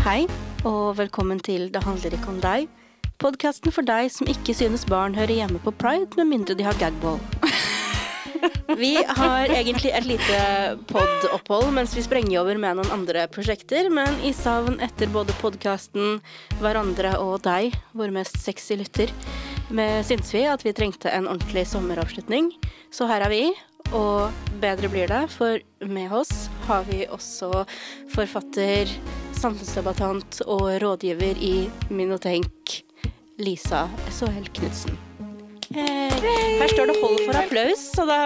Hei, og velkommen til Det handler ikke om deg. Podkasten for deg som ikke synes barn hører hjemme på pride, med mindre de har gagball. Vi har egentlig et lite pod-opphold mens vi sprenger over med noen andre prosjekter, men i savn etter både podkasten, hverandre og deg, vår mest sexy lytter, med syns vi at vi trengte en ordentlig sommeravslutning. Så her er vi, og bedre blir det, for med oss har vi også forfatter, samfunnsdebattant og rådgiver i Minotenk, Lisa SHL Knutsen. Hey. Her står det 'hold for applaus', så da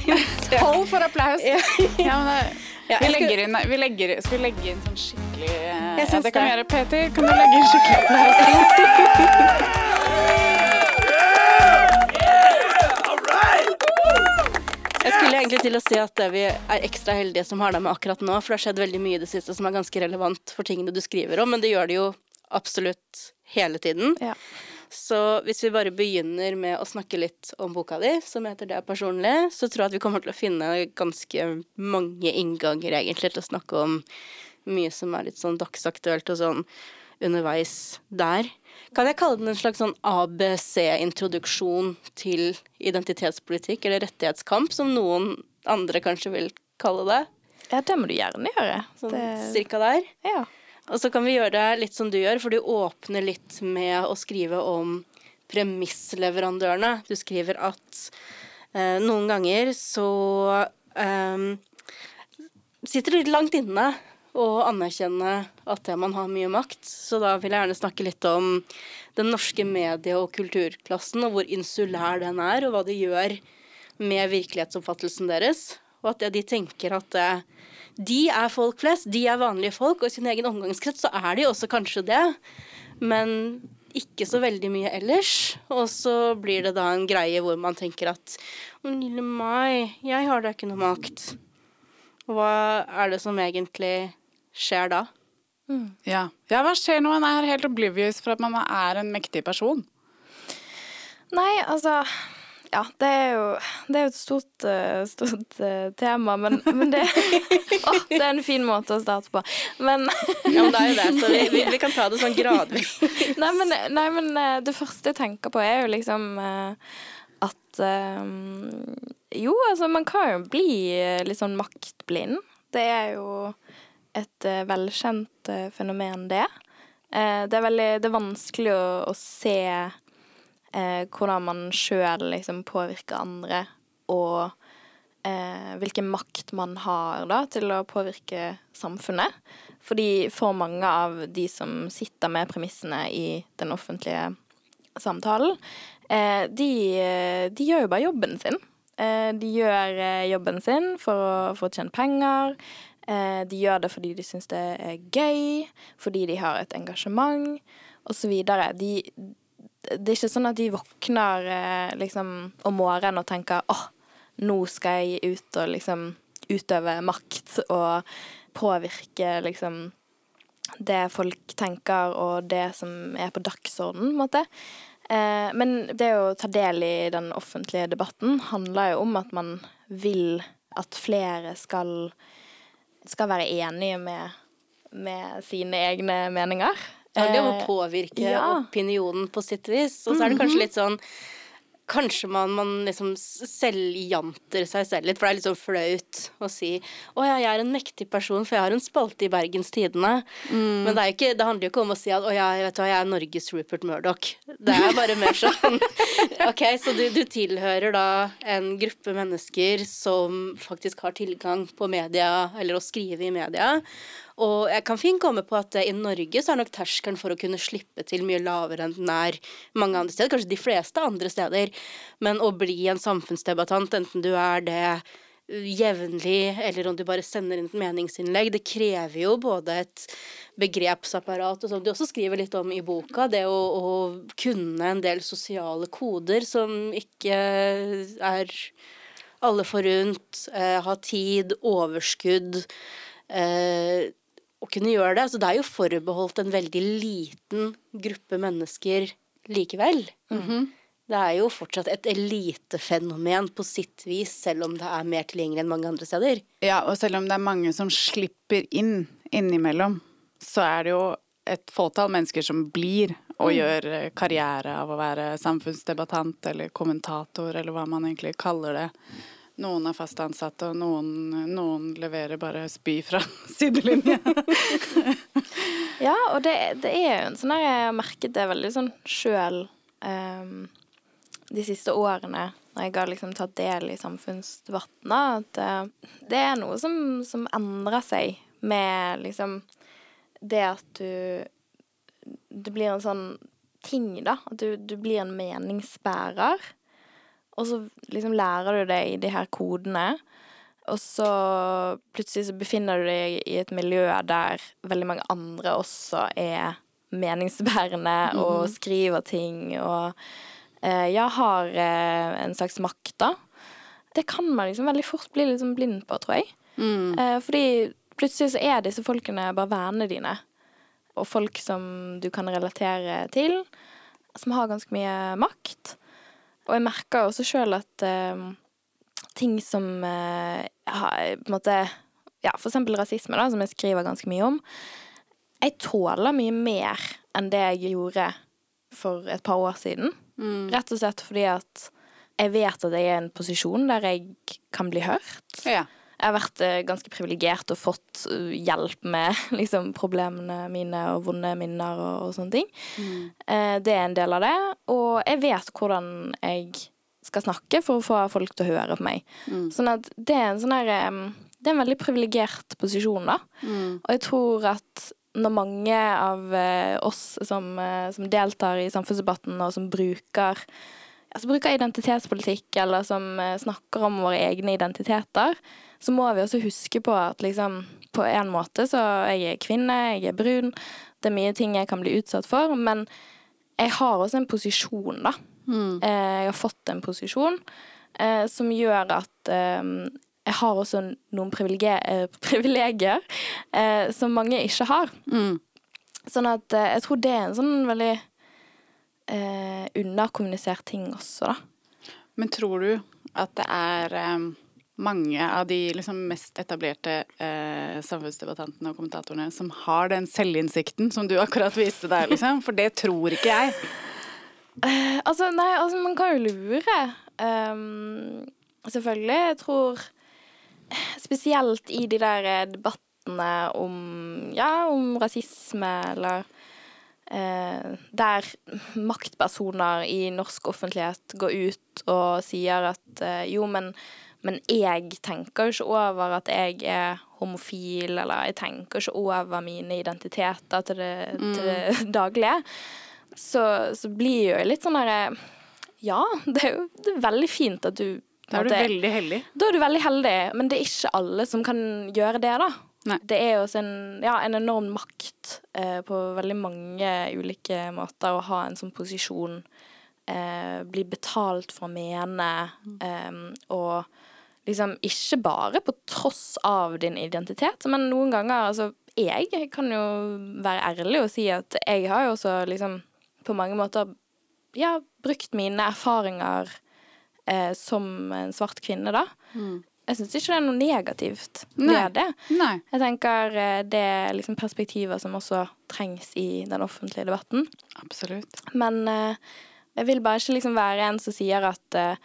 Hold for applaus! Ja. Men Ja, vi legger inn, vi legger, skal vi legge inn sånn skikkelig eh, Ja, det kan vi gjøre. Peter, kan du legge inn skikkelig applaus? Jeg skulle egentlig til å si at vi er ekstra heldige som har deg med akkurat nå, for det har skjedd veldig mye i det siste som er ganske relevant for tingene du skriver om, men det gjør det jo absolutt hele tiden. Ja. Så hvis vi bare begynner med å snakke litt om boka di, som heter Det er personlig, så tror jeg at vi kommer til å finne ganske mange innganger egentlig til å snakke om mye som er litt sånn dagsaktuelt og sånn underveis der. Kan jeg kalle den en slags sånn ABC-introduksjon til identitetspolitikk eller rettighetskamp, som noen andre kanskje vil kalle det? Ja, det må du gjerne gjøre. Sånn Det, cirka der. ja. Og så kan vi gjøre det litt som du gjør, for du åpner litt med å skrive om premissleverandørene. Du skriver at eh, noen ganger så eh, sitter litt langt inne å anerkjenne at man har mye makt. Så da vil jeg gjerne snakke litt om den norske medie- og kulturklassen, og hvor insulær den er, og hva de gjør med virkelighetsoppfattelsen deres. Og at de tenker at eh, de er folk flest, de er vanlige folk, og i sin egen omgangskrets så er de også kanskje det, men ikke så veldig mye ellers. Og så blir det da en greie hvor man tenker at «Å, lille meg, jeg har da ikke noe makt. Hva er det som egentlig skjer da? Ja. ja, hva skjer når man er helt oblivious for at man er en mektig person? Nei, altså Ja, det er jo, det er jo et stort, eh, stort eh, tema, men, men det å, det er en fin måte å starte på. Men Ja, men det er jo det, så vi, vi, vi kan ta det sånn gradvis. Nei, men, nei, men eh, det første jeg tenker på, er jo liksom at Jo, altså, man kan jo bli litt sånn maktblind. Det er jo et eh, velkjent eh, fenomen, det. Eh, det er veldig Det er vanskelig å, å se eh, hvordan man sjøl liksom påvirker andre, og eh, hvilken makt man har da til å påvirke samfunnet. Fordi for mange av de som sitter med premissene i den offentlige samtalen, eh, de, de gjør jo bare jobben sin. De gjør jobben sin for å få tjent penger. Eh, de gjør det fordi de syns det er gøy, fordi de har et engasjement, osv. De, det er ikke sånn at de våkner eh, liksom om morgenen og tenker åh, nå skal jeg ut og liksom utøve makt og påvirke liksom det folk tenker og det som er på dagsordenen, på en måte. Eh, men det å ta del i den offentlige debatten handler jo om at man vil at flere skal, skal være enige med, med sine egne meninger. Ja, Det må å Eh, påvirke ja. opinionen på sitt vis. Og så er det kanskje litt sånn Kanskje man, man liksom selvjanter seg selv litt, for det er litt sånn flaut å si 'Å ja, jeg er en mektig person, for jeg har en spalte i Bergens Tidende'. Men det, er ikke, det handler jo ikke om å si at 'Å ja, vet du hva, jeg er Norges Rupert Murdoch'. Det er bare mer sånn Ok, så du, du tilhører da en gruppe mennesker som faktisk har tilgang på media, eller å skrive i media. Og jeg kan fint komme på at eh, i Norge så er nok terskelen for å kunne slippe til mye lavere enn den er mange andre steder, kanskje de fleste andre steder. Men å bli en samfunnsdebattant, enten du er det uh, jevnlig, eller om du bare sender inn et meningsinnlegg, det krever jo både et begrepsapparat, og som du også skriver litt om i boka, det å, å kunne en del sosiale koder som ikke er alle forunt, eh, ha tid, overskudd, eh, å kunne gjøre det. Så det er jo forbeholdt en veldig liten gruppe mennesker likevel. Det er jo fortsatt et elitefenomen på sitt vis, selv om det er mer tilgjengelig enn mange andre steder. Ja, og selv om det er mange som slipper inn innimellom, så er det jo et fåtall mennesker som blir og gjør eh, karriere av å være samfunnsdebattant eller kommentator, eller hva man egentlig kaller det. Noen er fast ansatte, og noen, noen leverer bare spy fra sidelinje. Ja, og det, det er jo en sånn her Jeg har merket det veldig sånn sjøl de siste årene når jeg har liksom tatt del i samfunnsdebatten, at uh, det er noe som, som endrer seg med liksom det at du Det blir en sånn ting, da. At du, du blir en meningsbærer. Og så liksom lærer du deg de her kodene. Og så plutselig så befinner du deg i et miljø der veldig mange andre også er meningsbærende og skriver ting og eh, ja, har eh, en slags makt, da. Det kan man liksom veldig fort bli sånn blind på, tror jeg. Eh, fordi plutselig så er disse folkene bare vennene dine. Og folk som du kan relatere til, som har ganske mye makt. Og jeg merka også sjøl at uh, ting som uh, har, på en måte Ja, for eksempel rasisme, da, som jeg skriver ganske mye om. Jeg tåler mye mer enn det jeg gjorde for et par år siden. Rett og slett fordi at jeg vet at jeg er i en posisjon der jeg kan bli hørt. Ja. Jeg har vært eh, ganske privilegert og fått eh, hjelp med liksom, problemene mine og vonde minner og, og sånne ting. Mm. det er en del av det. Og jeg vet hvordan jeg skal snakke for å få folk til å høre på meg. Sånn at det er en sånn her Det er en veldig privilegert posisjon, da. Og jeg tror at når mange av eh, oss som, eh, som deltar i samfunnsdebatten, og som bruker altså bruker identitetspolitikk, eller som eh, snakker om våre egne identiteter, så må vi også huske på at liksom på en måte så jeg er kvinne, jeg er brun, det er mye ting jeg kan bli utsatt for, men jeg har også en posisjon, da. Mm. Jeg har fått en posisjon eh, som gjør at eh, jeg har også noen privilegier, eh, privilegier eh, som mange ikke har. Sånn at eh, jeg tror det er en sånn veldig eh, underkommunisert ting også, da. Men tror du at det er eh, mange av de liksom mest etablerte eh, samfunnsdebattantene og kommentatorene som har den selvinnsikten som du akkurat viste der, liksom? For det tror ikke jeg. Uh, altså, nei, altså, man kan jo lure. Um, selvfølgelig. Jeg tror spesielt i de der eh, debattene om ja, om rasisme eller uh, der maktpersoner i norsk offentlighet går ut og sier at uh, jo, men, men jeg tenker jo ikke over at jeg er homofil, eller jeg tenker ikke over mine identiteter til det, til det daglige. Så, så blir jo jeg litt sånn derre Ja, det er jo det er veldig fint at du Da er du veldig heldig. da er du veldig heldig, men det er ikke alle som kan gjøre det, da. Nei. Det er jo en, ja, en enorm makt eh, på veldig mange ulike måter å ha en sånn posisjon. Eh, bli betalt for å mene, eh, og liksom ikke bare på tross av din identitet, men noen ganger Altså, jeg kan jo være ærlig og si at jeg har jo også liksom på mange måter ja, brukt mine erfaringer eh, som en svart kvinne, da. Jeg syns ikke det er noe negativt Mm. Nei. med det. Nei. Jeg tenker eh, det er liksom perspektiver som også trengs i den offentlige debatten. Absolutt. Men eh, jeg vil bare ikke liksom være en som sier at eh,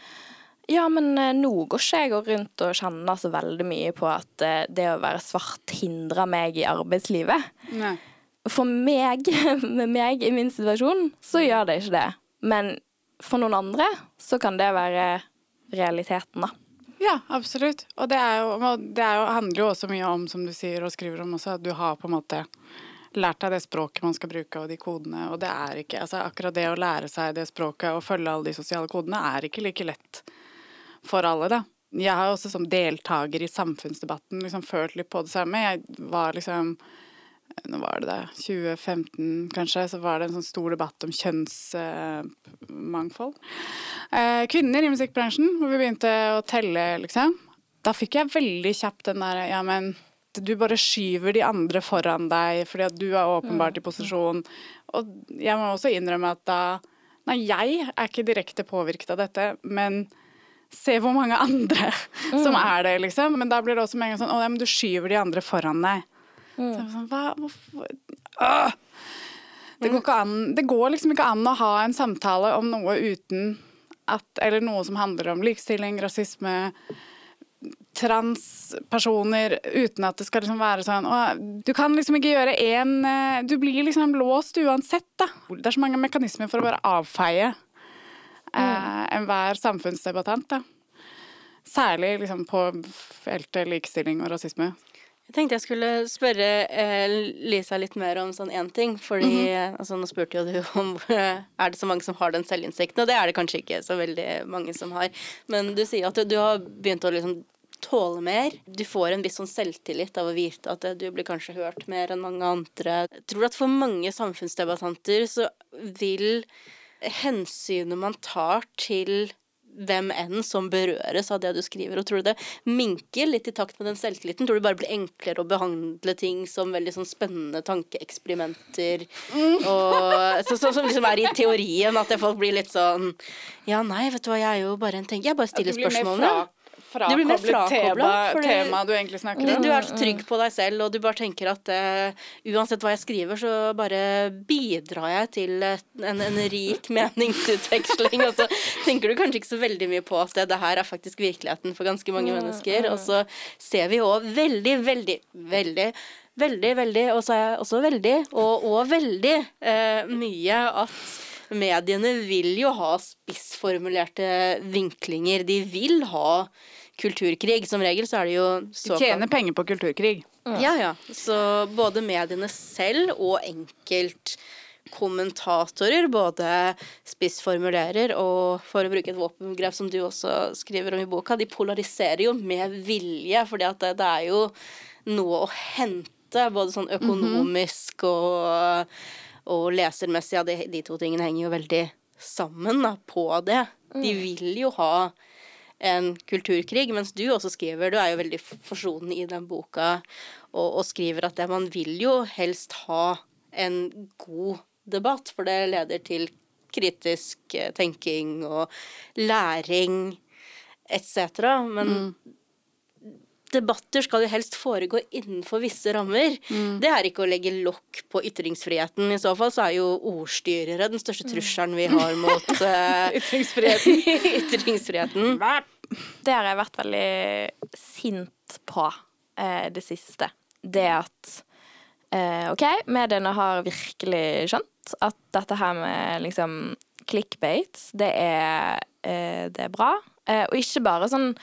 ja, men eh, nå går ikke jeg rundt og kjenner så veldig mye på at eh, det å være svart hindrer meg i arbeidslivet. Nei. For meg, med meg i min situasjon, så gjør det ikke det. Men for noen andre så kan det være realiteten, da. Ja, absolutt. Og det, jo, det jo, handler jo også mye om, som du sier og skriver om også, at du har på en måte lært deg det språket man skal bruke og de kodene, og det er ikke altså Akkurat det å lære seg det språket og følge alle de sosiale kodene er ikke like lett for alle, da. Jeg har også som deltaker i samfunnsdebatten liksom følt litt på det samme. Jeg var liksom Nå var det det, 2015 kanskje, så var det en sånn stor debatt om kjønnsmangfold. Eh, kvinner i musikkbransjen, hvor vi begynte å telle, liksom. Da fikk jeg veldig kjapt den der Ja, men du bare skyver de andre foran deg fordi at du er åpenbart i posisjon. Og jeg må også innrømme at da Nei, jeg er ikke direkte påvirket av dette, men se hvor mange andre som er det, liksom. Men da blir det også med en gang sånn Å, ja, men du skyver de andre foran deg. Så sånn, hva, hvorfor Åh! Det går, ikke an, det går liksom ikke an å ha en samtale om noe uten at Eller noe som handler om likestilling, rasisme, transpersoner, uten at det skal liksom være sånn å, Du kan liksom ikke gjøre én Du blir liksom låst uansett, da. Det er så mange mekanismer for å bare avfeie eh, enhver samfunnsdebattant, da. Særlig liksom på feltet likestilling og rasisme. Jeg tenkte jeg skulle spørre eh, Lisa litt mer om sånn én ting. Fordi altså, nå spurte jo du om eh, er det så mange som har den selvinnsikten, og det er det kanskje ikke så veldig mange som har. Men du sier at du, du har begynt å liksom tåle mer. Du får en viss sånn selvtillit av å vite at eh, du blir kanskje hørt mer enn mange andre. Jeg tror at for mange samfunnsdebattanter så vil hensynet man tar til hvem enn som berøres av det du skriver. Og tror du det minker litt i takt med den selvtilliten? Tror du det bare blir enklere å behandle ting som veldig sånn spennende tankeeksperimenter? Og så, så, som liksom er i teorien, at folk blir litt sånn Ja, nei, vet du hva, jeg er jo bare en tenker Jeg bare stiller spørsmålene. Frakoblet tema, frakoblet, for tema du egentlig snakker om. du er så trygg på deg selv, og du bare tenker at uh, uansett hva jeg skriver, så bare bidrar jeg til en, en rik meningsutveksling. Og så tenker du kanskje ikke så veldig mye på at det, det her er faktisk virkeligheten for ganske mange mennesker. Og så ser vi òg veldig, veldig, veldig Veldig, veldig, og så er jeg også veldig, og, og veldig eh, mye at mediene vil jo ha spissformulerte vinklinger. De vil ha kulturkrig. Som regel så er det jo såkalt tjener penger på kulturkrig. ja, ja. Så både mediene selv og enkeltkommentatorer både spissformulerer og, for å bruke et våpengrep som du også skriver om i boka, de polariserer jo med vilje, fordi at det, det er jo noe å hente, både sånn økonomisk og, og lesermessig. Ja, de, de to tingene henger jo veldig sammen da, på det. De vil jo ha en kulturkrig, mens du også skriver Du er jo veldig forsonende i den boka og, og skriver at det, man vil jo helst ha en god debatt, for det leder til kritisk eh, tenking og læring etc. Men debatter skal jo helst foregå innenfor visse rammer. Det er ikke å legge lokk på ytringsfriheten. I så fall så er jo ordstyrere den største trusselen vi har mot uh, Ytringsfriheten. ytringsfriheten. Det har jeg vært veldig sint på eh, det siste. Det at eh, OK, mediene har virkelig skjønt at dette her med liksom clickbait, det er, eh, det er bra. Eh, og ikke bare sånn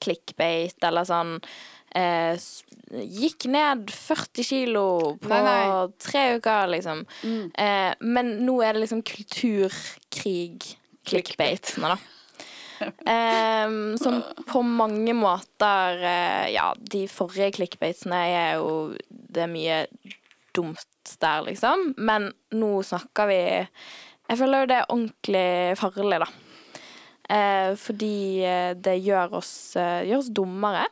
kjendis-clickbait eller sånn eh, Gikk ned 40 kilo på Nei, nei. tre uker, liksom. Eh, men nå er det liksom kulturkrig-clickbait nå, da. Ehm, som på mange måter eh, Ja, de forrige clickbaitsene er jo Det er mye dumt der, liksom. Men nå snakker vi Jeg føler jo det er ordentlig farlig, da. Eh, fordi eh, det gjør oss, eh, gjør oss dummere.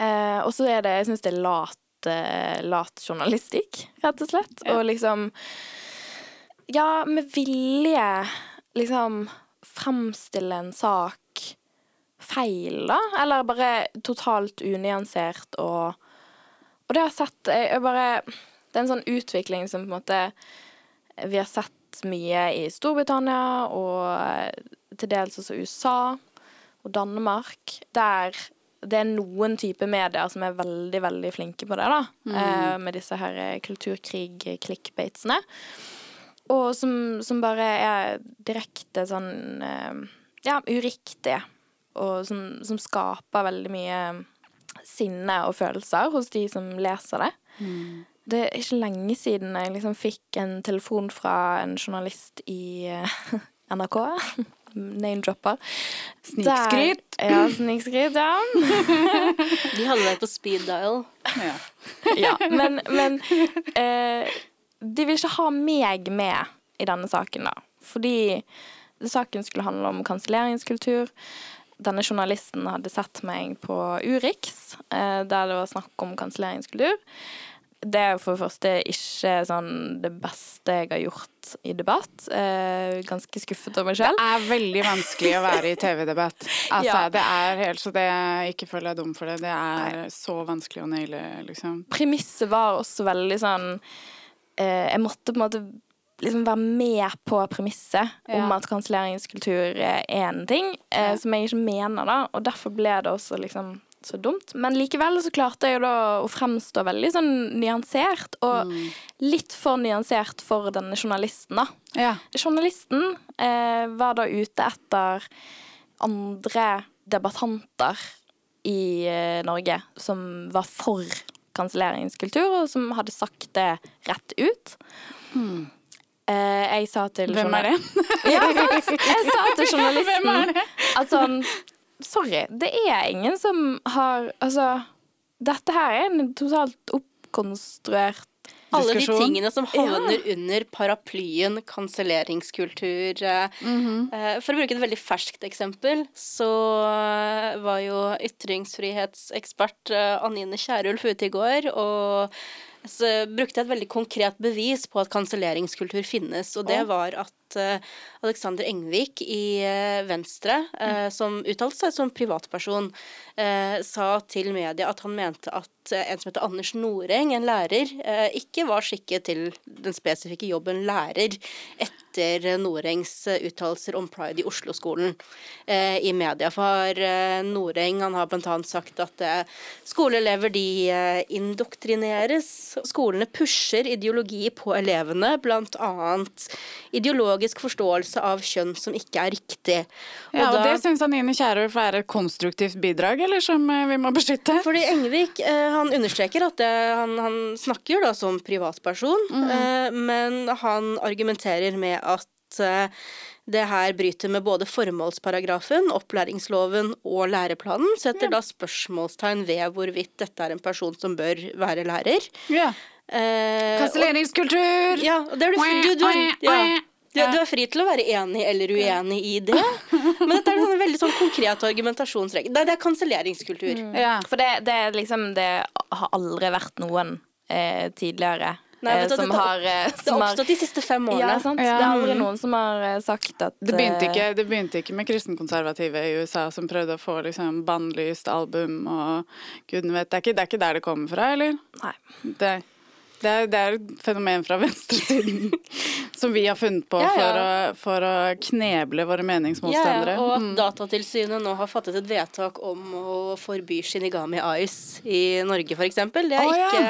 Eh, og så er det Jeg syns det er lat, eh, lat journalistikk, rett og slett. Og liksom Ja, med vilje liksom fremstille en sak feil, da. Eller bare totalt unyansert og Og det har jeg sett jeg, jeg bare Det er en sånn utvikling som på en måte vi har sett mye i Storbritannia og til dels også USA og Danmark, der det er noen typer medier som er veldig, veldig flinke på det, da. Eh, med disse her kulturkrig-clickbatesene. Og som, som bare er direkte sånn eh, Ja, uriktige. Og som, som skaper veldig mye sinne og følelser hos de som leser det. Det er ikke lenge siden jeg liksom fikk en telefon fra en journalist i eh, NRK. Name-dropper. Snikskryt. Ja, snikskryt, ja. De hadde deg på speed dial. Ja. ja. Men, men eh, de vil ikke ha meg med i denne saken, da. Fordi saken skulle handle om kanselleringskultur. Denne journalisten hadde sett meg på Urix, eh, der det var snakk om kanselleringskultur. Det er for det første ikke sånn det beste jeg har gjort i debatt. Eh, ganske skuffet over meg selv. Det er veldig vanskelig å være i TV-debatt. Altså, Ja. det er helt så det Ikke føl deg dum for det. Det er så vanskelig å naile, liksom. Premisset var også veldig sånn eh, Jeg måtte på en måte liksom være med på premisset om at kanselleringskultur er en ting, eh, Ja. som jeg ikke mener, da. Og derfor ble det også liksom så dumt. Men likevel så klarte jeg da å fremstå veldig sånn nyansert, og Mm. litt for nyansert for denne journalisten, da. Ja. Journalisten eh, var da ute etter andre debattanter i eh, Norge som var for kanselleringskultur, og som hadde sagt det rett ut. Eh, jeg sa til Hvem er det? Ja, sant? Jeg sa til Hvem er journalisten det? at sånn Sorry, det er ingen som har Altså, dette her er en totalt oppkonstruert Alle de tingene som havner under paraplyen kanselleringskultur. Mm -hmm. For å bruke et veldig ferskt eksempel, så eh, var jo ytringsfrihetsekspert Anine Kierulf ute i går og så brukte et veldig konkret bevis på at kanselleringskultur finnes, og det var at eh, Alexander Engvik i eh, Venstre, eh, som uttalte seg som privatperson, sa til media at han mente at en som heter Anders Noreng, en lærer, ikke var skikket til den spesifikke jobben lærer etter Norengs uttalelser om pride i Oslo-skolen i media. For Noreng han har bl.a. sagt at skoleelever de indoktrineres. Skolene pusher ideologi på elevene, bl.a. ideologisk forståelse av kjønn som ikke er riktig. Ja, og det syns Anine Kierulf er et konstruktivt bidrag, eller som eh, vi må beskytte? Fordi Engvik eh, han understreker at det, han, han snakker da som privatperson, eh, men han argumenterer med at eh, det her bryter med både formålsparagrafen, opplæringsloven og læreplanen. Setter da spørsmålstegn ved hvorvidt dette er en person som bør være lærer. Ja. Eh, og- Kanselleringskultur! ja, og det du, du, du, ja. Du, du er fri til å være enig eller uenig i det, men dette er en sånn veldig sånn konkret argumentasjonsregel. Det, det er kanselleringskultur. Ja. For det, det er liksom Det har aldri vært noen eh, tidligere Nei, eh, vet du, som det, har som Det har oppstått de siste fem årene. Ja, sant. Ja. Det er aldri noen som har eh, sagt at Det begynte, eh, ikke, det begynte ikke med kristenkonservative i USA som prøvde å få liksom bannlyst album og gudene vet. Det er, ikke, det er ikke der det kommer fra, eller? Nei. Det, det, er, det er et fenomen fra venstresiden som vi har funnet på Ja, ja. For, å, for å kneble våre meningsmotstandere. Ja, og at Mm. Datatilsynet nå har fattet et vedtak om å forby Shinigami Ice i Norge, f.eks. Det er oh, ikke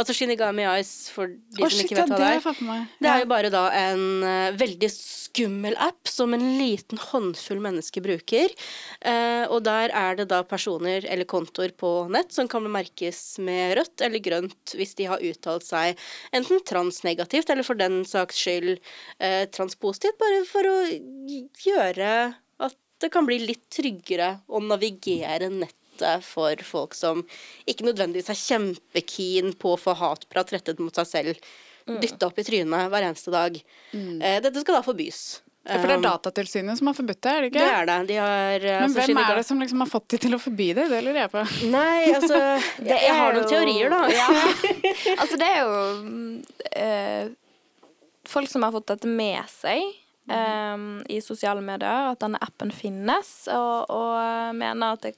Altså Shinigami Ice, for de oh, som shit, ikke vet hva det er. Det er jo bare da en uh, veldig skummel app som en liten håndfull mennesker bruker. Uh, og der er det da personer eller kontoer på nett som kan merkes med rødt eller grønt hvis de har uttalt seg enten transnegativt eller for den saks skyld eh, transpositivt, bare for å gjøre at det kan bli litt tryggere å navigere nettet for folk som ikke nødvendigvis er kjempekeen på å få hatprat rettet mot seg selv dytta opp i trynet hver eneste dag. Eh, dette skal da forbys. Ja, For det er Um, Datatilsynet som har forbudt det, er det ikke? det er det. De har eh, Men altså, hvem er det som liksom har fått de til å forby det? Det lurer jeg på. Nei, altså Jeg, jeg har noen teorier, da. Ja. altså, det er jo eh, folk som har fått dette med seg eh, i sosiale medier, at denne appen finnes, og, og mener at det,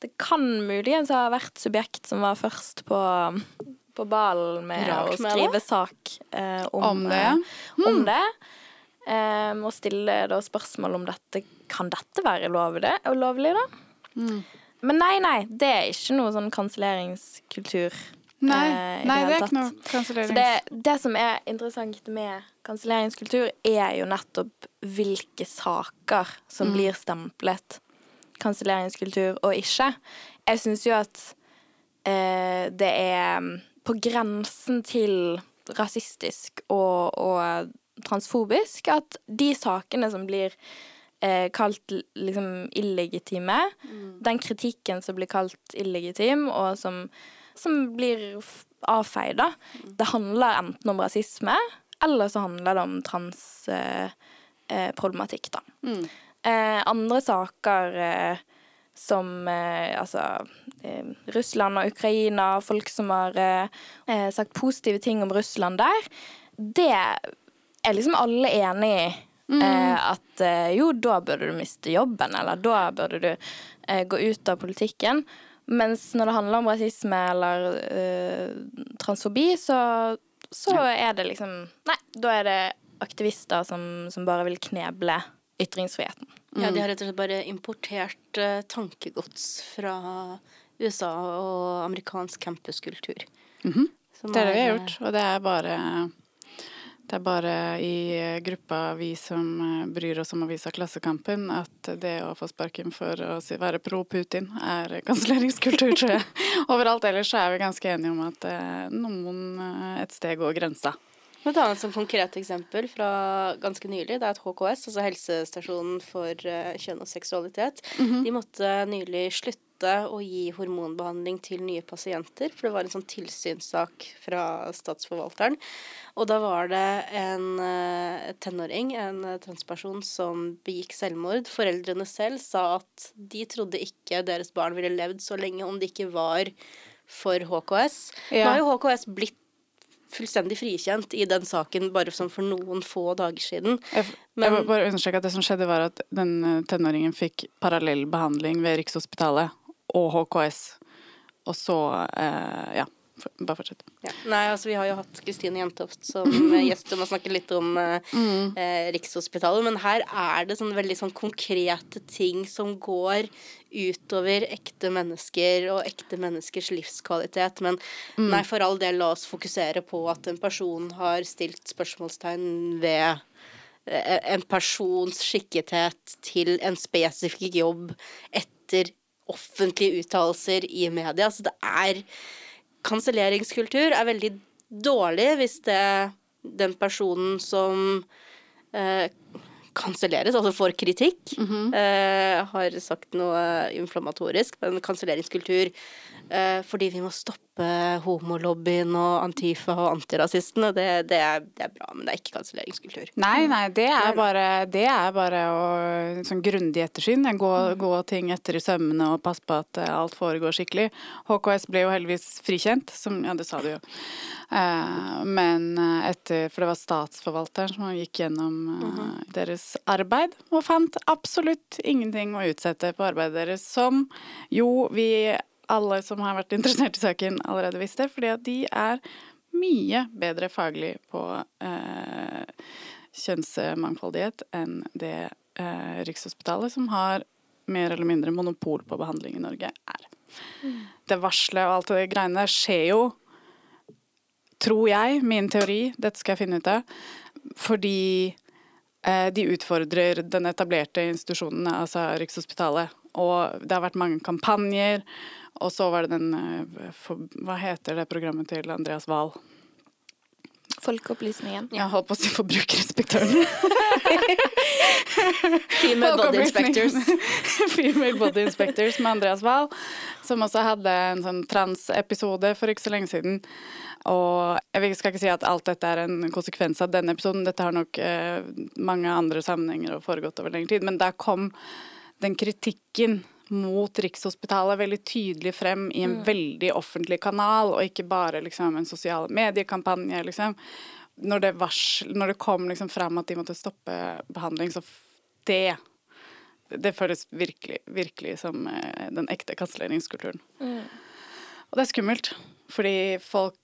det kan muligens ha vært subjekt som var først på på ballen med Rart å med skrive sak eh, om, Om det, eh, om det. Eh, og stille da spørsmål om dette Kan dette være lovlig, ulovlig, da? Mm. Men nei, nei, det er ikke noe sånn kanselleringskultur. Nei, eh, nei det er ikke noe For kansellering. det, det som er interessant med kanselleringskultur, er jo nettopp hvilke saker som Mm. blir stemplet kanselleringskultur og ikke. Jeg syns jo at eh, det er på grensen til rasistisk og, og transfobisk at de sakene som blir eh, kalt liksom illegitime, den kritikken som blir kalt illegitim, og som, som blir avfeid, da, det handler enten om rasisme, eller så handler det om transproblematikk, eh, problematikk, da. Mm. Eh, andre saker eh, som eh, altså eh, Russland og Ukraina, folk som har eh, eh, sagt positive ting om Russland der, det er liksom alle enig i. Eh, at eh, jo, da burde du miste jobben, eller da burde du eh, gå ut av politikken. Mens når det handler om rasisme eller eh, transfobi, så, så er det liksom Nei, da er det aktivister som, som bare vil kneble ytringsfriheten. Ja, de har rett og slett bare importert eh, tankegods fra USA og amerikansk campuskultur. Som Det er det vi har gjort, og det er bare det er bare i gruppa vi som eh, bryr oss om avisa Klassekampen, at det å få sparken for å være pro Putin er kanselleringskultur, tror jeg. Overalt ellers er vi ganske enige om at eh, noen eh, et sted går grensa. Et annet sånn konkret eksempel fra ganske nylig, det er at HKS, altså Helsestasjonen for eh, kjønn og seksualitet, de måtte nylig slutte å gi hormonbehandling til nye pasienter, for det var en sånn tilsynssak fra statsforvalteren. Og da var det en eh, tenåring, en eh, transperson, som begikk selvmord. Foreldrene selv sa at de trodde ikke deres barn ville levd så lenge om det ikke var for HKS. Nå har jo HKS blitt fullstendig frikjent i den saken bare som for noen få dager siden. Jeg, Men- jeg bare understreke at det som skjedde var at den eh, tenåringen fikk parallell behandling ved Rikshospitalet og HKS, og så eh, Ja, bare fortsett. Ja. Nei, altså vi har jo hatt Kristine Jentoft som gjest som har snakket litt om eh, eh, Rikshospitalet, men her er det sånn veldig sånn konkrete ting som går utover ekte mennesker og ekte menneskers livskvalitet. Men nei, for all del, la oss fokusere på at en person har stilt spørsmålstegn ved eh, en persons skikkethet til en spesifikk jobb etter offentlige uttalelser i media. Så det er Kanselleringskultur er veldig dårlig hvis det den personen som eh, kanselleres, altså får kritikk, eh, har sagt noe inflammatorisk. Men kanselleringskultur eh, fordi vi må stoppe homolobbyen og Antifa og antirasistene, det, det, er, det er bra, men det er ikke kanselleringskultur. Nei, nei, det er bare, det er bare å sånn grundig ettersyn. Gå, gå ting etter i sømmene og passe på at eh, alt foregår skikkelig. HKS ble jo heldigvis frikjent, som Ja, det sa du jo. Eh, men eh, etter For det var statsforvalteren som gikk gjennom eh, deres arbeid og fant absolutt ingenting å utsette på arbeidet deres, som jo vi alle som har vært interessert i saken, allerede visste, fordi at de er mye bedre faglig på eh, kjønnsmangfoldighet enn det eh, Rikshospitalet, som har mer eller mindre monopol på behandling i Norge, er. Det varselet og alt det greiene der skjer jo, tror jeg, min teori, dette skal jeg finne ut av, fordi eh, de utfordrer den etablerte institusjonen, altså Rikshospitalet. Og det har vært mange kampanjer. Og så var det den eh, for, Hva heter det programmet til Andreas Wahl? Folkeopplysningen. Jeg holdt på å si Forbrukerinspektøren. Female body inspectors. Female Body Inspectors med Andreas Wahl, som også hadde en sånn transepisode for ikke så lenge siden. Og jeg skal ikke si at alt dette er en konsekvens av denne episoden, dette har nok eh, mange andre sammenhenger og foregått over lengre tid, men der kom den kritikken mot Rikshospitalet veldig tydelig frem i en veldig offentlig kanal, og ikke bare liksom en sosial mediekampanje, liksom. Når det, varsel, når det kom liksom frem at de måtte stoppe behandling, så det Det føles virkelig, virkelig som eh, den ekte kanselleringskulturen. Og det er skummelt, fordi folk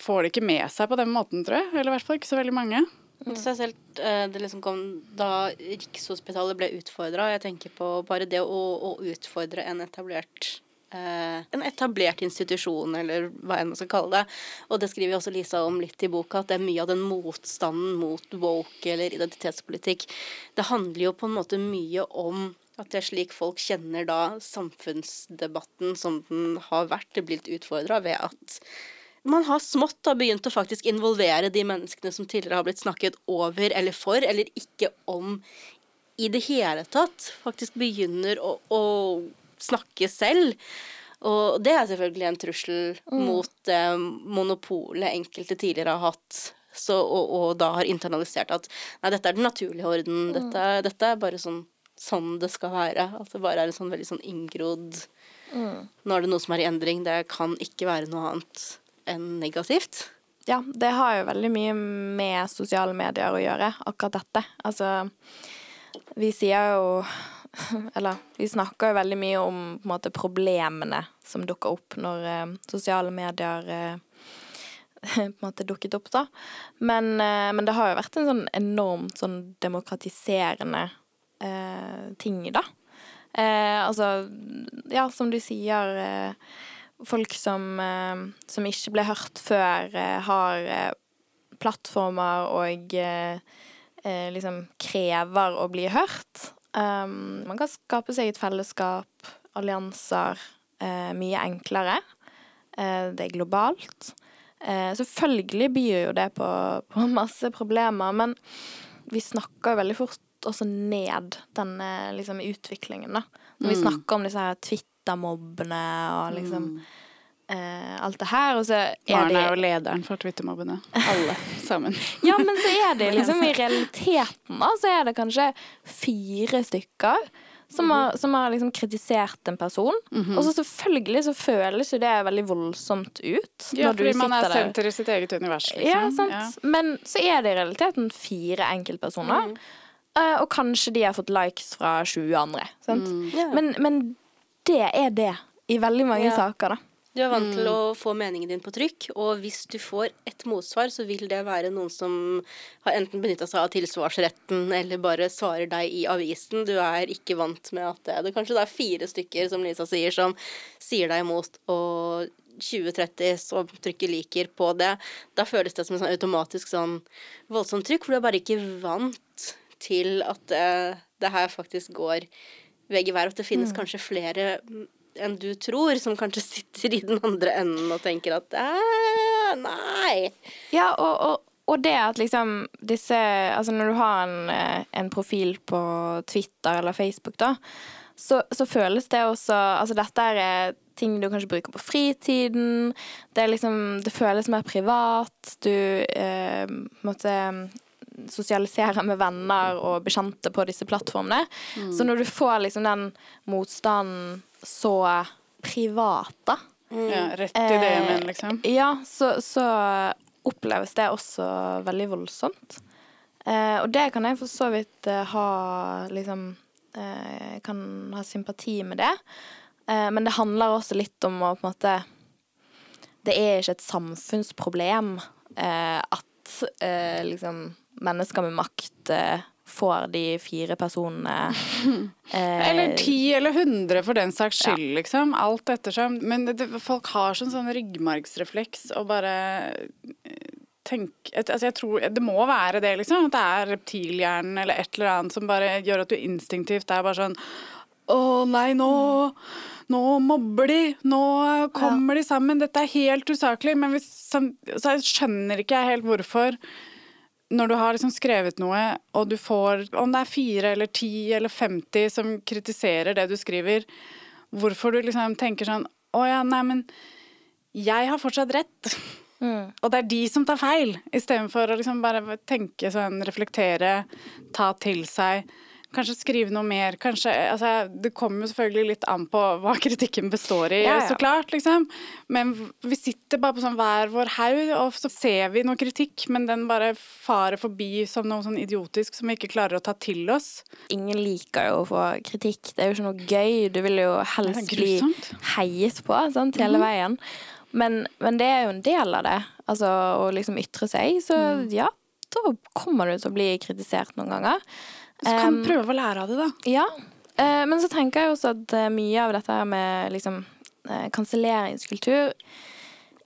får det ikke med seg på den måten, tror jeg. Eller i hvert fall ikke så veldig mange. Spesielt eh, det liksom kom da Rikshospitalet ble utfordra. Jeg tenker på bare det å, å utfordre en etablert eh, en etablert institusjon, eller hva enn man skal kalle det. Og det skriver også Lisa om litt i boka, at det er mye av den motstanden mot woke eller identitetspolitikk. Det handler jo på en måte mye om at det er slik folk kjenner da samfunnsdebatten som den har vært, det blir litt utfordra ved at man har smått da begynt å faktisk involvere de menneskene som tidligere har blitt snakket over eller for, eller ikke om i det hele tatt. Faktisk begynner å, å snakke selv. Og det er selvfølgelig en trussel mot det monopolet enkelte tidligere har hatt. Så, og, og da har internalisert at nei, dette er den naturlige orden. Dette, dette er bare sånn sånn det skal være. At det bare er en sånn veldig sånn inngrodd Nå er det noe som er i endring. Det kan ikke være noe annet enn negativt. Ja, det har jo veldig mye med sosiale medier å gjøre, akkurat dette. Altså, vi sier jo Eller vi snakker jo veldig mye om måte, problemene som dukker opp når eh, sosiale medier eh, på en måte dukket opp, da. Men, eh, men det har jo vært en sånn enormt sånn demokratiserende eh, ting, da. Eh, altså, ja, som du sier eh, Folk som, eh, som ikke ble hørt før, eh, har eh, plattformer og liksom krever å bli hørt. Um, man kan skape seg et fellesskap, allianser, mye enklere. Det er globalt. Selvfølgelig byr jo det på, på masse problemer, men vi snakker veldig fort også ned denne liksom, utviklingen, da. Når vi snakker om disse her Twitter-mobbene og liksom eh, alt det her, og så er Maren det er jo lederen for Twitter-mobbene. Alle sammen. Ja, men så er det liksom i realiteten, da, så er det kanskje fire stykker som har, som har liksom kritisert en person. Og så selvfølgelig så føles jo det veldig voldsomt ut. Ja, fordi man er senter i sitt eget univers, liksom. Ja, sant. Men så er det i realiteten fire enkeltpersoner. Eh, og kanskje de har fått likes fra 20 andre. Sant? Ja. Men, men det er det i veldig mange yeah. saker, da. Du er vant til å få meningen din på trykk, og hvis du får et motsvar, så vil det være noen som har enten benytta seg av tilsvarsretten eller bare svarer deg i avisen. Du er ikke vant med at det, det kanskje det er fire stykker, som Lisa sier, som sier deg imot, og 20-30 så trykker liker på det. Da føles det som en sånn automatisk sånn voldsomt trykk, for du er bare ikke vant til at det, det her faktisk går vegg i vær, at det finnes kanskje flere mm, enn du tror, som kanskje sitter i den andre enden og tenker at «Æ, nei. Ja, og, og, og det at liksom disse Altså når du har en, eh, en profil på Twitter eller Facebook, da, så, så føles det også Altså dette er ting du kanskje bruker på fritiden. Det liksom Det føles mer privat. Du eh, måtte sosialisere med venner og bekjente på disse plattformene. Så når du får liksom den motstanden så privat, da, Ja, rett i det, jeg mener, liksom. ja, så, så oppleves det også veldig voldsomt. Eh, og det kan jeg for så vidt eh, ha liksom eh, Kan ha sympati med det. Eh, men det handler også litt om å på en måte Det er ikke et samfunnsproblem eh, at eh, liksom mennesker med makt eh, får de fire personene eh, Eller ti eller hundre for den saks skyld, liksom. Alt ettersom. Men det, folk har sånn, sånn ryggmargsrefleks og bare eh, tenk et, altså jeg tror, Det må være det, liksom. At det er reptilhjernen eller et eller annet som bare gjør at du instinktivt er bare sånn Å nei, nå nå mobber de, nå kommer de sammen, dette er helt usaklig. Men hvis, så skjønner ikke jeg helt hvorfor når du har liksom skrevet noe, og du får Om det er fire eller ti eller 50 som kritiserer det du skriver, hvorfor du liksom tenker sånn Å ja, nei, men jeg har fortsatt rett. Mm. Og det er de som tar feil, istedenfor å liksom bare tenke sånn, reflektere, ta til seg. Kanskje skrive noe mer. Kanskje, altså, det kommer jo selvfølgelig litt an på hva kritikken består i, Ja, ja. så klart. liksom. Men vi sitter bare på sånn hver vår haug, og så ser vi noe kritikk, men den bare farer forbi som noe sånn idiotisk som vi ikke klarer å ta til oss. Ingen liker jo å få kritikk. Det er jo ikke noe gøy. Du vil jo helst bli heiet på sant, hele veien. Men, men det er jo en del av det. Altså å liksom ytre seg. Så ja, da kommer du til å bli kritisert noen ganger. Så kan Um, prøve å lære av det, da. Ja. Uh, men så tenker jeg også at eh, mye av dette med liksom uh, kanselleringskultur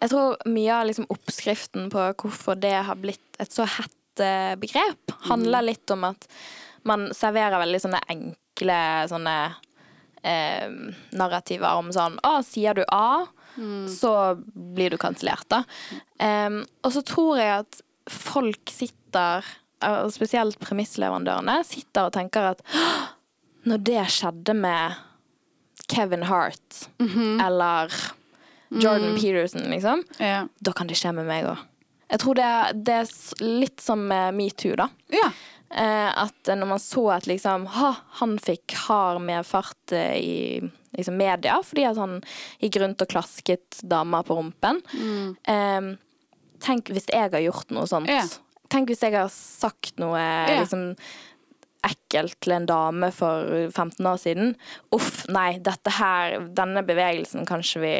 Jeg tror mye av liksom oppskriften på hvorfor det har blitt et så hett begrep, handler litt om at man serverer veldig sånne enkle sånne eh, narrativer om sånn Å, sier du A, så blir du kansellert, da. Em, og så tror jeg at folk sitter, og spesielt premissleverandørene, sitter og tenker at når det skjedde med Kevin Hart eller Jordan Peterson, liksom, Ja. da kan det skje med meg òg. Jeg tror det er, det er litt som med metoo, da. ja. Eh, at når man så at liksom ha, han fikk hard medfart eh, i liksom, media fordi at han gikk rundt og klasket damer på rumpen. Eh, tenk hvis jeg har gjort noe sånt. Ja. Tenk hvis jeg har sagt noe liksom ekkelt til en dame for 15 år siden. Uff, nei, dette her, denne bevegelsen kanskje vi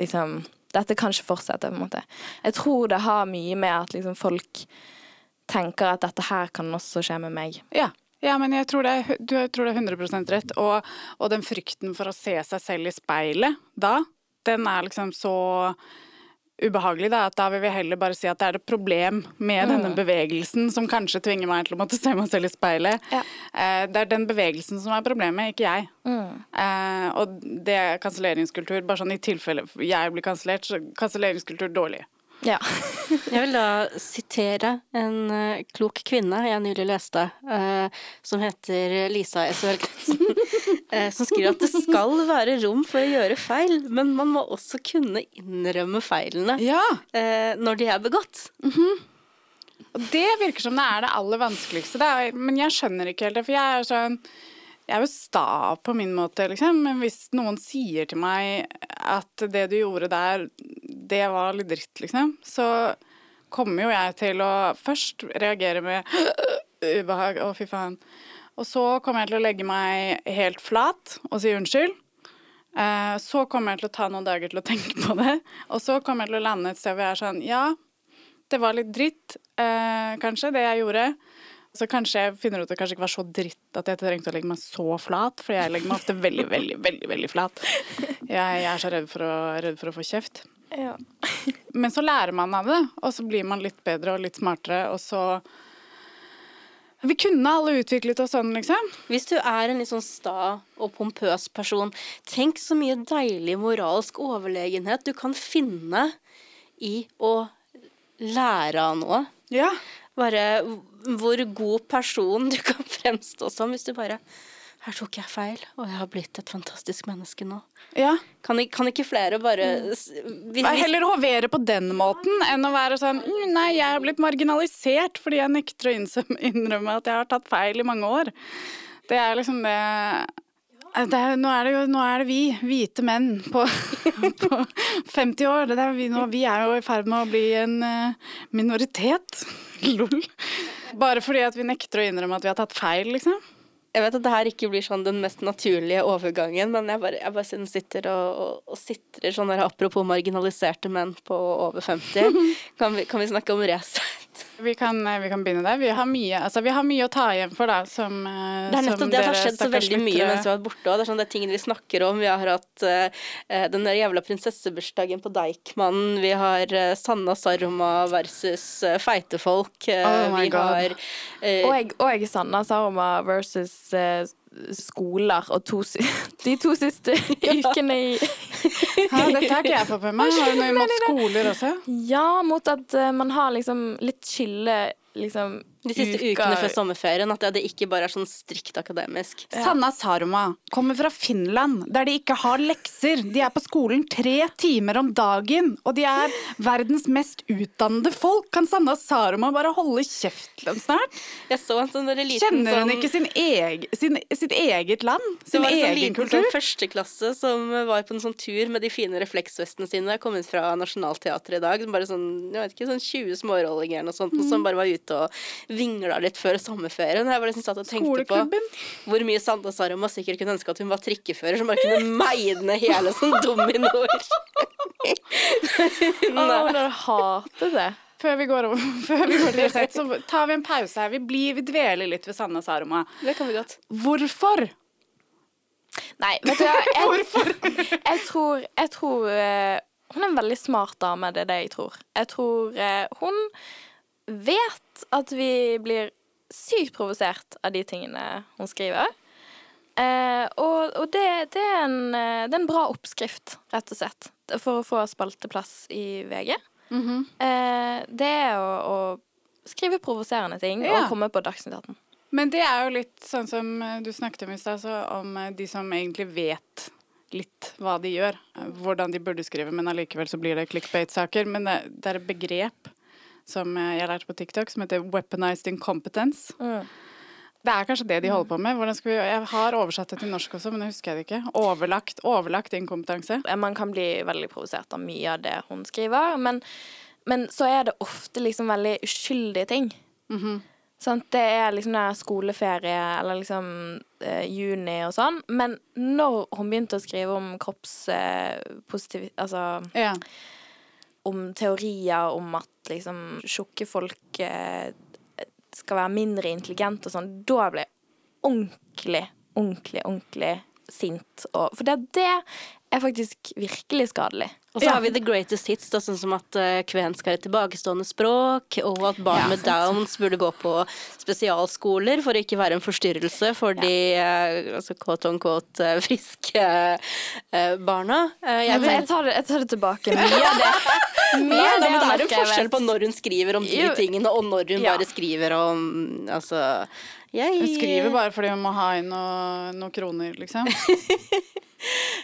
liksom Dette kan ikke fortsette, på en måte. Jeg tror det har mye med at liksom folk tenker at dette her kan også skje med meg. Ja. Ja, men jeg tror det du tror det er 100 rett. Og, og den frykten for å se seg selv i speilet da, den er liksom så ubehagelig, da, at da vil vi heller bare si at det er et problem med denne bevegelsen som kanskje tvinger meg til å måtte se meg selv i speilet. Ja. Eh, det er den bevegelsen som er problemet, ikke jeg. Eh, og det er kanselleringskultur. Bare sånn i tilfelle jeg blir kansellert, så kanselleringskultur dårlig. Ja. Jeg vil da sitere en uh, klok kvinne jeg nylig leste, uh, som heter Lisa S. Helgensen, eh, som skriver at det skal være rom for å gjøre feil, men man må også kunne innrømme feilene Ja, når de er begått. og det virker som det er det aller vanskeligste. Er, men jeg skjønner ikke helt det, for jeg er sånn jeg er jo sta på min måte, liksom. Men hvis noen sier til meg at det du gjorde der, det var litt dritt, liksom, så kommer jo jeg til å først reagere med ubehag. Å, fy faen. Og så kommer jeg til å legge meg helt flat og si unnskyld. Eh, så kommer jeg til å ta noen dager til å tenke på det. Og så kommer jeg til å lande et sted hvor jeg er sånn Ja, det var litt dritt, eh, kanskje, det jeg gjorde. Så kanskje jeg finner ut at det kanskje ikke var så dritt at jeg trengte å legge meg så flat, for jeg legger meg ofte veldig, veldig, veldig veldig flat. Jeg, jeg er så redd for, å, redd for å få kjeft. Ja. Men så lærer man av det, og så blir man litt bedre og litt smartere, og så Vi kunne alle utviklet oss sånn, liksom. Hvis du er en litt sånn sta og pompøs person, tenk så mye deilig moralsk overlegenhet du kan finne i å lære av noe. Ja. Bare hvor god person du kan fremstå som hvis du bare Her tok jeg feil, og jeg har blitt et fantastisk menneske nå. ja. Kan, kan ikke flere bare hvis, Nei, Heller hovere på den måten enn å være sånn «Mm, Nei, jeg er blitt marginalisert fordi jeg nekter å innrømme at jeg har tatt feil i mange år. Det er liksom det, det er, nå, er det jo, nå er det vi, hvite menn på, på 50 år. Det er vi, nå, vi er jo i ferd med å bli en eh, minoritet. Lol. Bare fordi at vi nekter å innrømme at vi har tatt feil, liksom. Jeg vet at det her ikke blir sånn den mest naturlige overgangen, men jeg bare, jeg bare sitter- sitter og, og, og sitrer sånn der apropos marginaliserte menn på over 50. Kan vi, kan vi snakke om Resett? Vi kan, eh, vi kan begynne der. Vi har mye, altså, vi har mye å ta igjen for, da, som eh, Det er nettopp det. Det har skjedd så veldig mye lyttere- mens vi har vært borte. Og det er sånn det er tingene vi snakker om. Vi har hatt eh, den der jævla prinsessebursdagen på Deichman. Vi har uh, Sanna Saroma versus uh, feite folk. Uh, Oh my vi God. har Og, og Sanna Saroma versus eh, skoler og to, de to siste ukene i Ja, dette har ikke jeg fått med meg. Har du noe imot skoler også? Ja, mot at eh, man har liksom litt skille liksom de siste ukene før sommerferien. At det, ikke bare er sånn strikt akademisk. Sanna Saroma kommer fra Finland, der de ikke har lekser. De er på skolen tre timer om dagen, og de er verdens mest utdannede folk. Kan Sanna Saroma bare holde kjeft snart? Jeg så en sånn Kjenner hun sånn- ikke sin eg, sin, sitt eget land? Det var en sånn liten kultur? sånn førsteklasse som var på en sånn tur med de fine refleksvestene sine, kom ut fra Nationaltheatret i dag. Bare sånn, jeg vet ikke, sånn 20 smårollinger eller noe sånt, mm. som bare var ute og vingla litt før sommerferien. Jeg bare liksom satt og tenkte på hvor mye Sanda Saroma sikkert kunne ønske at hun var trikkefører, som bare kunne meie ned hele sånn dominoer. Nei. dere hater det. Før vi går, over, før vi går til resett, så tar vi en pause her. Vi, blir, vi dveler litt ved Sanna Saroma. Det kan vi godt. Hvorfor? Nei, vet du hva. Jeg, jeg tror, jeg tror uh, Hun er en veldig smart dame, det er det jeg tror. Jeg tror uh, hun vet at vi blir sykt provosert av de tingene hun skriver. Eh, og og det, det, er en, eh, det er en bra oppskrift, rett og slett, for å få spalteplass i VG. eh, det er å, å skrive provoserende ting Ja. og komme på Dagsnytt 18. Men det er jo litt sånn som eh, du snakket om i stad, om eh, de som egentlig vet litt hva de gjør, hvordan de burde skrive, men allikevel så blir det clickbait-saker. Men det, det er et begrep som eh, jeg lærte på TikTok, som heter Weaponized Incompetence. Mm. Det er kanskje det de holder på med. Skal vi, jeg har oversatt det til norsk også, men det husker jeg det ikke. Overlagt, overlagt inkompetanse. Man kan bli veldig provosert av mye av det hun skriver, men, men så er det ofte liksom veldig uskyldige ting. Sant? Det er liksom der skoleferie eller liksom eh, juni og sånn, men når hun begynte å skrive om kroppspositiv... altså Ja. Om teorier om at liksom tjukke folk eh, skal være mindre intelligente og sånn, da ble jeg ordentlig, ordentlig, ordentlig sint. Og, for det, det er faktisk virkelig skadelig. Og så Ja. har vi the greatest hits, da, sånn som at uh, kvensk er et tilbakestående språk, og at barn Ja, med downs burde gå på spesialskoler for å ikke være en forstyrrelse for de uh, altså quote on quote uh, friske uh, barna. Jeg Jeg, jeg, tar det, jeg tar det tilbake. Mye av det Mye av det er en forskjell på når hun skriver om de tingene, og når hun Ja. bare skriver om Altså jeg Hun skriver bare fordi hun må ha inn noe- noen kroner, liksom.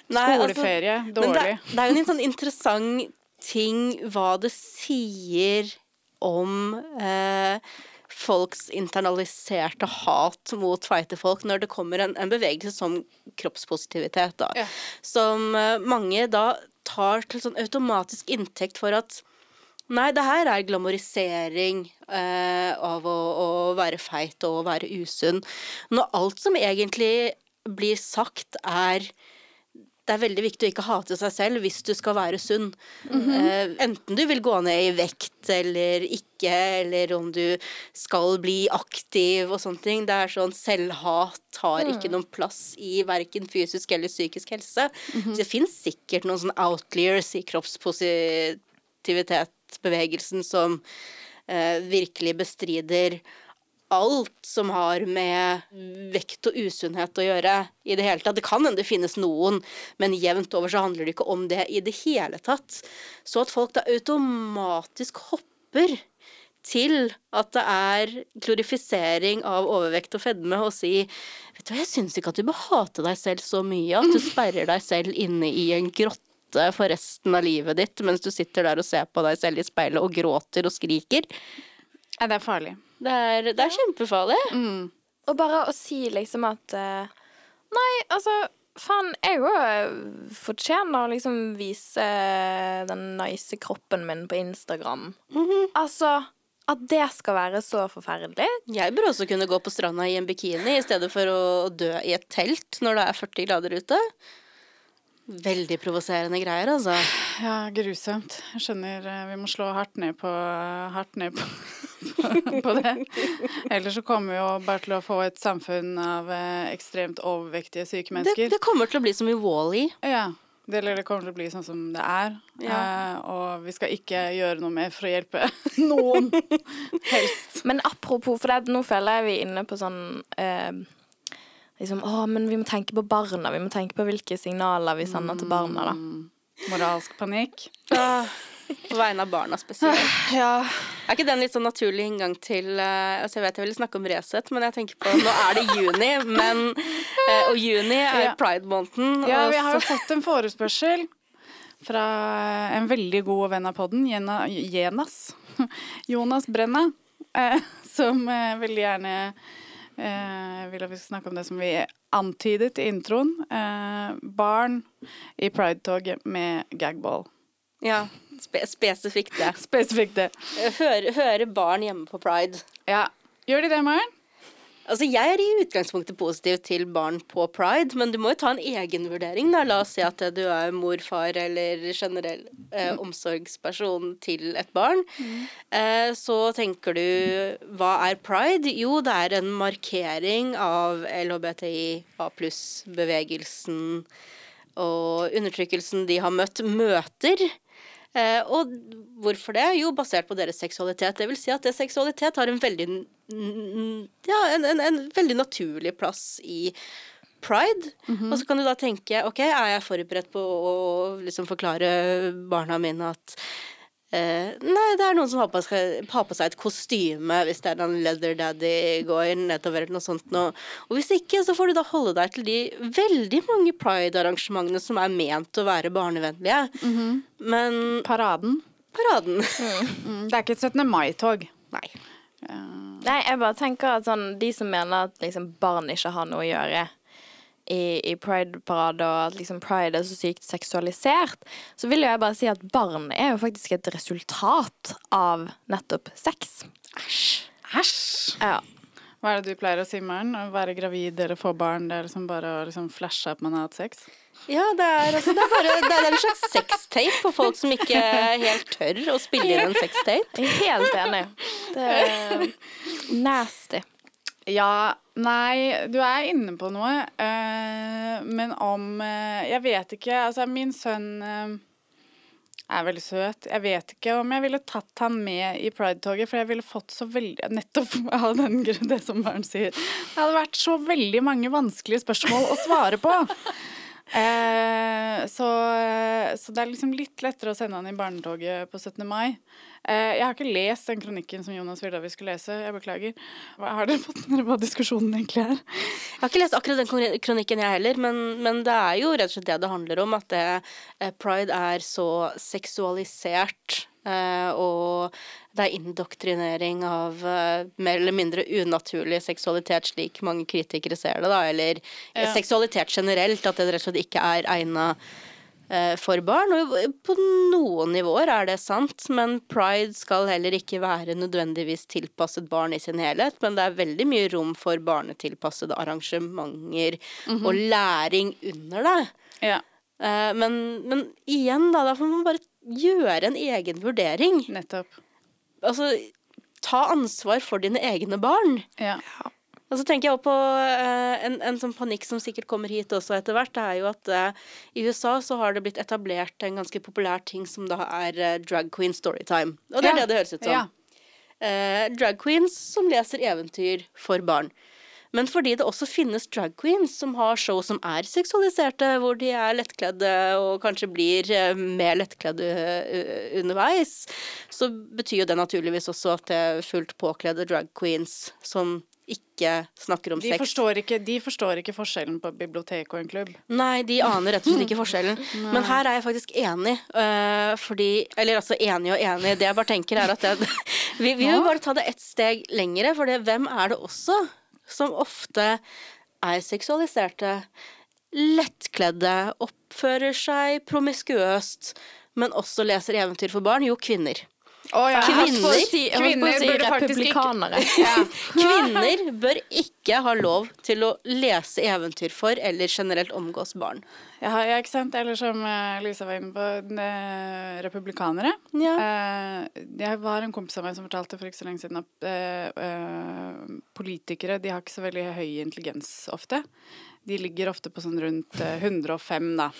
Nei, altså- Skoleferie, Men dårlig. det, det er jo en sånn interessant ting hva det sier om eh, folks internaliserte hat mot feite når det kommer en, en bevegelse som kroppspositivitet, da. Ja. Som eh, mange da tar til sånn automatisk inntekt for at Nei, det her er glamorisering eh, av å, å være feit og å være usunn. Når alt som egentlig blir sagt, er det er veldig viktig å ikke hate seg selv hvis du skal være sunn. eh, enten du vil gå ned i vekt eller ikke, eller om du skal bli aktiv og sånne ting. Det er sånn Selvhat har ikke noen plass i verken fysisk eller psykisk helse. Så det fins sikkert noen sånne outliers i kroppspositivitetsbevegelsen som eh, virkelig bestrider alt som har med vekt og usunnhet å gjøre i det hele tatt. Det kan hende det finnes noen, men jevnt over så handler det ikke om det i det hele tatt. Så at folk da automatisk hopper til at det er glorifisering av overvekt og fedme, og si Vet du hva, jeg syns ikke at du bør hate deg selv så mye at du sperrer deg selv inne i en grotte for resten av livet ditt mens du sitter der og ser på deg selv i speilet og gråter og skriker. Ja, det er farlig. Det er, det er kjempefarlig. Og bare å si liksom at eh, Nei, altså Faen, jeg òg fortjener å liksom vise den nice kroppen min på Instagram. Altså At det skal være så forferdelig. Jeg burde også kunne gå på stranda i en bikini i stedet for å dø i et telt når det er 40 grader ute. Veldig provoserende greier, altså. Ja, grusomt. Jeg skjønner eh, vi må slå hardt ned på, hardt ned på, på det. Ellers så kommer vi jo bare til å få et samfunn av eh, ekstremt overvektige syke Det, mennesker. det kommer til å bli som i Wall-E. Ja. Det, eller det kommer til å bli sånn som det er. Ja. Eh, og vi skal ikke gjøre noe mer for å hjelpe noen. Helst. Men apropos, for det, nå føler jeg vi er inne på sånn eh, Liksom, å, men vi må tenke på barna. Vi må tenke på hvilke signaler vi sender til barna, da. Moralsk panikk. På vegne av barna spesielt. Ja. Er ikke den litt sånn naturlig inngang til uh, Altså Jeg vet jeg ville snakke om Resett, men jeg tenker på Nå er det juni, men uh, Og juni er Ja. pride-måneden. Ja, og vi har jo fått en forespørsel fra en veldig god venn av podden, Jena, Jenas. Jonas Brenna, uh, som veldig gjerne eh, vil at vi skal snakke om det som vi antydet i introen. Eh, barn i pridetoget med gagball. Ja, spe spesifikt det. Spesifikt det. Høre, høre barn hjemme på pride. Ja. Gjør de det, Maren? Altså, Jeg er i utgangspunktet positiv til barn på pride, men du må jo ta en egenvurdering. da. La oss si at du er mor, far eller generell eh, omsorgsperson til et barn. Eh, så tenker du hva er pride? Jo, det er en markering av LHBTI-A pluss-bevegelsen og undertrykkelsen de har møtt, møter. Eh, og hvorfor det? Jo, basert på deres seksualitet. Det vil si at det seksualitet har en veldig, ja, en, en, en veldig naturlig plass i pride. Og så kan du da tenke ok, er jeg forberedt på å liksom forklare barna mine at eh, nei, det er noen som har på, seg, har på seg et kostyme hvis det er en leather daddy går nedover eller noe sånt Nå. Og hvis ikke, så får du da holde deg til de veldig mange pride-arrangementene som er ment å være barnevennlige. Men Paraden. paraden. Mm, det er ikke et 17. mai-tog. Nei. Nei, jeg bare tenker at sånn De som mener at liksom barn ikke har noe å gjøre i, i pride-parade, og at liksom pride er så sykt seksualisert, så vil jo jeg bare si at barn er jo faktisk et resultat av nettopp sex. Æsj! Ja. Hva er det du pleier å si, Maren? Å være gravid eller få barn? Det er liksom bare å liksom flashe at man har hatt sex? Ja, det er, altså, det er bare det er en slags sextape for folk som ikke helt tør å spille inn en sextape. Helt enig. Det er nasty. Ja, nei, du er inne på noe. Uh, men om uh, Jeg vet ikke. Altså, min sønn uh, er veldig søt. Jeg vet ikke om jeg ville tatt han med i Pride-toget, for jeg ville fått så veldig Nettopp av den grunn, det som barn sier. Det hadde vært så veldig mange vanskelige spørsmål å svare på. Så, så det er liksom litt lettere å sende han i barnetoget på 17. mai. Eh, jeg har ikke lest den kronikken som Jonas ville vi skulle lese. Jeg beklager. Har dere fått med dere hva diskusjonen egentlig er? Jeg har ikke lest akkurat den kronikken, jeg heller, men, men det er jo rett og slett det det handler om. At det, eh, pride er så seksualisert. eh, og det er indoktrinering av mer eller mindre unaturlig seksualitet, slik mange kritikere ser det, da. Eller Ja. seksualitet generelt. At det rett og slett ikke er egna for barn. Og på noen nivåer er det sant, men pride skal heller ikke være nødvendigvis tilpasset barn i sin helhet. Men det er veldig mye rom for barnetilpassede arrangementer og læring under det. Ja, Eh, men, men igjen, da, da får man bare gjøre en egen vurdering. nettopp. Altså, ta ansvar for dine egne barn. Ja. Og så tenker jeg også på eh, en, en sånn panikk som sikkert kommer hit også etter hvert. Det er jo at eh, i USA så har det blitt etablert en ganske populær ting som da er eh, drag queen storytime. Og det er Ja. det det høres ut som. Ja. Drag queens som leser eventyr for barn. Men fordi det også finnes drag queens som har show som er seksualiserte, hvor de er lettkledde og kanskje blir mer lettkledde underveis, så betyr jo det naturligvis også at det er fullt påkledde drag queens som ikke snakker om De, sex. forstår ikke, de forstår ikke forskjellen på bibliotek og en klubb. Nei, de aner rett og slett ikke forskjellen. Men her er jeg faktisk enig. øh, fordi Eller altså enig og enig. Det jeg bare tenker, er at jeg, vi, vi vil bare ta det ett steg lengre. For det, hvem er det også som ofte er seksualiserte, lettkledde, oppfører seg promiskuøst, men også leser eventyr for barn? Jo, kvinner. Å ja. Kvinner- si, kvinner si burde faktisk ikke- Ja. Kvinner bør ikke ha lov til å lese eventyr for eller generelt omgås barn. Ja, ja, ikke sant? Eller som eh, Lisa var inne på, republikanere. Ja. Eh, jeg var en kompis av meg som fortalte for ikke så lenge siden at eh, eh, politikere de har ikke så veldig høy intelligens ofte. De ligger ofte på sånn rundt eh, 105, da.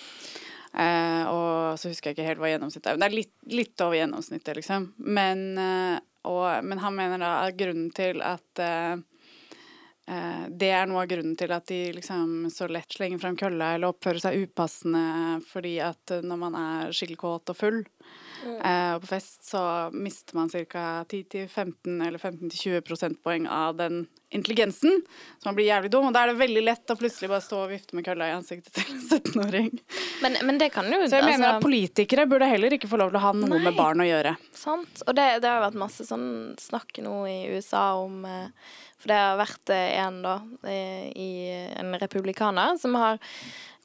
Eh, og så husker jeg ikke helt hva gjennomsnittet er. Det er litt, litt over gjennomsnittet, liksom. Men, eh, og, men han mener da at grunnen til at eh, Eh, Det er noe av grunnen til at de liksom så lett slenger frem kølla eller oppfører seg upassende fordi at eh, når man er skikkelig kåt og full eh, og på fest, så mister man ca. 10-15 eller 15-20 prosentpoeng av den intelligensen. Så man blir jævlig dum, og da er det veldig lett å plutselig bare stå og vifte med kølla i ansiktet til en 17-åring. Men, men det kan jo Så jeg mener at altså, politikere burde heller ikke få lov til å ha noe Nei. med barn å gjøre. Sant. Og det, det har vært masse sånn snakk nå i USA om eh, For det har vært eh, en, da, eh, i en republikaner som har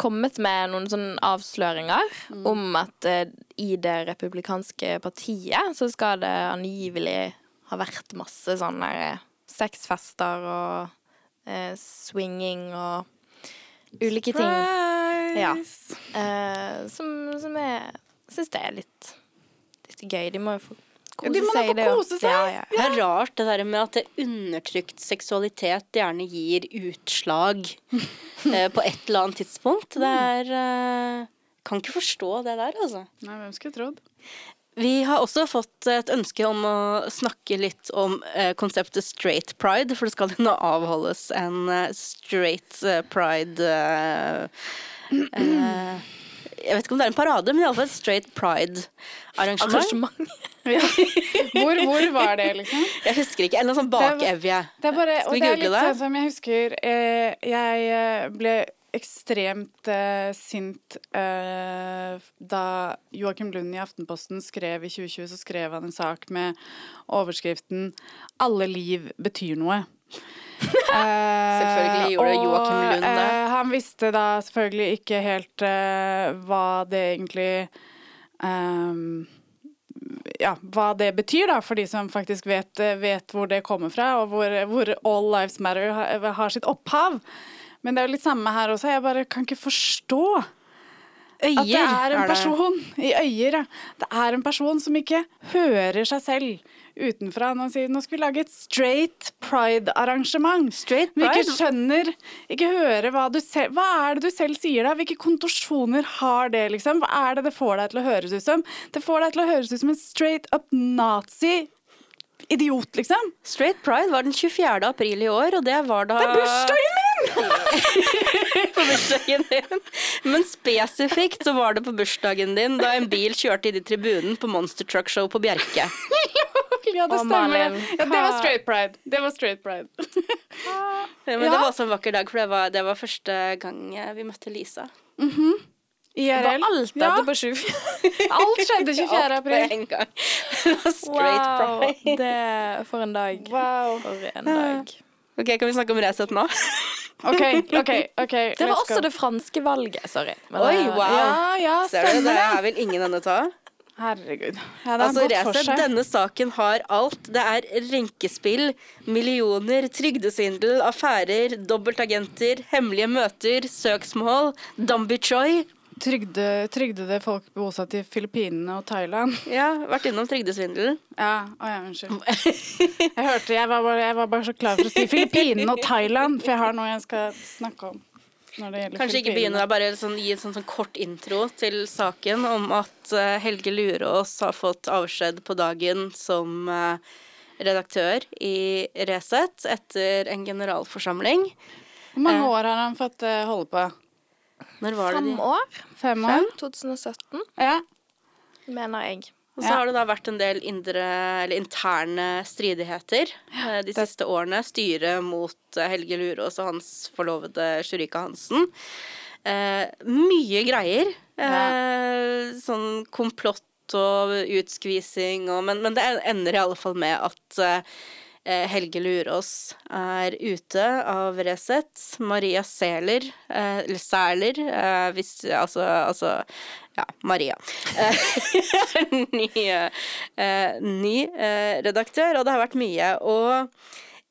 kommet med noen sånne avsløringer om at eh, i det republikanske partiet så skal det angivelig ha vært masse sånne sexfester og eh, swinging og ulike ting. Ja. Eh, som, som jeg syns det er litt, litt gøy. De må jo få kose ja, seg. i det kose seg. Ja, ja. Det er rart det der med at det undertrykt seksualitet gjerne gir utslag eh, på et eller annet tidspunkt. Det er eh, Kan ikke forstå det der, altså. Nei, hvem skulle trodd? Vi har også fått et ønske om å snakke litt om eh, konseptet straight pride, for det skal nå avholdes en eh, straight eh, pride eh, eh, Jeg vet ikke om det er en parade, men iallfall et straight pride-arrangement. Ja. Hvor, hvor var det, liksom? Jeg husker ikke. Eller noe sånn bakevje. Skal vi det google det? sånn som jeg husker eh, Jeg eh, ble ekstremt eh, sint eh, da Joakim Lund i Aftenposten skrev i 2020, så skrev han en sak med overskriften 'Alle liv betyr noe'. Selvfølgelig gjorde og, Joakim Lund det. eh, han visste da selvfølgelig ikke helt eh, hva det egentlig um, ja, hva det betyr, da, for de som faktisk vet, eh, vet hvor det kommer fra, og hvor, hvor All Lives Matter har, har sitt opphav. Men det er jo litt samme her også. Jeg bare kan ikke forstå Øyer at det er en person i øyer. Ja. Det er en person som ikke hører seg selv utenfra. Nå sier nå skal vi lage et straight pride-arrangement. Straight Vi ikke skjønner, ikke hører hva du selv Hva er det du selv sier da? Hvilke kontorsjoner har det, liksom? Hva er det det får deg til å høres ut som? Det får deg til å høres ut som en straight up nazi. Idiot, liksom. Straight Pride var den 24. april i år, og det var da Det er bursdagen min! på bursdagen din. Men spesifikt så var det på bursdagen din da en bil kjørte inn i tribunen på Monster Truck Show på Bjerke. ja, det Å, stemmer. Malin, Ja, det var straight pride. Det var straight pride. Men det var også en vakker dag, for det var, det var første gang eh, vi møtte Lisa. IRL. Var alt ja, på 24? alt skjedde 24. Alt på april. en gang. Det straight Wow, pride. det For en dag. Wow. For en dag. Ok, Kan vi snakke om Resett nå? OK, OK. ok. Det var også det franske valget, sorry. Men Oi, wow. Ja, ja, Ser du, det her vil ingen ende ta. Herregud. Ja, Altså, Resett, denne saken har alt. Det er renkespill, millioner, trygdesvindel, affærer, dobbeltagenter, hemmelige møter, søksmål, Dambi Choi. Trygde, trygdede folk bosatt i Filippinene og Thailand. Ja, vært innom trygdesvindelen. Ja, å ja, unnskyld. Jeg hørte, jeg var, bare, jeg var bare så klar for å si Filippinene og Thailand, for jeg har noe jeg skal snakke om. Når det gjelder Kanskje ikke begynne da, bare sånn, gi en sånn, sånn kort intro til saken om at uh, Helge Lurås har fått avskjed på dagen som uh, redaktør i Resett etter en generalforsamling. Hvor mange år har han fått uh, holde på? Når var det Fem de? år? Fem år? 2017, Ja. mener jeg. Og så Ja. har det da vært en del indre, eller interne stridigheter ja, de siste årene. Styret mot eh, Helge Lurås og hans forlovede Shurika Hansen. Eh, mye greier. Eh, sånn komplott og utskvising og Men, men det ender i alle fall med at eh, Helge Lurås er ute av Resett. Maria Sæler, eh, eller Sæler, eh, hvis Altså, altså ja, Maria. Eh, ny eh, ny eh, redaktør, og det har vært mye. Og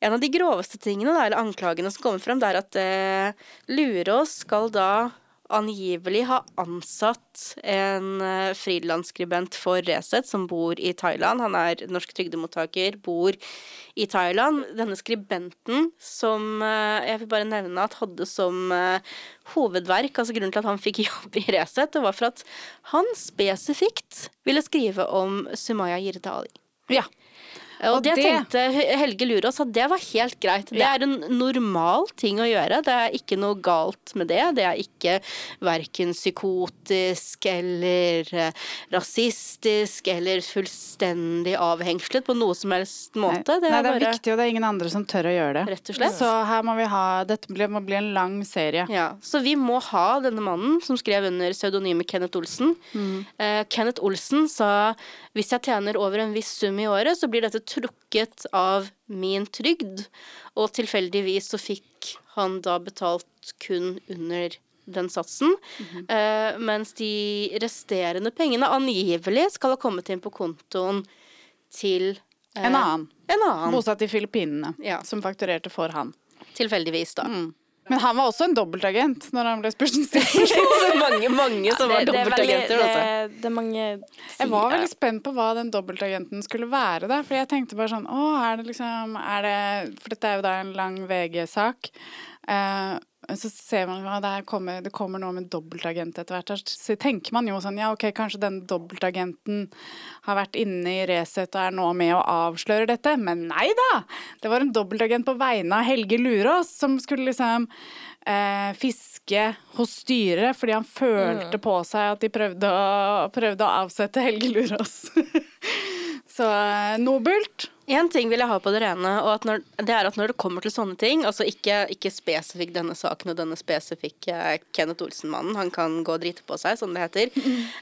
en av de groveste tingene, eller anklagene som kommer frem, det er at eh, Lurås skal da angivelig ha ansatt en uh, frilansskribent for Resett som bor i Thailand. Han er norsk trygdemottaker, bor i Thailand. Denne skribenten som eh, jeg vil bare nevne at hadde som eh, hovedverk, altså grunnen til at han fikk jobb i Resett, det var for at han spesifikt ville skrive om Sumaya Jirde Ali. ja. Og, Og det, det- tenkte Helge Lurås at det var helt greit. Det er en normal ting å gjøre. Det er ikke noe galt med det. Det er ikke verken psykotisk eller eh, rasistisk eller fullstendig avhengslet på noe som helst måte. Det Nei, er det er bare viktig, og det er ingen andre som tør å gjøre det. Rett og slett. Så her må vi ha Dette må bli en lang serie. Ja, Så vi må ha denne mannen som skrev under pseudonymet Kenneth Olsen. Mm. Uh, Kenneth Olsen sa hvis jeg tjener over en viss sum i året, så blir dette trukket av min trygd. Og tilfeldigvis så fikk han da betalt kun under den satsen. mm -hmm. uh, mens de resterende pengene angivelig skal ha kommet inn på kontoen til uh, En annen. En annen. Bosatt i Filippinene, Ja. som fakturerte for han. Tilfeldigvis, da. Men han var også en dobbeltagent når han ble spurt om stilling. mange, mange som var er dobbeltagenter. det, altså. det er mange Jeg var veldig spent på hva den dobbeltagenten skulle være. Da, for jeg tenkte bare sånn Å, er det liksom er det, For dette er jo da en lang VG-sak. Eh, så ser man at det, kommer, det kommer noe med dobbeltagent etter hvert. Så tenker man jo sånn Ja, OK, kanskje den dobbeltagenten har vært inne i Resett og er nå med å avsløre dette. Men nei da! Det var en dobbeltagent på vegne av Helge Lurås som skulle liksom eh, fiske hos styret fordi han følte på seg at de prøvde å, prøvde å avsette Helge Lurås. Så eh, nobelt. Én ting vil jeg ha på det rene, og at når, det er at når det kommer til sånne ting Altså ikke, ikke spesifikt denne saken og denne spesifikke Kenneth Olsen-mannen, han kan gå og drite på seg, som det heter.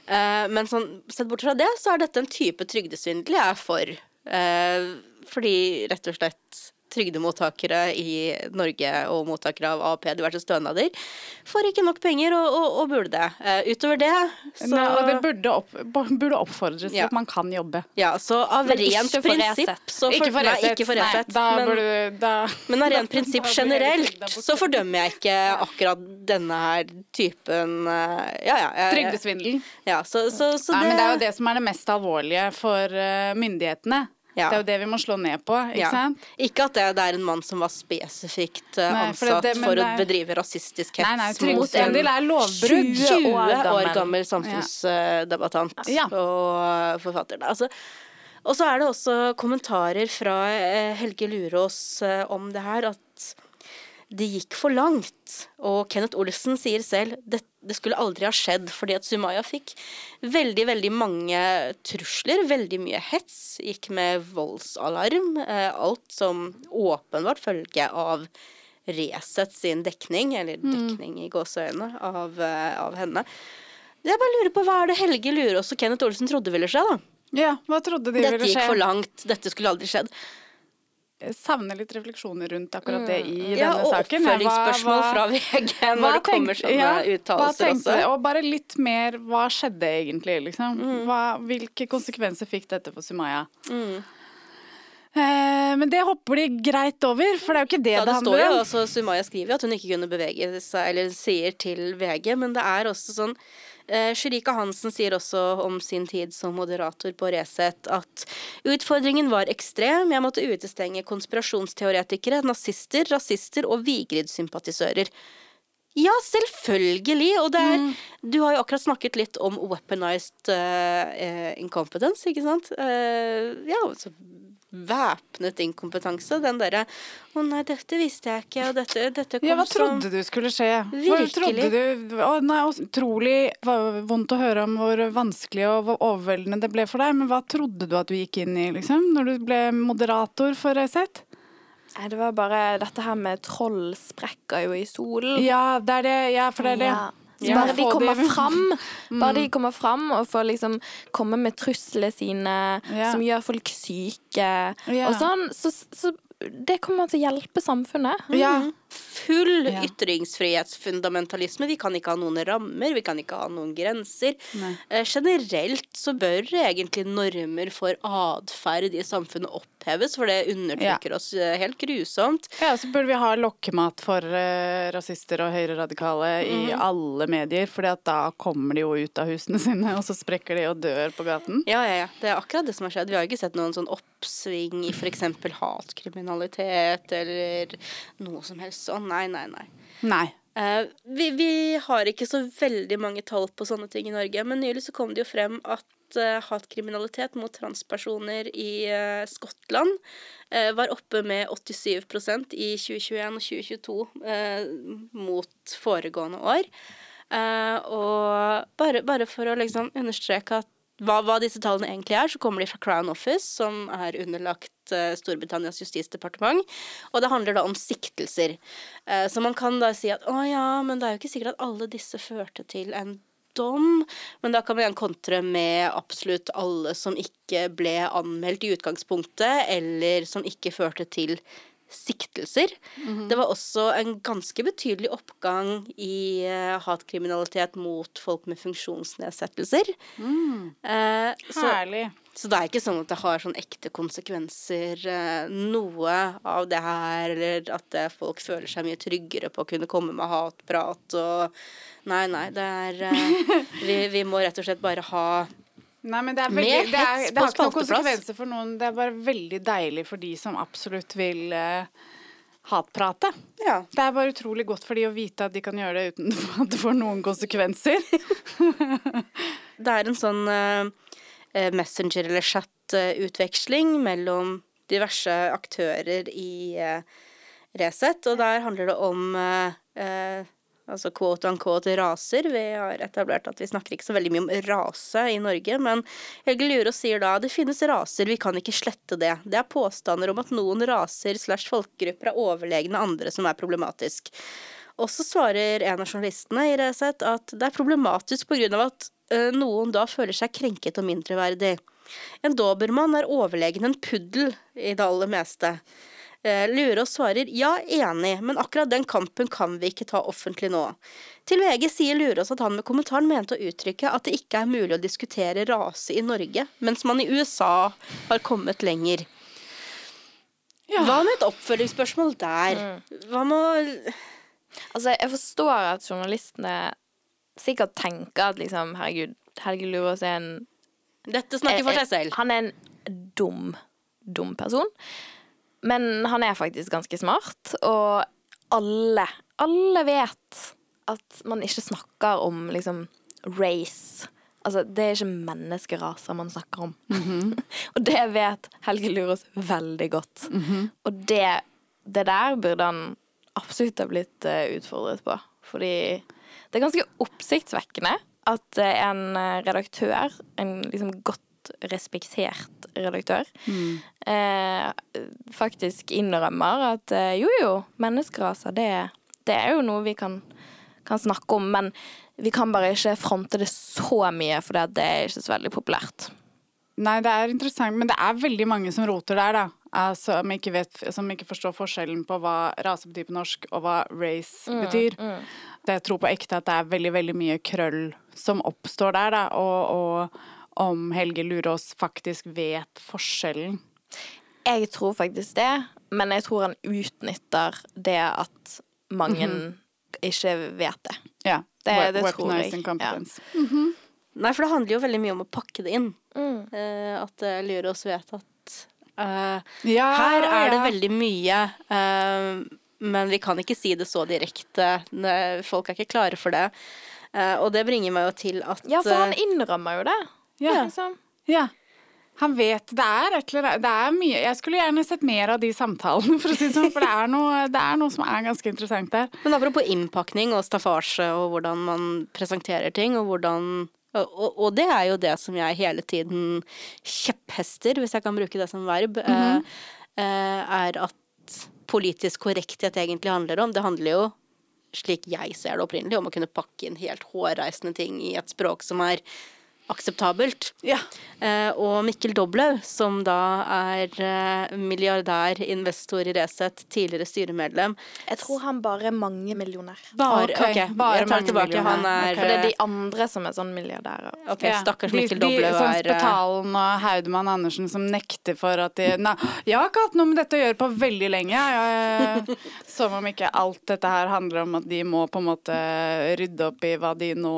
uh, men sånn, sett bort fra det, så er dette en type trygdesvindel jeg er for. Uh, fordi rett og slett trygdemottakere i Norge og mottakere av AAP, diverse stønader, får ikke nok penger og, og, og burde det. Eh, utover det, så Nei, og det burde, opp, burde oppfordres til Ja. at man kan jobbe. Ja, så av Men rent prinsipp. Ikke for nei, Resett. ikke for Resett, men- burde du da, Men av rent prinsipp generelt så fordømmer jeg ikke akkurat denne her typen uh, Ja, ja. jeg- Trygdesvindel. Ja, så, så, så Nei, det, men det er jo det som er det mest alvorlige for eh, myndighetene. Ja. Det er jo det vi må slå ned på, ikke ja. sant? Ikke at det, det er en mann som var spesifikt uh, Nei, for ansatt det- men for å det bedrive rasistisk hets mot en trygdesvindel er 20 20 år år gammel, samfunnsdebattant Ja. og forfatter. da. Altså, og så er det også kommentarer fra eh, Helge Lurås eh, om det her, at det gikk for langt. Og Kenneth Olsen sier selv det, det skulle aldri ha skjedd fordi at Sumaya fikk veldig, veldig mange trusler, veldig mye hets, gikk med voldsalarm. Eh, alt som åpenbart følge av Resett sin dekning, eller dekning i gåseøynene, av, eh, av henne. Jeg bare lurer på hva er det Helge Lurås og Kenneth Olsen trodde ville skje, da? Ja, hva trodde de Dette ville gikk for langt, dette skulle aldri skjedd. Jeg savner litt refleksjoner rundt akkurat det i Mm. Ja, denne og saken. Ja, og oppfølgingsspørsmål fra VG når det kommer sånne ja, uttalelser også. Og bare litt mer hva skjedde egentlig, liksom. Mm. Hva, hvilke konsekvenser fikk dette for Sumaya? Mm. Eh, men det hopper de greit over, for det er jo ikke det Ja, det, det handler om. Sumaya skriver at hun ikke kunne bevege seg, eller sier til VG, men det er også sånn eh, Hansen sier også om sin tid som moderator på Resett at utfordringen var ekstrem. Jeg måtte utestenge konspirasjonsteoretikere, nazister, rasister og Vigrid-sympatisører. Ja, selvfølgelig. Og det er Du har jo akkurat snakket litt om weaponized eh, incompetence, ikke sant? Uh, ja, altså væpnet inkompetanse. Den derre 'Å nei, dette visste jeg ikke', og dette, dette kom Ja, hva som trodde du skulle skje? Hva Virkelig. trodde du Å nei, utrolig vondt å høre om hvor vanskelig og hvor overveldende det ble for deg, men hva trodde du at du gikk inn i, liksom, når du ble moderator for Resett? Nei, det var bare dette her med troll sprekker jo i solen. Ja, det er det. Ja, for det er det. Ja. Så bare de kommer fram, bare de kommer fram og får liksom komme med truslene sine Ja. som gjør folk syke Ja. og sånn, så, så det kommer til å hjelpe samfunnet. Ja. Full Ja. ytringsfrihetsfundamentalisme. Vi kan ikke ha noen rammer, vi kan ikke ha noen grenser. Nei. Eh, generelt så bør egentlig normer for atferd i samfunnet oppheves, for det undertrykker oss eh, helt grusomt. Ja, så burde vi ha lokkemat for uh, rasister og høyreradikale i Mhm. alle medier, for da kommer de jo ut av husene sine, og så sprekker de og dør på gaten. Ja, ja, ja. Det er akkurat det som har skjedd. Vi har ikke sett noen sånn oppsving i f.eks. hatkriminalitet eller noe som helst sånn. Nei, nei, nei. Nei. Eh, vi, vi har ikke så veldig mange tall på sånne ting i Norge, men nylig så kom det jo frem at eh, hatkriminalitet mot transpersoner i eh, Skottland var oppe med 87% i 2021 og 2022 eh, mot foregående år. Og bare, bare for å liksom understreke at hva, hva disse tallene egentlig er, så kommer de fra Crown Office, som er underlagt uh, Storbritannias justisdepartement. Og det handler da om siktelser. Uh, så man kan da si at å ja, men det er jo ikke sikkert at alle disse førte til en dom. Men da kan man kontre med absolutt alle som ikke ble anmeldt i utgangspunktet, eller som ikke førte til siktelser. Det var også en ganske betydelig oppgang i uh, hatkriminalitet mot folk med funksjonsnedsettelser. Mm. så, Herlig. så det er ikke sånn at det har sånn ekte konsekvenser, uh, noe av det her, eller at folk føler seg mye tryggere på å kunne komme med hatprat og Nei, nei, det er vi, vi må rett og slett bare ha Nei, men det er Mer hets det er, det på har ikke noen konsekvenser for noen. Det er bare veldig deilig for de som absolutt vil eh, hatprate. Ja. Det er bare utrolig godt for de å vite at de kan gjøre det uten at det får noen konsekvenser. Det er en sånn eh, eh, messenger- eller chat-utveksling mellom diverse aktører i eh, Resett, og der handler det om eh, eh, altså quote unquote raser. Vi har etablert at vi snakker ikke så veldig mye om rase i Norge, men Helge Lurås sier da det finnes raser, vi kan ikke slette det. Det er påstander om at noen raser slash folkegrupper er overlegne andre som er problematisk. Og så svarer en av journalistene i Resett at det er problematisk pga. at uh, noen da føler seg krenket og mindreverdig. En dobermann er overlegen en puddel i det aller meste. Uh, Lurås svarer ja, enig, men akkurat den kampen kan vi ikke ta offentlig nå. Til VG sier Lurås at han med kommentaren mente å uttrykke at det ikke er mulig å diskutere rase i Norge, mens man i USA har kommet lenger. Ja. Hva med et oppfølgingsspørsmål der? Mm. Hva med Altså, jeg forstår at journalistene sikkert tenker at liksom, herregud, Helge Lurås er en Dette snakker for seg selv. Han er en dum, dum person. Men han er faktisk ganske smart, og alle, alle vet at man ikke snakker om liksom race. Altså, det er ikke menneskeraser man snakker om. Mm -hmm. og det vet Helge Lurås veldig godt. Mm -hmm. Og det, det der burde han absolutt ha blitt uh, utfordret på. Fordi det er ganske oppsiktsvekkende at uh, en eh, redaktør, en liksom godt respektert redaktør, mm. eh, faktisk innrømmer at jo, jo, menneskeraser, det, det, er jo noe vi kan, kan, snakke om, men vi kan bare ikke fronte det så mye, for det er ikke så veldig populært. Nei, det er interessant, men det er veldig mange som roter der, da som ikke, vet, som ikke forstår forskjellen på hva rase betyr på norsk, og hva race mm, betyr. Mm. Det jeg tror på ekte at det er veldig, veldig mye krøll som oppstår der, da, og, og om Helge Lurås faktisk vet forskjellen. Jeg tror faktisk det, men jeg tror han utnytter det at mange mm -hmm. ikke vet det. Ja. Det, det tror jeg. Ja. Mm -hmm. Nei, for det handler jo veldig mye om å pakke det inn. Mm. Uh, at uh, Lurås vet at Uh, ja, her er det veldig mye, uh, men vi kan ikke si det så direkte. Folk er ikke klare for det. Og det bringer meg jo til at Ja, for han innrømmer jo det. Ja. Liksom. ja. Han vet det er Det er mye Jeg skulle gjerne sett mer av de samtalene, for å si det sånn. For det er, noe, det er noe som er ganske interessant der. Men apropos innpakning og staffasje og hvordan man presenterer ting, og hvordan og, og, det er jo det som jeg hele tiden kjepphester, hvis jeg kan bruke det som verb, mm -hmm. er at politisk korrekthet egentlig handler om. Det handler jo, slik jeg ser det opprinnelig, om å kunne pakke inn helt hårreisende ting i et språk som er akseptabelt. Ja. Eh, og Mikkel Doblaug, som da er eh, milliardær, investor i Resett, tidligere styremedlem Jeg tror han bare er mange millioner. Bare, okay. okay. bare mange tilbake. millioner. Er, okay. For det er de andre som er sånn milliardærer. Ok, ja. Stakkars Mikkel Doblaug er Sånn Spetalen og Haudemann Andersen som nekter for at de Nei, jeg har ikke hatt noe med dette å gjøre på veldig lenge. Jeg, som om ikke alt dette her handler om at de må på en måte rydde opp i hva de nå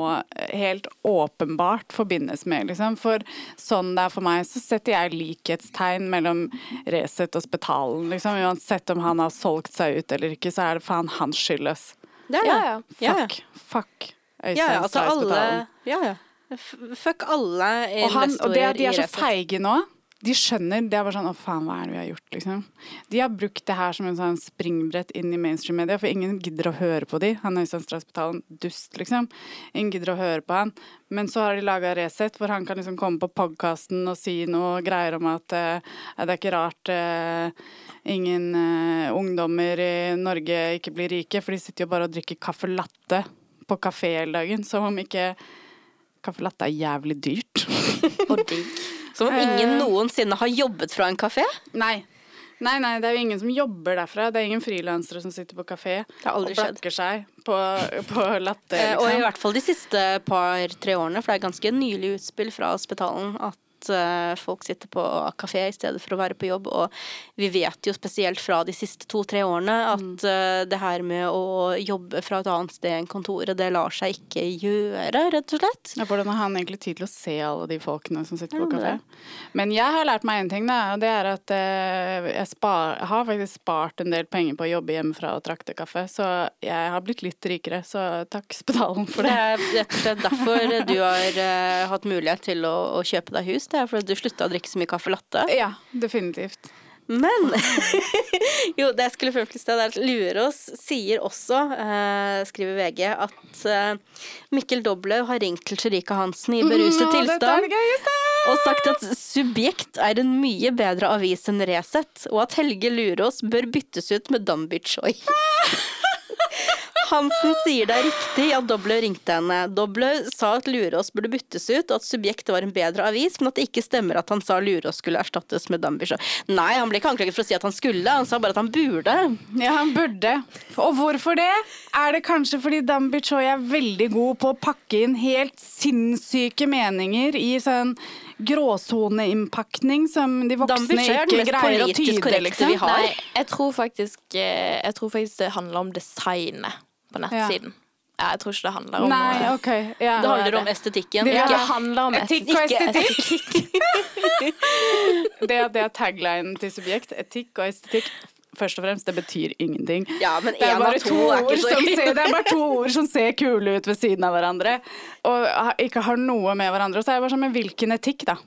helt åpenbart forbinder regnes med, liksom. For sånn det er for meg, så setter jeg likhetstegn mellom Resett og Spetalen, liksom. Uansett om han har solgt seg ut eller ikke, så er det faen hans skyld, ass. Ja, ja. Fuck. Fuck. Øystein ja, altså alle, ja, ja. Fuck alle investorer og, Resett. og det de er så feige nå de skjønner. Det er bare sånn Å, faen, hva er det vi har gjort, liksom? De har brukt det her som en sånn springbrett inn i mainstream-media, for ingen gidder å høre på de. Han Øystein Straksbetalen, dust, liksom. Ingen gidder å høre på han. Men så har de laga Resett, hvor han kan liksom komme på podkasten og si noe greier om at uh, det er ikke rart uh, ingen uh, ungdommer i Norge ikke blir rike, for de sitter jo bare og drikker caffè latte på kafé hele dagen, som om ikke Caffè latte er jævlig dyrt. og digg. Som om ingen eh. noensinne har jobbet fra en kafé? Nei. Nei, nei, det er jo ingen som jobber derfra. Det er ingen frilansere som sitter på kafé og plakker seg på, på latte. Liksom. og i liksom. hvert fall de siste par-tre årene, for det er ganske nylig utspill fra Spetalen at uh, folk sitter på kafé i stedet for å være på jobb. Og vi vet jo spesielt fra de siste to-tre årene at mm. det her med å jobbe fra et annet sted enn kontoret, det lar seg ikke gjøre, rett og slett. Ja, Hvordan har han egentlig tid til å se alle de folkene som sitter på kafé? Men jeg har lært meg én ting, da, og det er at uh, jeg, spar, har faktisk spart en del penger på å jobbe hjemmefra og trakte kaffe, så jeg har blitt litt rikere. Så takk spedalen for det. Det er rett og slett derfor du har hatt mulighet til å, å kjøpe deg hus det er fordi du slutta å drikke så mye caffè latte? Ja, definitivt. Men Jo, det jeg skulle frem til i sted, er at Lurås sier også, eh, skriver VG, at eh, Mikkel Doblaug har ringt til Sherika Hansen i beruset Å, er tilstand og sagt at Subjekt er en mye bedre avis enn Resett, og at Helge Lurås bør byttes ut med Danby Choi. Hansen sier det er riktig at Doblaug ringte henne. Doblaug sa at Lurås burde byttes ut, og at Subjekt var en bedre avis, men at det ikke stemmer at han sa Lurås skulle erstattes med Danby Nei, han ble ikke anklaget for å si at han skulle, han sa bare at han burde. Ja, han burde. Og hvorfor det? Er det kanskje fordi Dambi er veldig god på å pakke inn helt sinnssyke meninger i sånn gråsoneinnpakning som de voksne ikke greier å tyde, liksom? Nei, jeg tror faktisk eh, Jeg tror faktisk det handler om designet på nettsiden. Ja, jeg tror ikke det handler om Nei, okay. Ja. Det handler om estetikken. Det Det Ja. handler om Etikk og ikke estetikk. Det, det er taglinen til subjekt. Etikk og estetikk. Først og fremst, det betyr ingenting. Ja, men Det er, én av bare to to er så som ser, det er bare to ord som ser kule ut ved siden av hverandre, og ikke har noe med hverandre. Og så er jeg bare sånn, men hvilken etikk, da?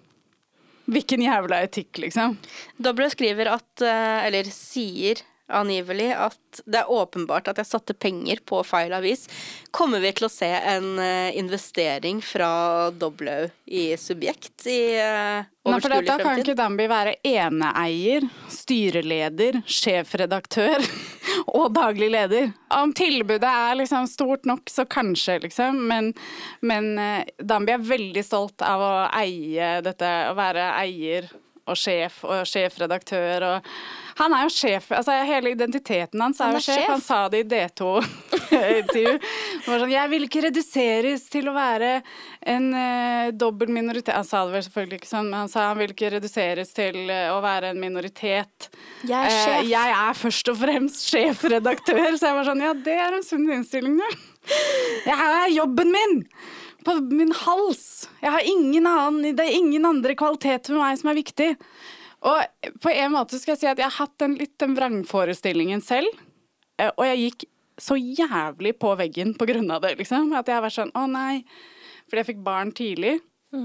Hvilken jævla etikk, liksom? Doblaug skriver at, eh, eller sier angivelig, at det er åpenbart at jeg satte penger på feil avis. Kommer vi til å se en eh, investering fra Doblaug i Subjekt i uh, fremtid? da kan ikke Dambi være eneeier, styreleder, sjefredaktør og daglig leder. Om tilbudet er liksom stort nok, så kanskje, liksom. Men, men eh, Dambi er veldig stolt av å eie dette, å være eier og sjef og sjefredaktør og Han er jo sjef. altså Hele identiteten hans er Han jo er sjef. sjef. Han sa det i D2-intervju. sånn, jeg vil ikke reduseres til å være en uh, dobbel minoritet Han sa det vel selvfølgelig ikke sånn, men han sa han vil ikke reduseres til uh, å være en minoritet. Jeg er sjef. sjef. jeg er først og fremst sjefredaktør. Så jeg var sånn, ja, det er en sunn innstilling, du. Jeg er jobben min! På min hals. Jeg har ingen annen, det er ingen andre kvaliteter med meg som er viktig. Og på en måte skal jeg si at jeg har hatt den, litt den vrangforestillingen selv. Eh, Og jeg gikk så jævlig på veggen på grunn av det, liksom. At jeg har vært sånn, å nei. Fordi jeg fikk barn tidlig.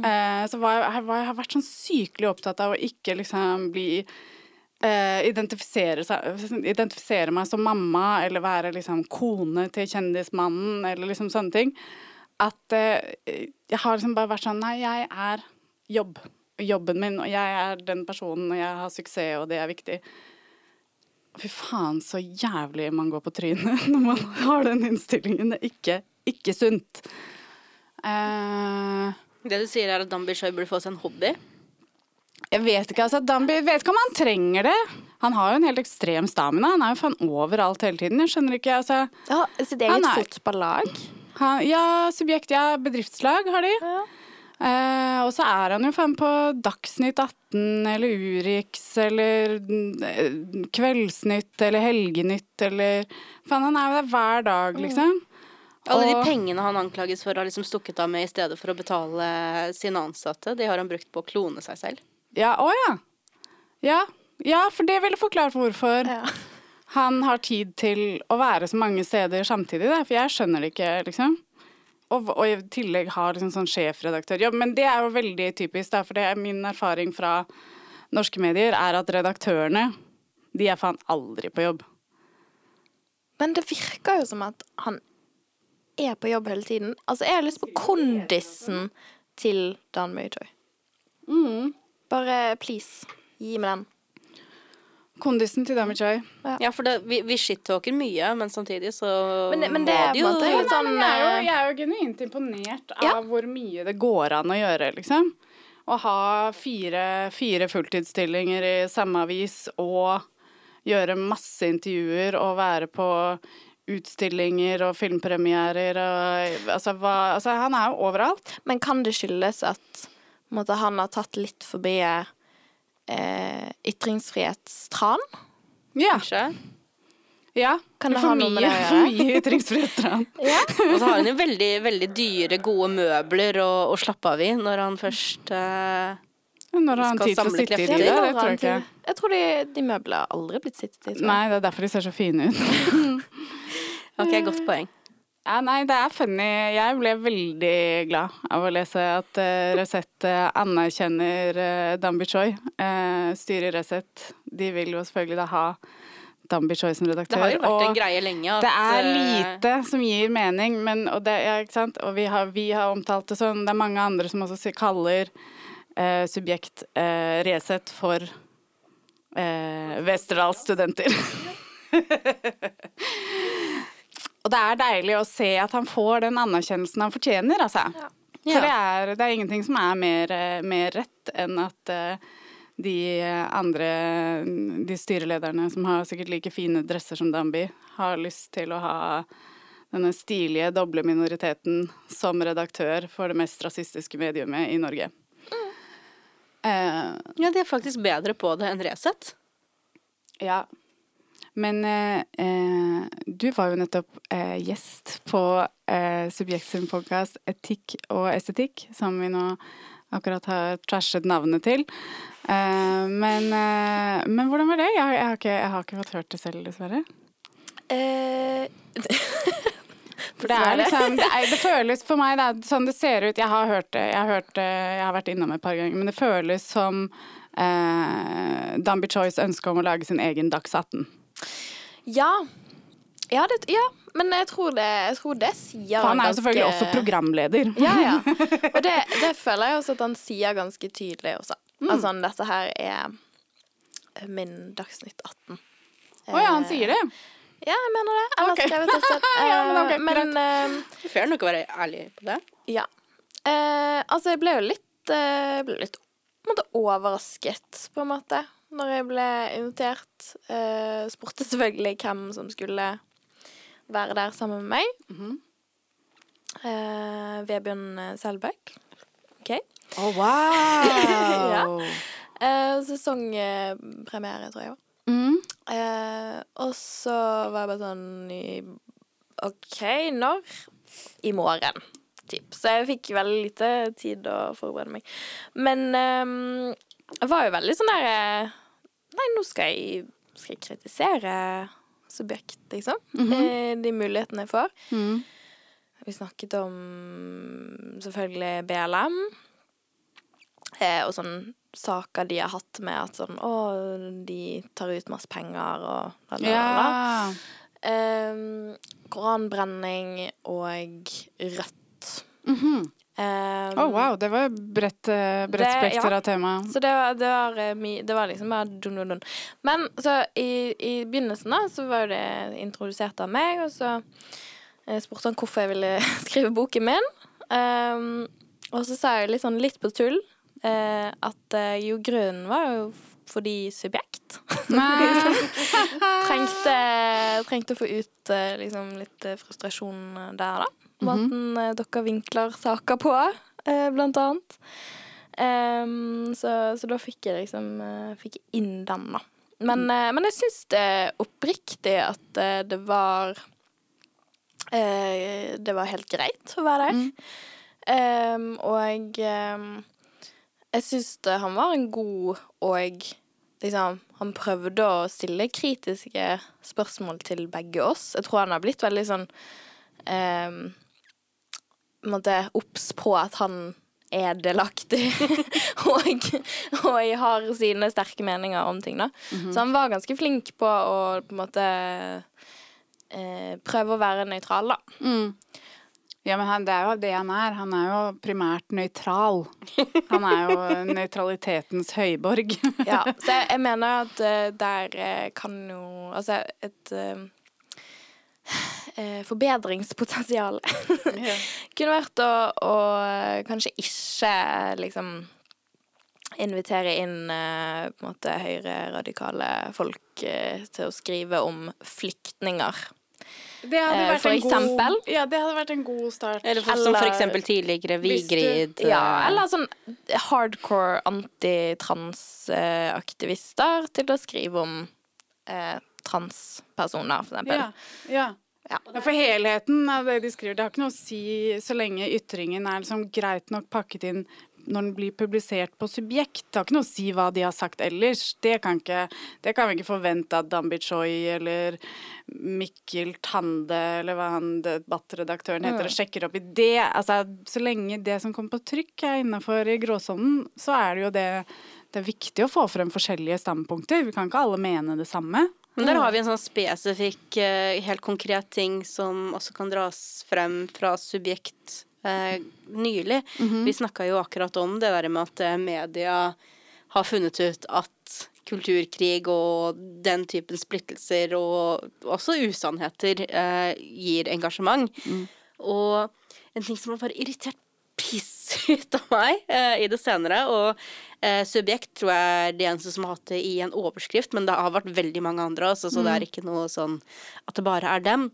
Eh, så var jeg, var, jeg har vært sånn sykelig opptatt av å ikke liksom bli eh, identifisere, identifisere meg som mamma, eller være liksom kone til kjendismannen, eller liksom sånne ting. At eh, jeg har liksom bare vært sånn Nei, jeg er jobb. Jobben min, og jeg er den personen, og jeg har suksess, og det er viktig. Fy faen, så jævlig man går på trynet når man har den innstillingen. Det er ikke, ikke sunt. Uh, Det du sier er at Dambi Choi burde få seg en hobby. jeg vet ikke, altså. Dambi vet ikke om han trenger det. Han har jo en helt ekstrem stamina. Han er jo faen overalt hele tiden. Jeg skjønner ikke, altså. Ja, sitt eget et fotballag. Han, ja, subjekt, ja. Bedriftslag har de. Ja. Eh, og så er han jo faen på Dagsnytt 18 eller Urix eller eh, Kveldsnytt eller Helgenytt eller Faen, han er jo der hver dag, liksom. Alle de pengene han anklages for å ha liksom stukket av med i stedet for å betale sine ansatte, de har han brukt på å klone seg selv. Ja, å ja. Ja, ja, for det ville forklart hvorfor Ja. Han har tid til å være så mange steder samtidig. Da. For jeg skjønner det ikke, liksom. Og, og i tillegg har liksom sånn sjefredaktørjobb. Men det er jo veldig typisk, da, for det er min erfaring fra norske medier er at redaktørene, de er faen aldri på jobb. Men det virker jo som at han er på jobb hele tiden. Altså, jeg har lyst på kondisen til Dan Møytøy. Mm. Bare please, gi meg den. Kondisen til Dami Choi. Ja, for det, vi, vi shit-talker mye, men samtidig så Men men det må måte litt sånn, jeg, er jo, eh, jeg er jo genuint imponert av Ja. hvor mye det går an å gjøre, liksom. Å ha fire, fire fulltidsstillinger i samme avis og gjøre masse intervjuer og være på utstillinger og filmpremierer og altså, hva, altså han er jo overalt. Men kan det skyldes at måtte, han har tatt litt forbi eh, ytringsfrihetstran? Ja. kanskje. ja. Kan det for ha noe med det å for mye ytringsfrihetstran. Ja. Og så har han jo veldig, veldig dyre, gode møbler å, å slappe av i når han først eh, Når han har tid til å sitte i det? Det tror jeg ikke. Jeg tror de, de møblene har aldri blitt sittet i. Nei, det er derfor de ser så fine ut. Ok, godt poeng. Ja, nei, det er funny. Jeg ble veldig glad av å lese at uh, Resett eh, anerkjenner uh, Dambi Choi. Uh, styret i Resett. de vil jo selvfølgelig da ha Dambi Choi som redaktør. Det har jo vært en greie lenge at det er lite som gir mening, men, og, det, ja, ikke sant? og vi, har, vi har omtalt det sånn. Det er mange andre som også kaller uh, subjekt uh, Resett for uh, Westerdals studenter. og det er deilig å se at han får den anerkjennelsen han fortjener, altså. For det er, det er ingenting som er mer, eh, mer rett enn at uh, de andre De styrelederne som har sikkert like fine dresser som Dambi, har lyst til å ha denne stilige doble minoriteten som redaktør for det mest rasistiske mediumet i Norge. Eh, Ja, de er faktisk bedre på det enn Resett. ja. Men eh, eh, du var jo nettopp eh, gjest på eh, Subjekt sin podkast Etikk og estetikk, som vi nå akkurat har trashet navnet til. Eh, men, eh, men hvordan var det? Jeg, jeg, har ikke, jeg har ikke fått hørt det selv, dessverre. Eh, For det er liksom Det, er, det føles for meg det er sånn det ser ut. Jeg har hørt det, jeg har, hørt det, jeg har vært innom et par ganger, men det føles som eh, Dambi Choice ønske om å lage sin egen Dags 18. ja. Ja, det, ja, men jeg tror det, jeg tror det sier For han er jo ganske- selvfølgelig også programleder. Ja, ja. Og det, det føler jeg også at han sier ganske tydelig også. Altså, dette her er min Dagsnytt 18. Å ja, han sier det. Ja, jeg mener det. Eller Ok. skrevet det selv. Ja, men okay, men, uh, du føler nok å være ærlig på det. ja. Uh, altså, jeg ble jo litt, uh, ble litt på en måte overrasket, på en måte, når jeg ble invitert. Uh, spurte selvfølgelig hvem som skulle være der sammen med meg. Mm -hmm. uh, Vebjørn Selbekk. OK. Oh, wow! Ja. uh, sesongpremiere, tror jeg òg. Mm. Og så var jeg bare sånn i, OK, når? I morgen, typ. Så jeg fikk veldig lite tid å forberede meg. Men um, jeg var jo veldig sånn der Nei, nå skal jeg, skal jeg kritisere subjekt, liksom. eh, de mulighetene jeg får. Mm. Vi snakket om selvfølgelig BLM. Eh, og sånn saker de har hatt med at sånn Å, de tar ut masse penger og bla. Ja. Ehm, koranbrenning og Rødt. Mhm. Ehm, Å, wow. Det var bredt, eh, bredt spekter ja. av tema. Så det var, det var, eh, my, det var liksom bare dun, dun, dun. Men så i, i begynnelsen da, så var jo det introdusert av meg, og så eh, spurte han hvorfor jeg ville skrive boken min. Um, og så sa jeg litt sånn litt på tull uh, at jo, grunnen var jo fordi subjekt. Trengte, trengte å få ut liksom litt frustrasjon der, da. Måten eh, dere vinkler saker på, eh, blant annet. Um, så, så da fikk jeg liksom eh, fikk inn den, da. Men, eh, men jeg syns det oppriktig at det var Det var helt greit å være der. Ehm, og um, jeg syns han var en god og liksom Han prøvde å stille kritiske spørsmål til begge oss. Jeg tror han har blitt veldig sånn um, måte obs på at han er delaktig og, og har sine sterke meninger om ting, da. Så han var ganske flink på å på en måte eh, prøve å være nøytral, da. Mm. Ja, men han, det er jo det han er. Han er jo primært nøytral. Han er jo nøytralitetens høyborg. Ja, så jeg, jeg mener at uh, der eh, kan jo Altså et eh, eh, forbedringspotensial kunne vært å, å kanskje ikke liksom invitere inn eh, på en måte høyreradikale folk eh, til å skrive om flyktninger. Det hadde Eh, vært for en eksempel? God, ja, det hadde vært en god start. Eller for, som for eksempel tidligere du- Vigrid. Ja, eh, eller sånn hardcore antitransaktivister til å skrive om eh, transpersoner, for eksempel. Ja, ja. Ja. For helheten av det de skriver, det har ikke noe å si så lenge ytringen er liksom greit nok pakket inn når den blir publisert på subjekt. Det har ikke noe å si hva de har sagt ellers. Det kan, ikke, det kan vi ikke forvente at Dambi Choi eller Mikkel Tande eller hva han debattredaktøren heter, Mm. sjekker opp i det. Altså, så lenge det som kommer på trykk er innafor i gråsonen, så er det jo det det er viktig å få frem forskjellige standpunkter. Vi kan ikke alle mene det samme. Men der har vi en sånn spesifikk, eh, helt konkret ting som også kan dras frem fra subjekt eh, nylig. Vi snakka jo akkurat om det der med at eh, media har funnet ut at kulturkrig og den typen splittelser og også usannheter eh, gir engasjement. Og en ting som har bare irritert piss ut av meg uh, i det senere, og uh, Subjekt tror jeg er de eneste som har hatt det i en overskrift, men det har vært veldig mange andre også, så det er ikke noe sånn at det bare er dem.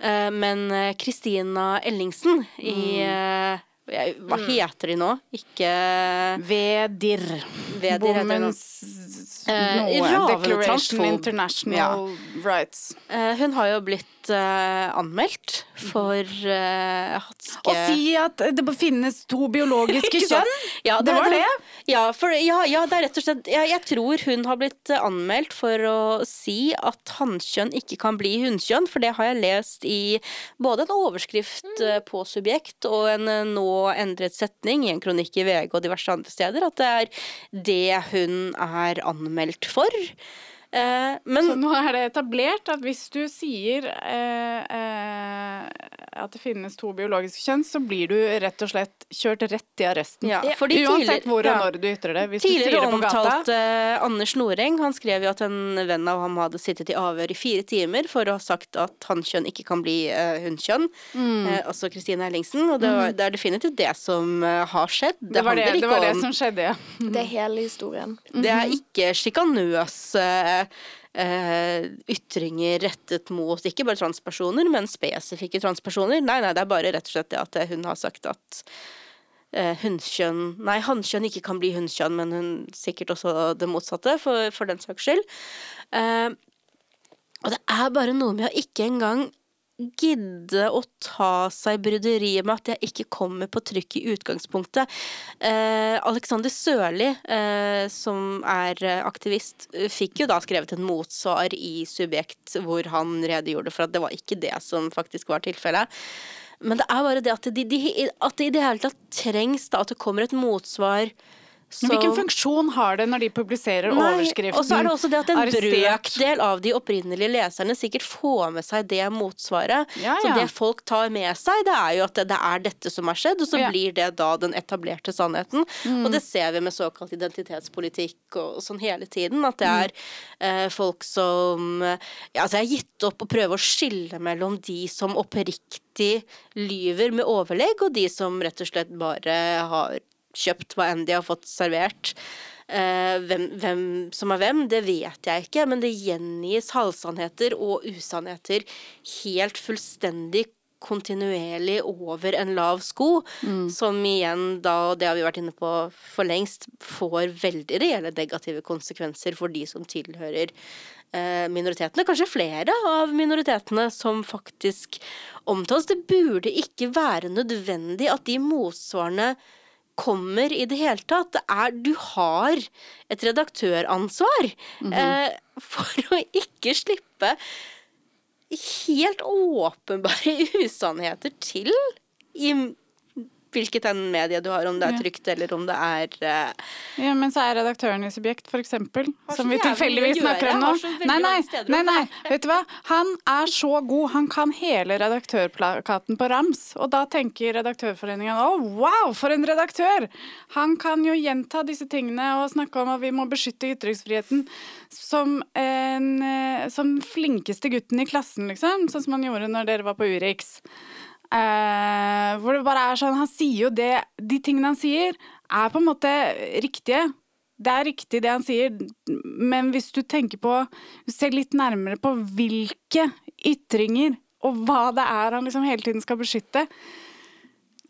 Uh, men Kristina Ellingsen i eh, jeg- Hva heter de nå? Ikke Vedir. Vedir. Women's Eh, noe. Declaration International International Rights. Eh, Hun har jo blitt eh, anmeldt for hatske Å si at det finnes to biologiske kjønn! Ja, Det var det. Ja, for, ja, ja, det er rett og slett ja, Jeg tror hun har blitt anmeldt for å si at hannkjønn ikke kan bli hunnkjønn, for det har jeg lest i både en overskrift eh, på Subjekt og en eh, nå endret setning i en kronikk i VG og diverse andre steder, at det er det hun er anmeldt for. Eh, men Så nå er det etablert at hvis du sier eh, eh, at det finnes to biologiske kjønn, så blir du rett og slett kjørt rett i arresten. Ja, fordi Uansett hvor og når du ytrer det. Hvis du sier Tidligere det på gata omtalt eh, Anders Noreng. Han skrev jo at en venn av ham hadde sittet i avhør i fire timer for å ha sagt at hannkjønn ikke kan bli uh, hunnkjønn. Mm. Eh, også Kristine Ellingsen. Og det, var, det er definitivt det som eh, har skjedd. Det, det var det, det var det om som skjedde, ja. Det er hele historien. Det er ikke sjikanøse eh, ytringer rettet mot ikke bare transpersoner, men spesifikke transpersoner. Nei, nei, det er bare rett og slett det at hun har sagt at eh, hunnkjønn Nei, hannkjønn ikke kan bli hunnkjønn, men hun sikkert også det motsatte, for, for den saks skyld. Eh, og det er bare noe med å ikke engang gidde å ta seg bryderiet med at jeg ikke kommer på trykk i utgangspunktet. Eh, Alexander Sørli, eh, som er eh, aktivist, fikk jo da skrevet en motsvar i Subjekt hvor han redegjorde for at det var ikke det som faktisk var tilfellet. Men det er bare det at, de, de, at det i det hele tatt trengs da, at det kommer et motsvar Men hvilken funksjon har det når de publiserer Nei, overskriften? Og så er det også det at en brøkdel av de opprinnelige leserne sikkert får med seg det motsvaret. Ja, Så det folk tar med seg, det er jo at det, det er dette som har skjedd, og så Ja. blir det da den etablerte sannheten. Mm. Og det ser vi med såkalt identitetspolitikk og, og sånn hele tiden, at det er eh, folk som ja, altså Jeg har gitt opp å prøve å skille mellom de som oppriktig lyver med overlegg, og de som rett og slett bare har kjøpt hva enn de har fått servert. Uh, hvem, hvem som er hvem, det vet jeg ikke, men det gjengis halvsannheter og usannheter helt fullstendig kontinuerlig over en lav sko, som igjen da, og det har vi vært inne på for lengst, får veldig reelle negative konsekvenser for de som tilhører eh, minoritetene. Kanskje flere av minoritetene som faktisk omtales. Det burde ikke være nødvendig at de motsvarene kommer i det hele tatt. Det er, du har et redaktøransvar eh, for å ikke slippe helt åpenbare usannheter til i hvilket enn medie du har, om det er trygt eller om det er uh... Ja, men så er redaktøren i Subjekt, for eksempel, som vi tilfeldigvis snakker om nå Nei, nei, nei, nei, vet du hva? Han er så god, han kan hele redaktørplakaten på rams. Og da tenker Redaktørforeningen å, wow, for en redaktør! Han kan jo gjenta disse tingene og snakke om at vi må beskytte ytringsfriheten som, en, eh, som flinkeste gutten i klassen, liksom. Sånn som han gjorde når dere var på Urix. Eh, hvor det bare er sånn Han sier jo det De tingene han sier, er på en måte riktige. Det er riktig det han sier, men hvis du tenker på Ser litt nærmere på hvilke ytringer og hva det er han liksom hele tiden skal beskytte,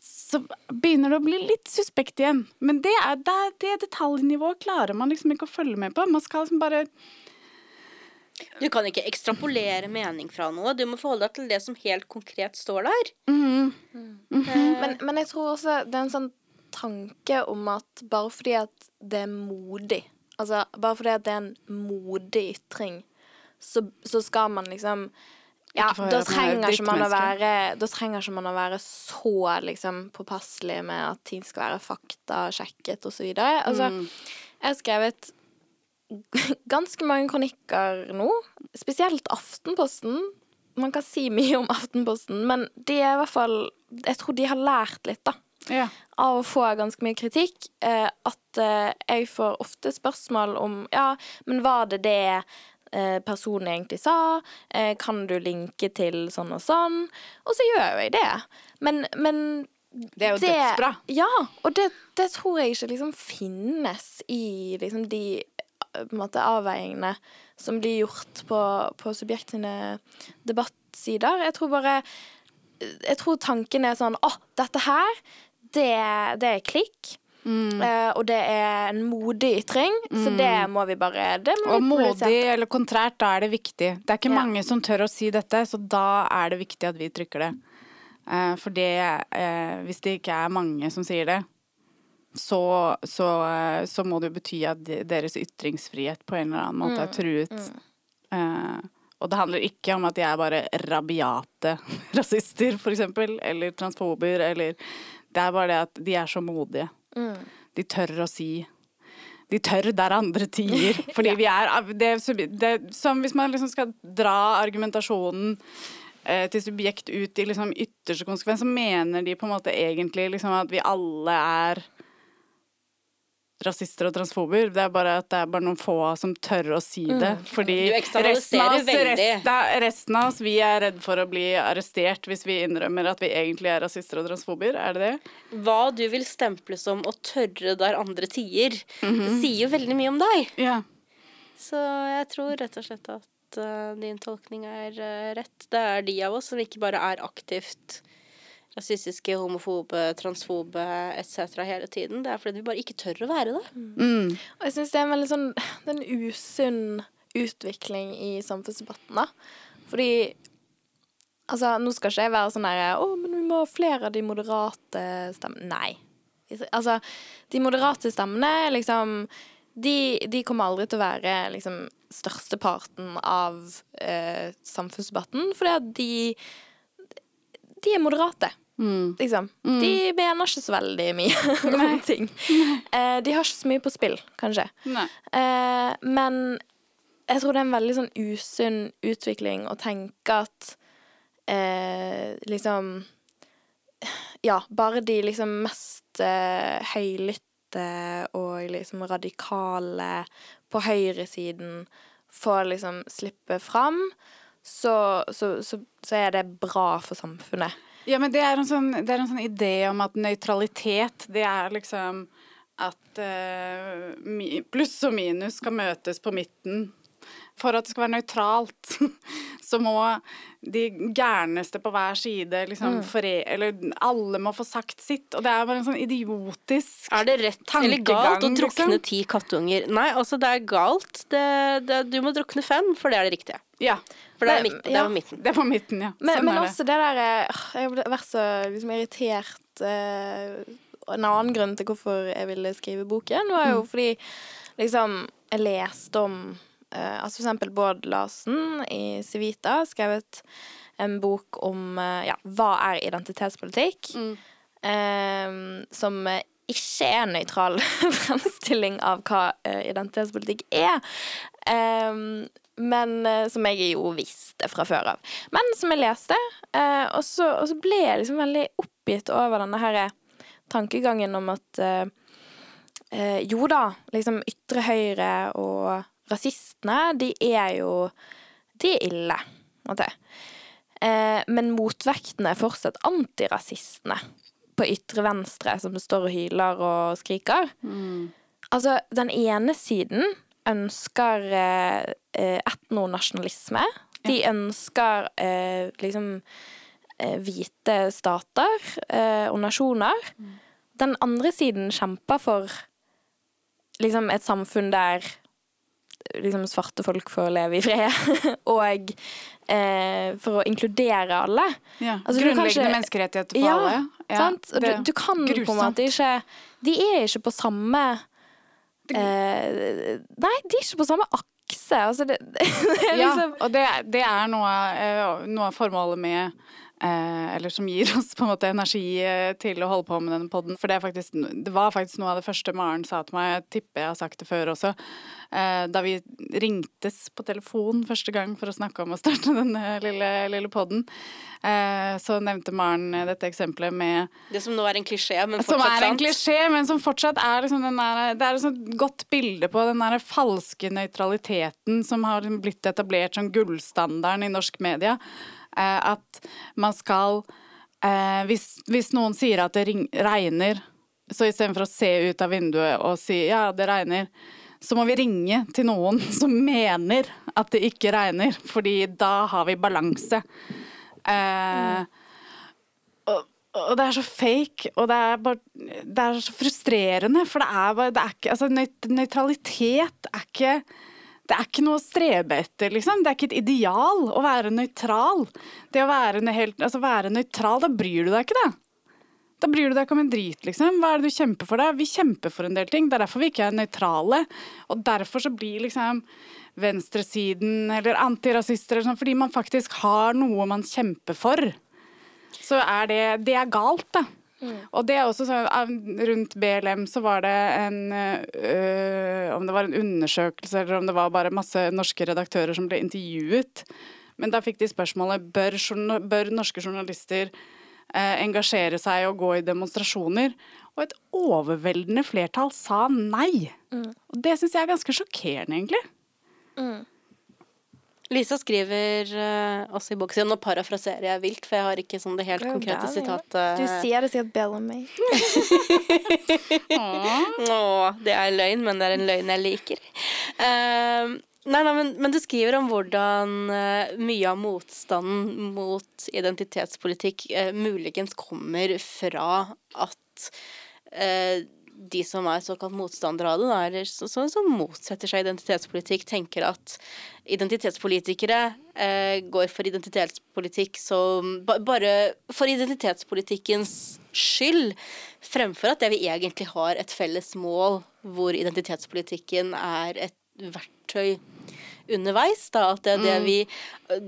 så begynner det å bli litt suspekt igjen. Men det, er, det, det detaljnivået klarer man liksom ikke å følge med på. Man skal liksom bare Du kan ikke ekstrapolere mening fra noe. Du må forholde deg til det som helt konkret står der. mhm. Men, men jeg tror også det er en sånn tanke om at bare fordi at det er modig Altså bare fordi at det er en modig ytring, så, så skal man liksom ja, da er trenger, ikke man å være, da trenger ikke man å være så liksom påpasselig med at ting skal være fakta, sjekket osv. Altså, Jeg har skrevet ganske mange kronikker nå, spesielt Aftenposten. Man kan si mye om Aftenposten, men de er i hvert fall Jeg tror de har lært litt, da. Ja. Av å få ganske mye kritikk. Eh, at eh, jeg får ofte spørsmål om Ja, men var det det eh, personen egentlig sa? Eh, kan du linke til sånn og sånn? Og så gjør jo jeg det. Men, men Det er jo dødsbra. Ja, og det, det tror jeg ikke liksom finnes i liksom de måte avveiningene som blir gjort på, på Subjekt sine debattsider. Jeg tror bare Jeg tror tanken er sånn Å, dette her, det, det er klikk. Mm. Uh, og det er en modig ytring, så det må vi bare det må Og vi politisere. modig eller kontrært, da er det viktig. Det er ikke Ja. mange som tør å si dette, så da er det viktig at vi trykker det. Uh, for det uh, Hvis det ikke er mange som sier det, så, så, eh, så må det jo bety at deres ytringsfrihet på en eller annen måte er truet. Eh, og det handler ikke om at de er bare rabiate rasister, for eksempel, eller transfober, eller Det er bare det at de er så modige. De tør å si de tør der andre tier. Fordi vi er det, det, Som hvis man liksom skal dra argumentasjonen eh, til subjekt ut i liksom ytterste konsekvens, så mener de på en måte egentlig liksom at vi alle er rasister og transfober. Det er bare at det er bare noen få som tør å si det. Fordi resten av, oss, resten, resten av oss, vi er redd for å bli arrestert hvis vi innrømmer at vi egentlig er rasister og transfober. Er det det? Hva du vil stemple som å tørre der andre tier, det sier jo veldig mye om deg. Ja. Så jeg tror rett og slett at uh, din tolkning er uh, rett. Det er de av oss som ikke bare er aktivt rasistiske, homofobe, transfobe etc. hele tiden. Det er fordi vi bare ikke tør å være det. Mm. Og jeg syns det er en veldig sånn Det er en usunn utvikling i samfunnsdebatten, da. Fordi Altså, nå skal ikke jeg være sånn derre Å, men vi må ha flere av de moderate stemmene. Nei. Altså, de moderate stemmene, liksom de, de kommer aldri til å være liksom størsteparten av eh, samfunnsdebatten, fordi at de De er moderate. Mm. Liksom. De mener ikke så veldig mye om ting. Eh, de har ikke så mye på spill, kanskje. Eh, men jeg tror det er en veldig sånn usunn utvikling å tenke at eh, liksom Ja, bare de liksom mest høylytte og liksom radikale på høyresiden får liksom slippe fram, så, så, så, så er det bra for samfunnet. Ja, men det er sånn, det er en sånn idé om at nøytralitet, det er liksom at uh, pluss og minus skal møtes på midten. For at det skal være nøytralt, så må de gærneste på hver side liksom fore... Eller alle må få sagt sitt. Og det er bare en sånn idiotisk Er det rett eller galt å drukne liksom? ti kattunger? Nei, altså det er galt. Det, det, du må drukne fem, for det er det riktige. Ja. For det er, midten, midt, det ja. er midten. Det var midten, ja. Men, sånn men er også det der eh, Jeg har vært så liksom, irritert eh, En annen grunn til hvorfor jeg ville skrive boken, var Mm. jo fordi liksom Jeg leste om eh, Altså for eksempel Bård Larsen i Civita skrevet en bok om eh, ja, hva er identitetspolitikk, Mm. eh, som ikke er en nøytral fremstilling av hva eh, identitetspolitikk er. Eh, men eh, som jeg jo visste fra før av. Men som jeg leste, og, så, og så ble jeg liksom veldig oppgitt over denne her tankegangen om at eh, jo da, liksom ytre høyre og rasistene, de er jo De er ille. Eh, men motvektene er fortsatt antirasistene på ytre venstre, som står og hyler og skriker. Altså, den ene siden ønsker eh, eh, etnonasjonalisme. De ønsker eh, liksom eh, hvite stater eh, og nasjoner. Den andre siden kjemper for liksom et samfunn der liksom svarte folk får leve i fred, og eh, for å inkludere alle. Ja. Altså, Grunnleggende ikke- menneskerettigheter for Ja, alle. Ja, sant? Det- du, du kan på en måte ikke De er ikke på samme eh, Nei, de er ikke på samme akse. Altså, det, det er Ja, liksom og det, det er noe, eh, noe av formålet med Eh, eller som gir oss på en måte energi eh, til å holde på med denne podden. For det, faktisk, det var faktisk noe av det første Maren sa til meg, jeg tipper jeg har sagt det før også, eh, da vi ringtes på telefon første gang for å snakke om å starte denne lille, lille podden. Eh, så nevnte Maren dette eksempelet med Det som nå er en klisjé, men som er en klisjé, men som fortsatt er liksom den der, Det er et sånt godt bilde på den der falske nøytraliteten som har blitt etablert som gullstandarden i norsk media. Eh, at man skal eh, hvis, hvis noen sier at det regner, så istedenfor å se ut av vinduet og si ja, det regner, så må vi ringe til noen som mener at det ikke regner, fordi da har vi balanse. Eh, og, og det er så fake, og det er bare Det er så frustrerende, for det er bare det er ikke, altså, Nøytralitet er ikke det er ikke noe å strebe etter, liksom. Det er ikke et ideal å være nøytral. Det å være, helt, altså, være nøytral, da bryr du deg ikke, da. Da bryr du deg ikke om en drit, liksom. Hva er det du kjemper for, da? Vi kjemper for en del ting. Det er derfor vi ikke er nøytrale. Og derfor så blir liksom venstresiden eller antirasister eller sånn, fordi man faktisk har noe man kjemper for. Så er det Det er galt, da. Og det er også sånn, Rundt BLM så var det en øh, Om det var en undersøkelse eller om det var bare masse norske redaktører som ble intervjuet. Men da fikk de spørsmålet bør, bør norske journalister eh, engasjere seg og gå i demonstrasjoner. Og et overveldende flertall sa nei. Og det syns jeg er ganske sjokkerende, egentlig. Lisa skriver uh, også i boksen Nå parafraserer jeg vilt, for jeg har ikke sånn det helt Det konkrete gærent. sitatet. Du sier det sikkert bedre enn meg. Å, det er løgn, men det er en løgn jeg liker. Uh, nei, nei, men, men du skriver om hvordan uh, mye av motstanden mot identitetspolitikk eh, muligens kommer fra at de som er såkalt motstandere av det, eller som motsetter seg identitetspolitikk, tenker at identitetspolitikere eh, går for identitetspolitikk som ba, Bare for identitetspolitikkens skyld, fremfor at det vi egentlig har et felles mål, hvor identitetspolitikken er et verktøy underveis. Da, at det er det vi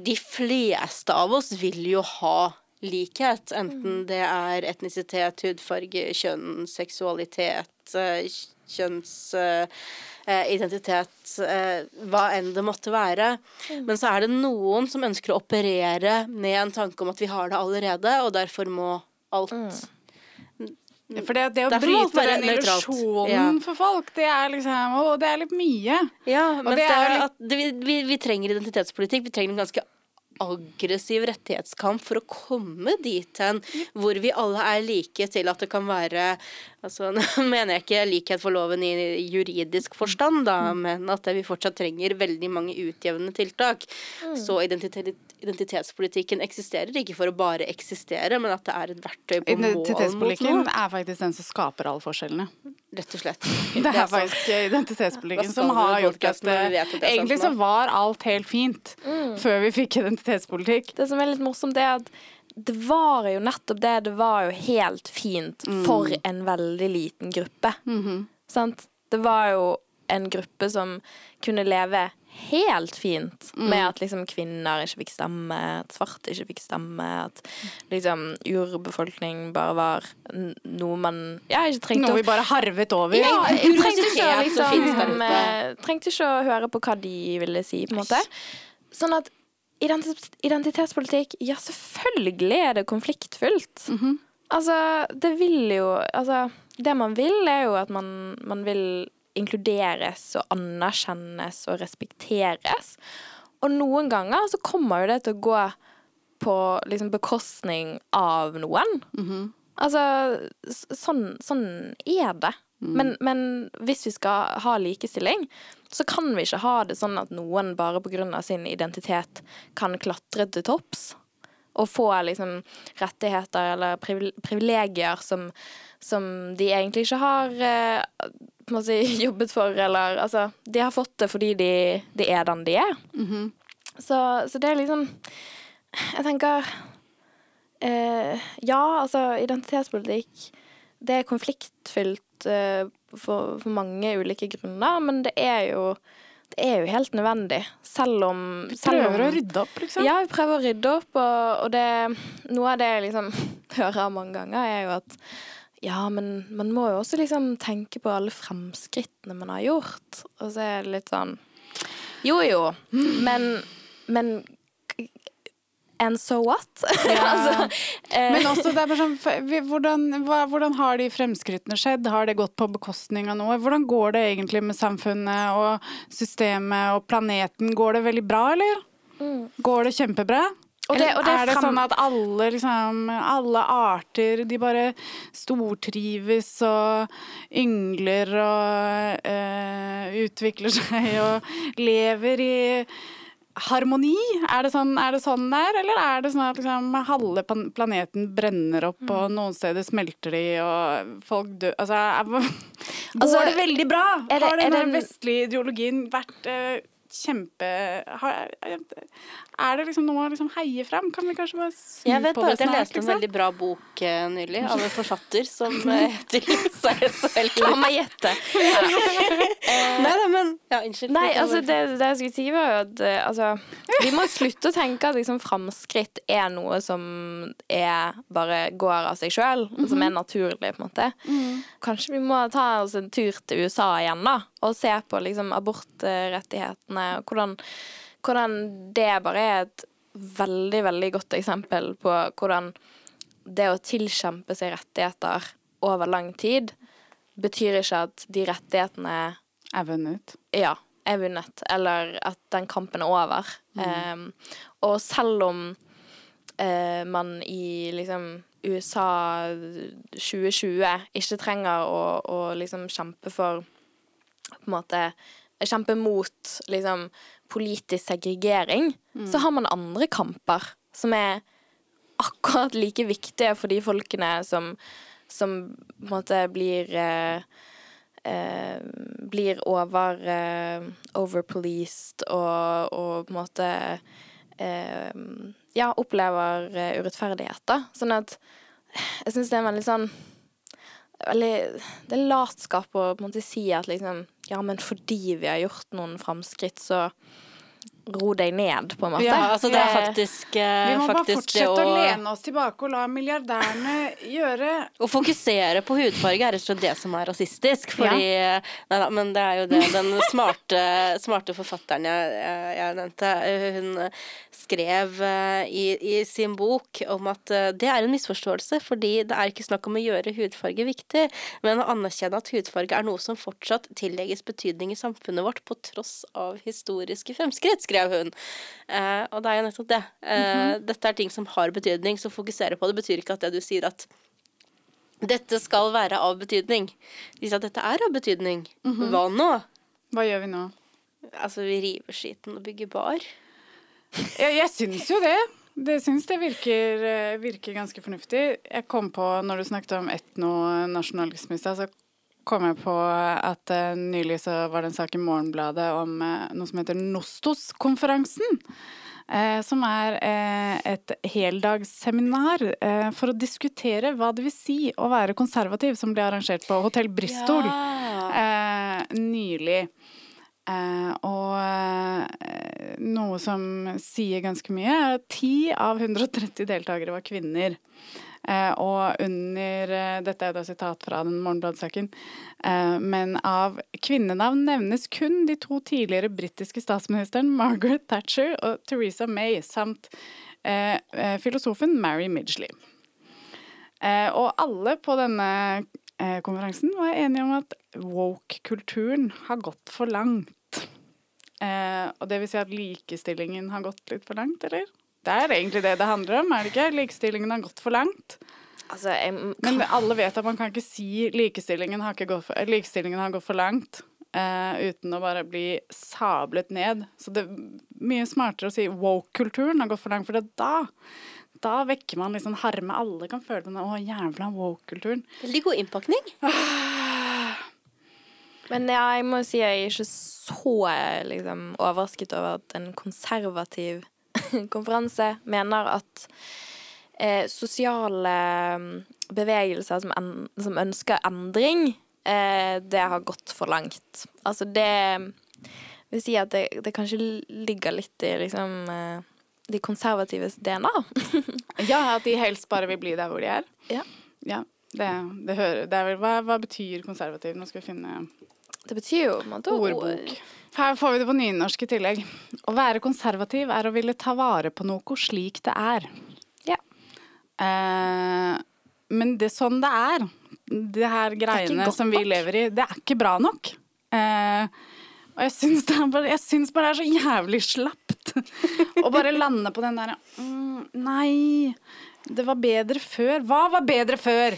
De fleste av oss vil jo ha likhet, enten det er etnisitet, hudfarge, kjønn, seksualitet, eh, kjønnsidentitet, identitet, eh, hva enn det måtte være. Men så er det noen som ønsker å operere med en tanke om at vi har det allerede, og derfor må alt For det, det å Derfor bryte den illusjonen Ja. for folk, det er liksom Å, det er litt mye. Ja, men det er litt... at vi, vi, vi trenger identitetspolitikk. Vi trenger en ganske aggressiv rettighetskamp for å komme dit hen hvor vi alle er like til at det kan være altså, Nå mener jeg ikke likhet for loven i juridisk forstand, da, men at vi fortsatt trenger veldig mange utjevnende tiltak. Så identitet, identitetspolitikken eksisterer ikke for å bare eksistere, men at det er et verktøy på mål mot Identitetspolitikken er faktisk den som skaper alle forskjellene. Rett og slett. Det er faktisk identitetspolitikken som har gjort at at det er Egentlig så var alt helt fint før vi fikk identitetspolitikk. Det som er litt morsomt, er at det var jo nettopp det. Det var jo helt fint for en veldig liten gruppe. Sant? Det var jo en gruppe som kunne leve helt fint med at liksom kvinner ikke fikk stemme, at svarte ikke fikk stemme, at liksom urbefolkning bare var noe man Ja, ikke trengte Noe vi bare harvet over. ja, jeg trengte ikke, liksom, eh, trengte ikke å høre på hva de ville si, på en måte. Sånn at identitetspolitikk, ja, selvfølgelig er det konfliktfullt. Altså, det vil jo Altså, det man vil, er jo at man, man vil inkluderes og anerkjennes og respekteres. Og noen ganger så kommer jo det til å gå på liksom bekostning av noen. Altså, sånn, sånn er det. Men, men hvis vi skal ha likestilling, så kan vi ikke ha det sånn at noen bare pga. sin identitet kan klatre til topps og få liksom rettigheter eller privilegier som, som de egentlig ikke har eh, si, jobbet for, eller altså De har fått det fordi de, de er den de er. så, så det er liksom Jeg tenker eh, Ja, altså, identitetspolitikk det er konfliktfylt eh, for, for mange ulike grunner, men det er jo det er jo helt nødvendig. Selv om Vi selv om- prøver å rydde opp, liksom. Ja, vi prøver å rydde opp, og, og det Noe av det jeg liksom hører mange ganger, er jo at ja, men man må jo også liksom tenke på alle fremskrittene man har gjort. Og så er det litt sånn Jo, jo, men Men And so what? altså, eh, Men også, det er bare sånn, hvordan, hvordan har de fremskrittene skjedd? Har det gått på bekostning av noe? Hvordan går det egentlig med samfunnet og systemet og planeten? Går det veldig bra, eller? Går det kjempebra? Mm. Og det- og det er det frem- sånn at alle, liksom, alle arter, de bare stortrives og yngler og eh, utvikler seg og lever i harmoni? Er det sånn, er det sånn der, eller er det sånn at liksom, halve planeten brenner opp, og Mm. noen steder smelter de, og folk dør Altså, er, går Altså, det veldig bra? det- har den vestlige ideologien vært eh, kjempe har, Er det liksom noe å liksom heie fram? Kan vi kanskje bare snu Jeg vet bare at jeg snart? leste en liksom? veldig bra bok eh, nylig av en forfatter som eh, heter Lisa Esel. La meg gjette. Nei da, men Ja, unnskyld. Nei, altså det, det jeg skulle si var jo at eh, altså, Vi må slutte å tenke at liksom framskritt er noe som er bare går av seg sjøl, som er naturlig, på en måte. Kanskje vi må ta oss en tur til USA igjen, da, og se på liksom abortrettighetene, og hvordan, hvordan det bare er et veldig, veldig godt eksempel på hvordan det å tilkjempe seg rettigheter over lang tid betyr ikke at de rettighetene Er vunnet. ja, er vunnet, eller at den kampen er over. Um, og selv om uh, man i liksom USA 2020 ikke trenger å, å liksom kjempe for på en måte Kjempe mot liksom politisk segregering, så har man andre kamper som er akkurat like viktige for de folkene som, som på en måte blir eh, eh, blir over eh, overpoliced og, og på en måte eh, ja, opplever urettferdigheter. urettferdighet, da. Sånn at jeg syns det er en veldig sånn veldig, Det er latskap å på en måte si at liksom Ja, men fordi vi har gjort noen framskritt, så ro deg ned, på en måte. Ja, altså det er Det- faktisk, eh, Vi må bare fortsette å å lene oss tilbake og la milliardærene gjøre Å fokusere på hudfarge er rett og slett det som er rasistisk. Fordi Nei da, men det er jo det den smarte, smarte forfatteren jeg, jeg, jeg nevnte, hun skrev eh, i, i sin bok om at eh, det er en misforståelse, fordi det er ikke snakk om å gjøre hudfarge viktig, men å anerkjenne at hudfarge er noe som fortsatt tillegges betydning i samfunnet vårt på tross av historiske fremskritt, skrev hun. Eh, og det er jo nettopp det. Eh, Dette er ting som har betydning, så fokusere på det betyr ikke at det du sier at dette skal være av betydning. De sa at dette er av betydning. Hva nå? Hva gjør vi nå? Altså, vi river skiten og bygger bar. Jeg, jeg syns jo det. Det syns det virker, eh, virker ganske fornuftig. Jeg kom på, når du snakket om etnonasjonalisme i stad, så kom jeg på at uh, nylig så var det en sak i Morgenbladet om uh, noe som heter Nostos-konferansen. Uh, som er et heldagsseminar for å diskutere hva det vil si å være konservativ, som ble arrangert på Hotell Bristol eh, nylig. Og noe som sier ganske mye, er at 10 av 130 deltakere var kvinner. Eh, og under eh, Dette er da sitat fra den Morgenbladsaken. Eh, men av kvinnenavn nevnes kun de to tidligere britiske statsministeren Margaret Thatcher og Theresa May, samt filosofen Mary Midgley. Og alle på denne konferansen var enige om at woke-kulturen har gått for langt. Eh, og det vil si at likestillingen har gått litt for langt, eller? Det er egentlig det det handler om, er det ikke? Likestillingen har gått for langt. Altså, jeg, Men alle vet at man kan ikke si likestillingen har, ikke gått, for, likestillingen har gått for langt. uh, uten å bare bli sablet ned. Så det er mye smartere å si woke-kulturen har gått for langt, for det er da da vekker man liksom harme. Alle kan føle på den å, jævla woke-kulturen. Veldig god innpakning. Men ja, jeg må si jeg er ikke så liksom, overrasket over at en konservativ konferanse mener at eh, sosiale mm, bevegelser som, en, som ønsker endring, eh, det har gått for langt. Altså det vil si at det, det kanskje ligger litt i liksom eh, de konservatives DNA. Ja, at de helst bare vil bli der hvor de er. Ja. Ja, det, det hører det er vel, hva, hva betyr konservativ? Nå skal vi finne Det betyr jo måte ordbok. Her får vi det på nynorsk i tillegg. Å være konservativ er å ville ta vare på noe slik det er. Ja. Eh, men det er sånn det er. Det her greiene det som vi lever i, det er ikke bra nok. Eh, og jeg syns, bare, jeg syns bare det er så jævlig slapt å bare lande på den derre mm, Nei, det var bedre før. Hva var bedre før?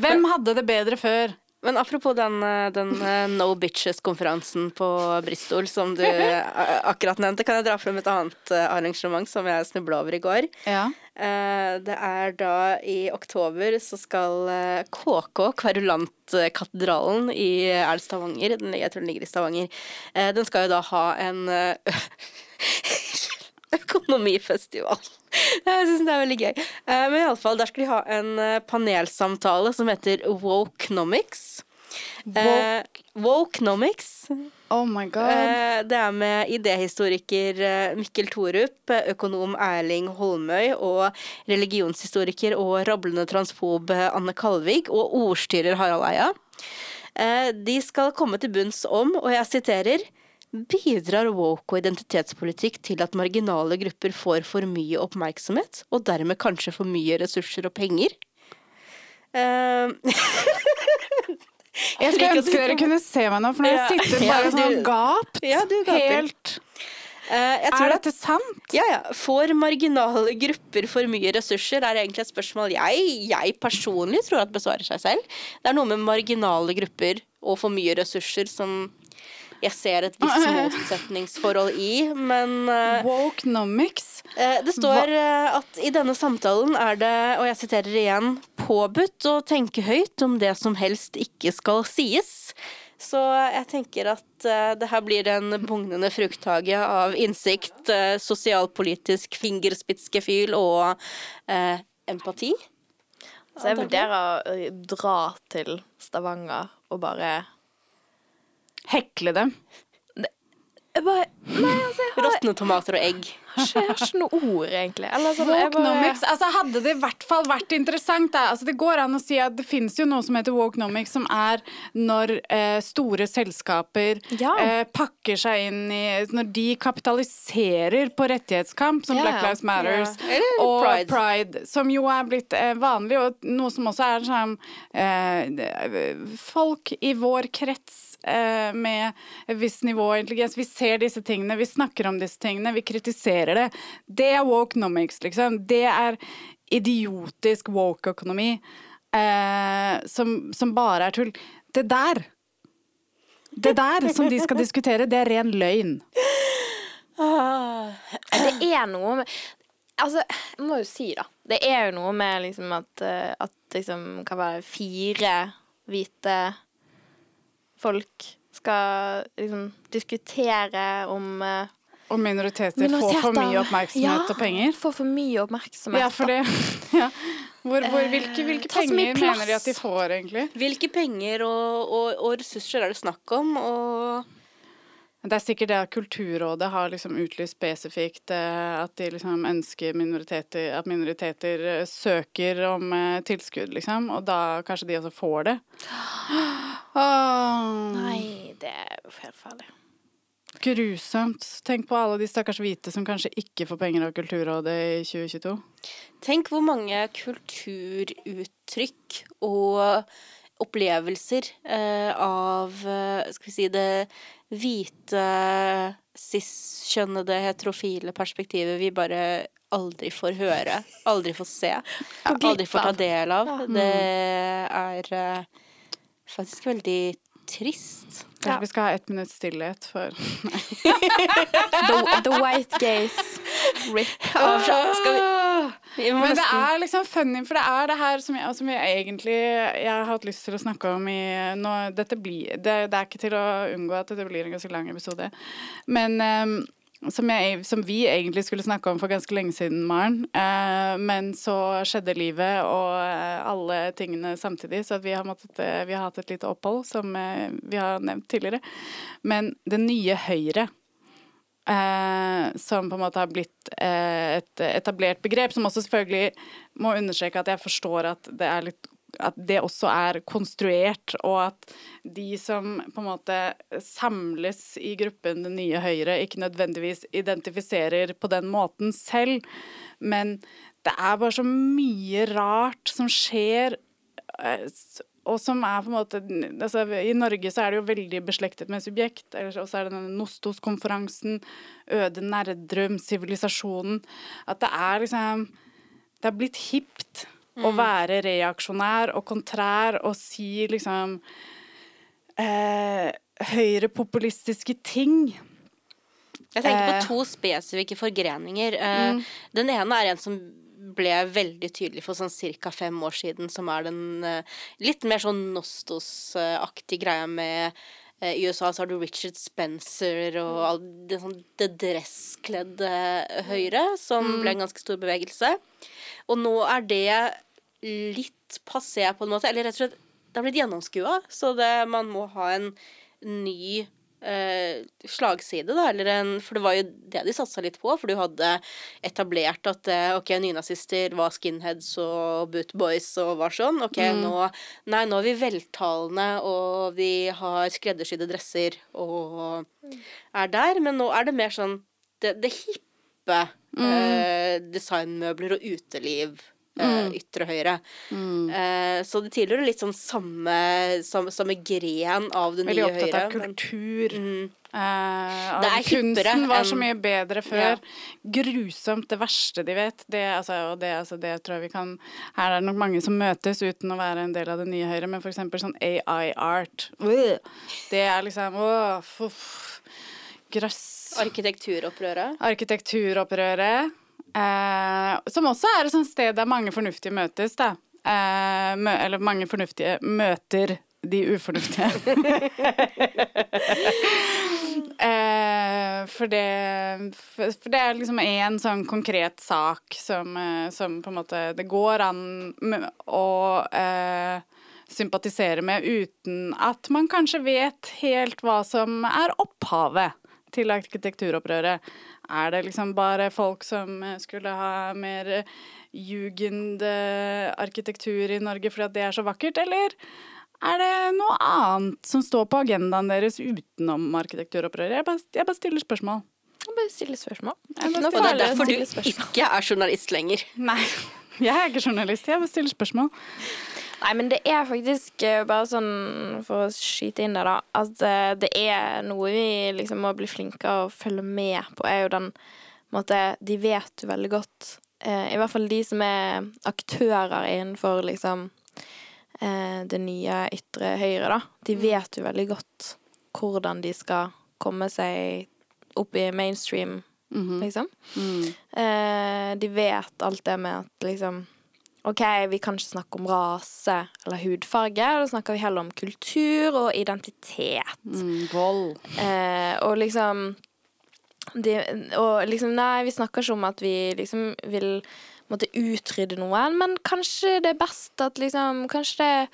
Hvem hadde det bedre før? Men apropos den, eh, den eh, No Bitches-konferansen på Bristol som du eh, akkurat nevnte, kan jeg dra frem et annet arrangement som jeg snubla over i går. Ja. Det er da i oktober så skal KK, Kverulantkatedralen i Er Stavanger? Den, jeg tror den ligger i Stavanger. Den skal jo da ha en økonomifestival. Jeg syns det er veldig gøy. Eh, Men iallfall, der skal de ha en eh, panelsamtale som heter Wokenomics. Eh, Wokenomics. Oh my god. Det er med idéhistoriker Mikkel Torup, eh, økonom Erling Holmøy og religionshistoriker og rablende transfob Anne Kalvig og ordstyrer Harald Eia. De skal komme til bunns om, og jeg siterer Bidrar woke og identitetspolitikk til at marginale grupper får for mye oppmerksomhet, og dermed kanskje for mye ressurser og penger? Uh, Jeg skulle ønske dere kunne se meg nå, for nå Ja. sittet Ja, bare sånn gapt. Ja, du gaper. Helt uh, jeg tror Er dette sant? Ja, ja. Får marginale grupper for mye ressurser, er egentlig et spørsmål jeg, jeg personlig tror at besvarer seg selv. Det er noe med marginale grupper og for mye ressurser som jeg ser et visst motsetningsforhold i, men uh, Wokenomics. Uh, det står uh, at i denne samtalen er det, og jeg siterer igjen, påbudt å tenke høyt om det som helst ikke skal sies. Så jeg tenker at uh, det her blir en bugnende frukthage av innsikt, uh, sosialpolitisk fingerspitzgefühl og uh, empati. Så jeg vurderer å dra til Stavanger og bare Hekle dem. Jeg bare Nei, altså, jeg har, Råtne tomater og egg. Jeg har ikke noe ord, egentlig. Eller sånn, Wokenomics. bare Altså, hadde det i hvert fall vært interessant da. altså, Det går an å si at det finnes jo noe som heter wokenomics, som er når eh, store selskaper Ja. eh, pakker seg inn i Når de kapitaliserer på rettighetskamp, som yeah. Black. Lives Matters yeah. Og Pride. Pride. som jo er blitt eh, vanlig, og noe som også er sånn eh, Folk i vår krets eh, med et visst nivå av intelligens, vi ser disse tingene, vi snakker om disse tingene, vi kritiserer det. Det er wokenomics, liksom. Det er idiotisk woke-økonomi eh, som, som bare er tull. Det der Det der som de skal diskutere, det er ren løgn. Det er noe med Altså, jeg må jo si, da. Det er jo noe med liksom at, eh, at liksom kan være fire hvite folk skal liksom diskutere om eh, Og minoriteter, får for mye oppmerksomhet og penger. Ja, får for mye oppmerksomhet. Ja, for det ja. Hvor, hvor, hvilke hvilke ta penger mener de at de får, egentlig? Hvilke penger og, og, og ressurser er det snakk om? Og Det er sikkert det at Kulturrådet har liksom utlyst spesifikt eh, at de liksom ønsker minoriteter At minoriteter eh, søker om eh, tilskudd, liksom. Og da kanskje de også får det. Oh. Nei, det er jo helt ferdig. Grusomt. Tenk på alle de stakkars hvite som kanskje ikke får penger av Kulturrådet i 2022. Tenk hvor mange kulturuttrykk og opplevelser eh, av eh, skal vi si det hvite, cis-kjønnede, heterofile perspektivet vi bare aldri får høre, aldri får se, aldri får ta del av. Det er eh, faktisk veldig trist. Kanskje vi skal ha ett minutts stillhet for The, the white gaze. Rip. Skal vi, vi må Men det er liksom funny, for det er det her som jeg, som jeg egentlig Jeg har hatt lyst til å snakke om i nå, dette blir, det, det er ikke til å unngå at det blir en ganske lang episode. Men ehm, som, jeg, som vi egentlig skulle snakke om for ganske lenge siden, Maren. Eh, men så skjedde livet og eh, alle tingene samtidig, så vi har, måttet, eh, vi har hatt et lite opphold, som eh, vi har nevnt tidligere. Men det nye Høyre Eh, som på en måte har blitt eh, et etablert begrep, som også selvfølgelig må understreke at jeg forstår at det er litt at det også er konstruert, og at de som på en måte samles i gruppen Det nye Høyre, ikke nødvendigvis identifiserer på den måten selv, men det er bare så mye rart som skjer eh, og som er på en måte altså, I Norge så er det jo veldig beslektet med subjekt. Og så er det denne Nostos-konferansen, Øde Nerdrum, sivilisasjonen At det er liksom Det er blitt hipt. Å være reaksjonær og kontrær og si liksom eh, høyrepopulistiske ting. Jeg tenker på eh. to spesifikke forgreninger. Eh, mm. Den ene er en som ble veldig tydelig for sånn ca. fem år siden, som er den uh, litt mer sånn Nostos-aktig greia med I USA så har du Richard Spencer og all det, sånn, det dresskledde Høyre, som mm. ble en ganske stor bevegelse. Og nå er det litt passé på en måte, eller rett og slett det har blitt gjennomskua, så det, man må ha en ny eh, slagside, da, eller en For det var jo det de satsa litt på, for du hadde etablert at eh, OK, nynazister var skinheads og bootboys og var sånn. OK, mm. nå Nei, nå er vi veltalende, og vi har skreddersydde dresser og er der, men nå er det mer sånn det, det hippe mm. eh, designmøbler og uteliv mm. ytre høyre. Mm. Eh, så det tilhører litt sånn samme, samme, samme gren av det Veldig nye høyre. Veldig opptatt av kultur. Men, mm. Uh, det er Kunsten var så mye bedre før. Ja. Grusomt. Det verste de vet. Det, altså, og det, altså, det tror jeg vi kan Her er det nok mange som møtes uten å være en del av det nye Høyre, men eksempel sånn AI-art. Det er liksom Åh, grøss. Arkitekturopprøret? Arkitekturopprøret. Eh, som også er et sånt sted der mange fornuftige møtes, da. Eh, mø eller mange fornuftige møter de ufornuftige. eh, for, det, for, det er liksom én sånn konkret sak som, eh, som, på en måte Det går an å eh, sympatisere med uten at man kanskje vet helt hva som er opphavet til arkitekturopprøret. Er det liksom bare folk som eh, skulle ha mer eh, jugendarkitektur i Norge fordi at det er så vakkert, eller er det noe annet som står på agendaen deres utenom arkitekturopprøret? Jeg, jeg bare stiller spørsmål. Jeg bare stiller spørsmål. Bare stiller og det er derfor du ikke er journalist lenger. Nei, jeg er ikke journalist. Jeg bare stiller spørsmål. Nei, men det er faktisk eh, bare sånn, for å skyte inn det, da, at eh, det er noe vi liksom må bli flinkere å følge med på, er jo den måte De vet jo veldig godt, eh, i hvert fall de som er aktører innenfor liksom det nye ytre høyre, da. De mm. vet jo veldig godt hvordan de skal komme seg opp i mainstream, mm -hmm. liksom. Mm. de vet alt det med at liksom OK, vi kan ikke snakke om rase eller hudfarge. Da snakker vi heller om kultur og identitet. Mm, vold. Eh, og liksom de, Og liksom, nei, vi snakker ikke om at vi liksom vil måtte utrydde noen, men kanskje det er best at liksom Kanskje det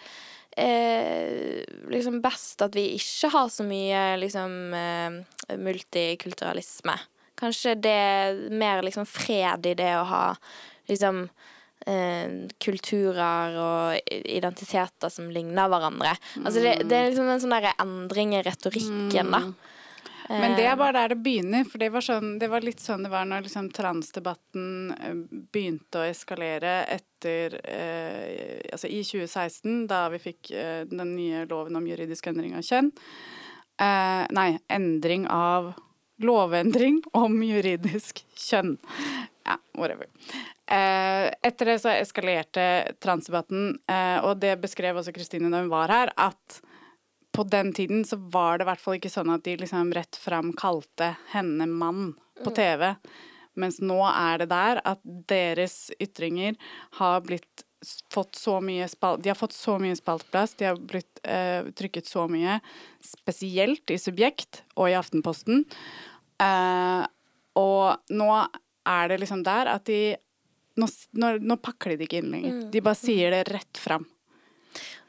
eh, liksom best at vi ikke har så mye liksom eh, multikulturalisme. Kanskje det er mer liksom fred i det å ha liksom kulturer og identiteter som ligner hverandre. Altså det, det er liksom en sånn endring i retorikken, da. Men det er bare der det begynner, for det var, sånn, det var litt sånn det var når liksom transdebatten eh, begynte å eskalere etter eh, Altså i 2016, da vi fikk eh, den nye loven om juridisk endring av kjønn. Eh, nei, endring av Lovendring om juridisk kjønn. Ja, whatever. Eh, etter det så eskalerte transdebatten, eh, og det beskrev også Kristine da hun var her, at på den tiden så var det i hvert fall ikke sånn at de liksom rett fram kalte henne mann på mm. TV. Mens nå er det der at deres ytringer har blitt fått så mye spalt, De har fått så mye spaltplass, de har blitt eh, trykket så mye, spesielt i Subjekt og i Aftenposten. Eh, og nå er det liksom der at de nå, nå, nå, pakler de ikke inn lenger. Mm. De bare sier det rett fram.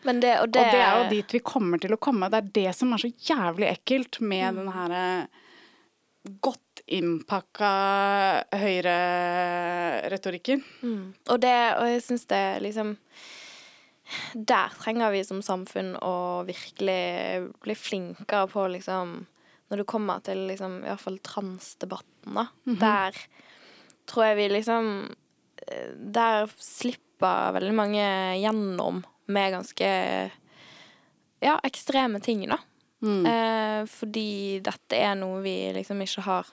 Det, og, det, og, det, er jo dit vi kommer til å komme. Det er det som er så jævlig ekkelt med mm. den her eh, godt innpakka høyreretorikken. Mm. Og det, og jeg syns det liksom Der trenger vi som samfunn å virkelig bli flinkere på liksom Når det kommer til liksom i hvert fall transdebatten, da. Der tror jeg vi liksom Der slipper veldig mange gjennom med ganske ja, ekstreme ting, da. Eh, fordi dette er noe vi liksom ikke har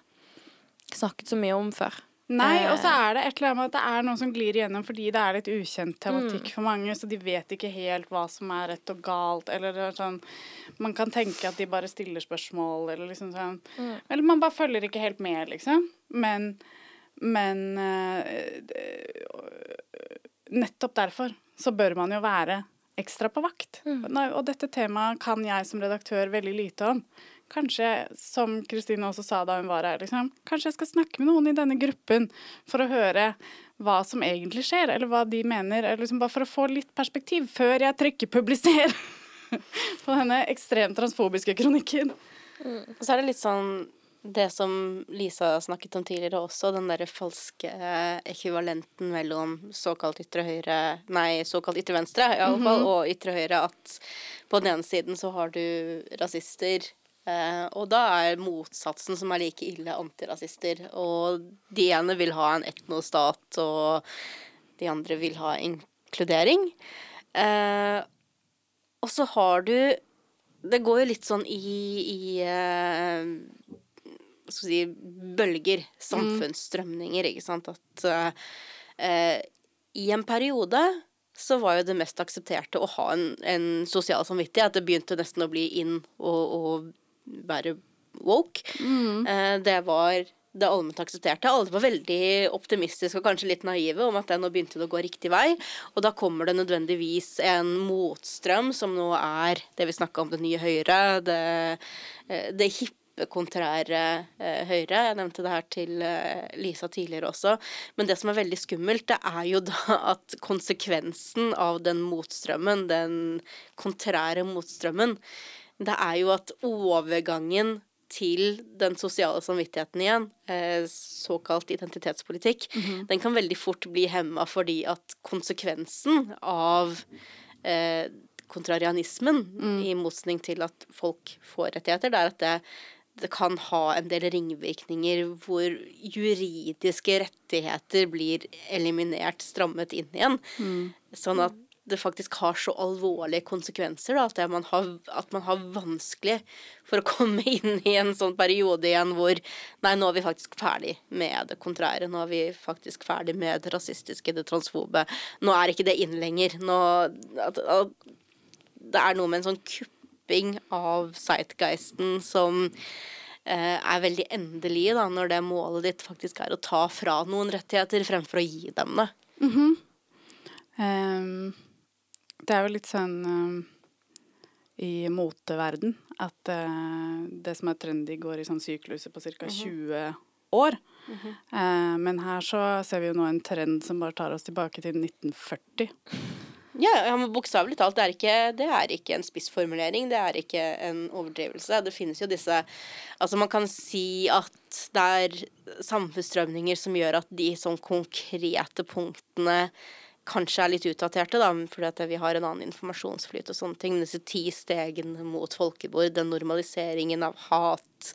snakket så mye om før. Nei, Eh. og så er det et eller annet med at det er noen som glir igjennom fordi det er litt ukjent tematikk for mange, så de vet ikke helt hva som er rett og galt, eller er sånn Man kan tenke at de bare stiller spørsmål, eller liksom sånn Eller man bare følger ikke helt med, liksom. Men Men eh, nettopp derfor så bør man jo være ekstra på vakt. Nei, Og dette temaet kan jeg som redaktør veldig lite om. Kanskje, som Kristine også sa da hun var her, liksom, kanskje jeg skal snakke med noen i denne gruppen for å høre hva som egentlig skjer, eller hva de mener, eller liksom bare for å få litt perspektiv før jeg trykker 'publiser' på denne ekstremt transfobiske kronikken. Og så er det litt sånn det som Lisa snakket om tidligere også, den derre falske eh, ekvivalenten mellom såkalt ytre høyre Nei, såkalt ytre venstre, iallfall, og ytre høyre. At på den ene siden så har du rasister, eh, og da er motsatsen som er like ille, antirasister. Og de ene vil ha en etnostat, og de andre vil ha inkludering. Eh, og så har du Det går jo litt sånn i, i skal si, bølger, samfunnsstrømninger, ikke sant. At eh, i en periode så var jo det mest aksepterte å ha en, en sosial samvittighet. Det begynte nesten å bli inn å være woke. Eh, det var det allment aksepterte. Alle var veldig optimistiske og kanskje litt naive om at det nå begynte det å gå riktig vei. Og da kommer det nødvendigvis en motstrøm som nå er det vi snakka om, det nye Høyre. Det, eh, det hippe kontrære eh, Høyre. Jeg nevnte det her til eh, Lisa tidligere også. Men det som er veldig skummelt, det er jo da at konsekvensen av den motstrømmen, den kontrære motstrømmen, det er jo at overgangen til den sosiale samvittigheten igjen, eh, såkalt identitetspolitikk, den kan veldig fort bli hemma fordi at konsekvensen av kontrarianismen, i motsetning til at folk får rettigheter, det er at det, det kan ha en del ringvirkninger hvor juridiske rettigheter blir eliminert, strammet inn igjen. Sånn at det faktisk har så alvorlige konsekvenser da, at, man har, at man har vanskelig for å komme inn i en sånn periode igjen hvor Nei, nå er vi faktisk ferdig med det kontrære. Nå er vi faktisk ferdig med det rasistiske, det transfobe. Nå er ikke det inn lenger. Nå at, at det er noe med en sånn kupping av sightgeisten som eh, er veldig endelig, da, når det målet ditt faktisk er å ta fra noen rettigheter fremfor å gi dem det. Ehm, det er jo litt sånn um, i moteverden at uh, det som er trendy, går i sånn sykluser på ca. 20 år. Eh, men her så ser vi jo nå en trend som bare tar oss tilbake til 1940. Ja, ja men bokstavelig talt, det er, ikke, det er ikke en spissformulering, det er ikke en overdrivelse. Det finnes jo disse Altså, man kan si at det er samfunnsstrømninger som gjør at de sånn konkrete punktene kanskje er litt utdaterte, da, fordi vi har en annen informasjonsflyt og sånne ting. Men disse ti stegene mot folkemord, den normaliseringen av hat,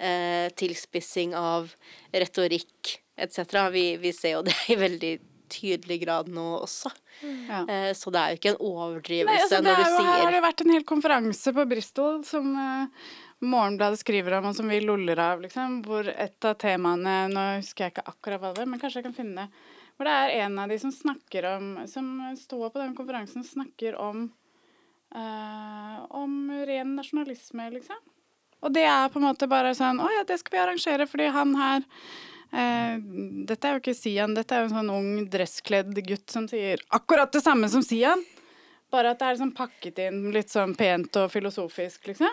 eh, tilspissing av retorikk etc. Vi, vi ser jo det i veldig tydelig grad nå også. Ja. Eh, så det er jo ikke en overdrivelse Nei, altså, når du jo, her har sier det vært en hel konferanse på Bristol som eh, Morgenbladet skriver om, og som vi loller av, liksom. Hvor et av temaene Nå husker jeg ikke akkurat hva det er, men kanskje jeg kan finne det. Hvor det er en av de som snakker om Som står på den konferansen, snakker om eh, Om ren nasjonalisme, liksom. Og det er på en måte bare sånn Å ja, det skal vi arrangere fordi han her Dette er jo ikke Sian, dette er jo en sånn ung dresskledd gutt som sier akkurat det samme som Sian. Bare at det er sånn pakket inn litt sånn pent og filosofisk, liksom.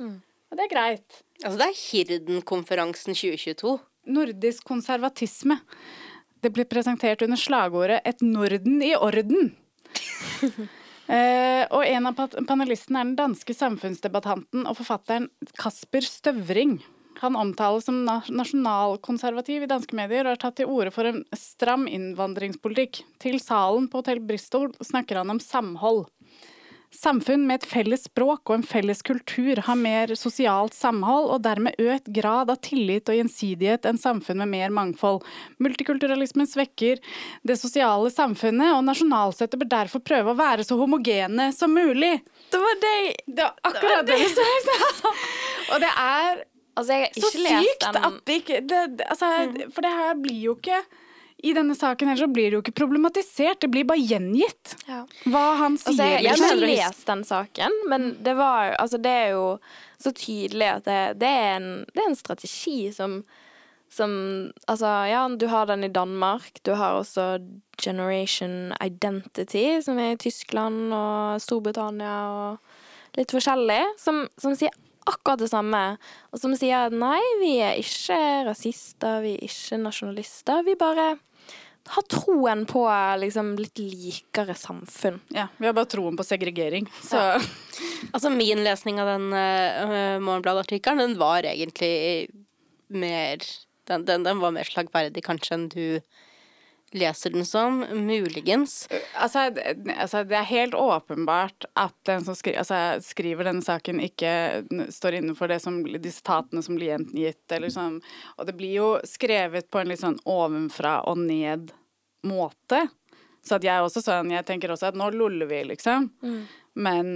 Og det er greit. Altså, det er Hirden-konferansen 2022. Nordisk konservatisme. Det blir presentert under slagordet 'Et Norden i orden'. Eh, og en av pa- panelistene er den danske samfunnsdebattanten og forfatteren Kasper Støvring. Han omtales som nasjonalkonservativ i danske medier og har tatt til orde for en stram innvandringspolitikk. Til salen på Hotell Bristol snakker han om samhold. Samfunn med et felles språk og en felles kultur har mer sosialt samhold og dermed økt grad av tillit og gjensidighet enn samfunn med mer mangfold. Multikulturalismen svekker det sosiale samfunnet, og nasjonalsettet bør derfor prøve å være så homogene som mulig. Det var det Det akkurat det du sa. Og det er Altså, jeg har så ikke lest sykt den. at det ikke det, det, altså, For det her blir jo ikke I denne saken her så blir det jo ikke problematisert, det blir bare gjengitt Ja. hva han sier. Altså, jeg, jeg har liksom. ikke lest den saken, men det var Altså, det er jo så tydelig at det, det, er, en, det er en strategi som som Altså, ja, du har den i Danmark. Du har også Generation Identity, som er i Tyskland og Storbritannia og litt forskjellig, som, som sier akkurat det samme. Og som sier at nei, vi er ikke rasister, vi er ikke nasjonalister. Vi bare har troen på liksom litt likere samfunn. Ja, vi har bare troen på segregering. Så Altså, min lesning av den uh, Morgenbladet-artikkelen, den var egentlig mer den, den, den var mer slagferdig kanskje enn du leser den som. Muligens. altså, det- altså, det er helt åpenbart at den som skri, altså, skriver denne saken, ikke står innenfor det som, de sitatene som blir gjengitt. Eller sånn. Og det blir jo skrevet på en litt sånn ovenfra og ned-måte. Så jeg også sånn, jeg tenker også at nå loller vi, liksom. Men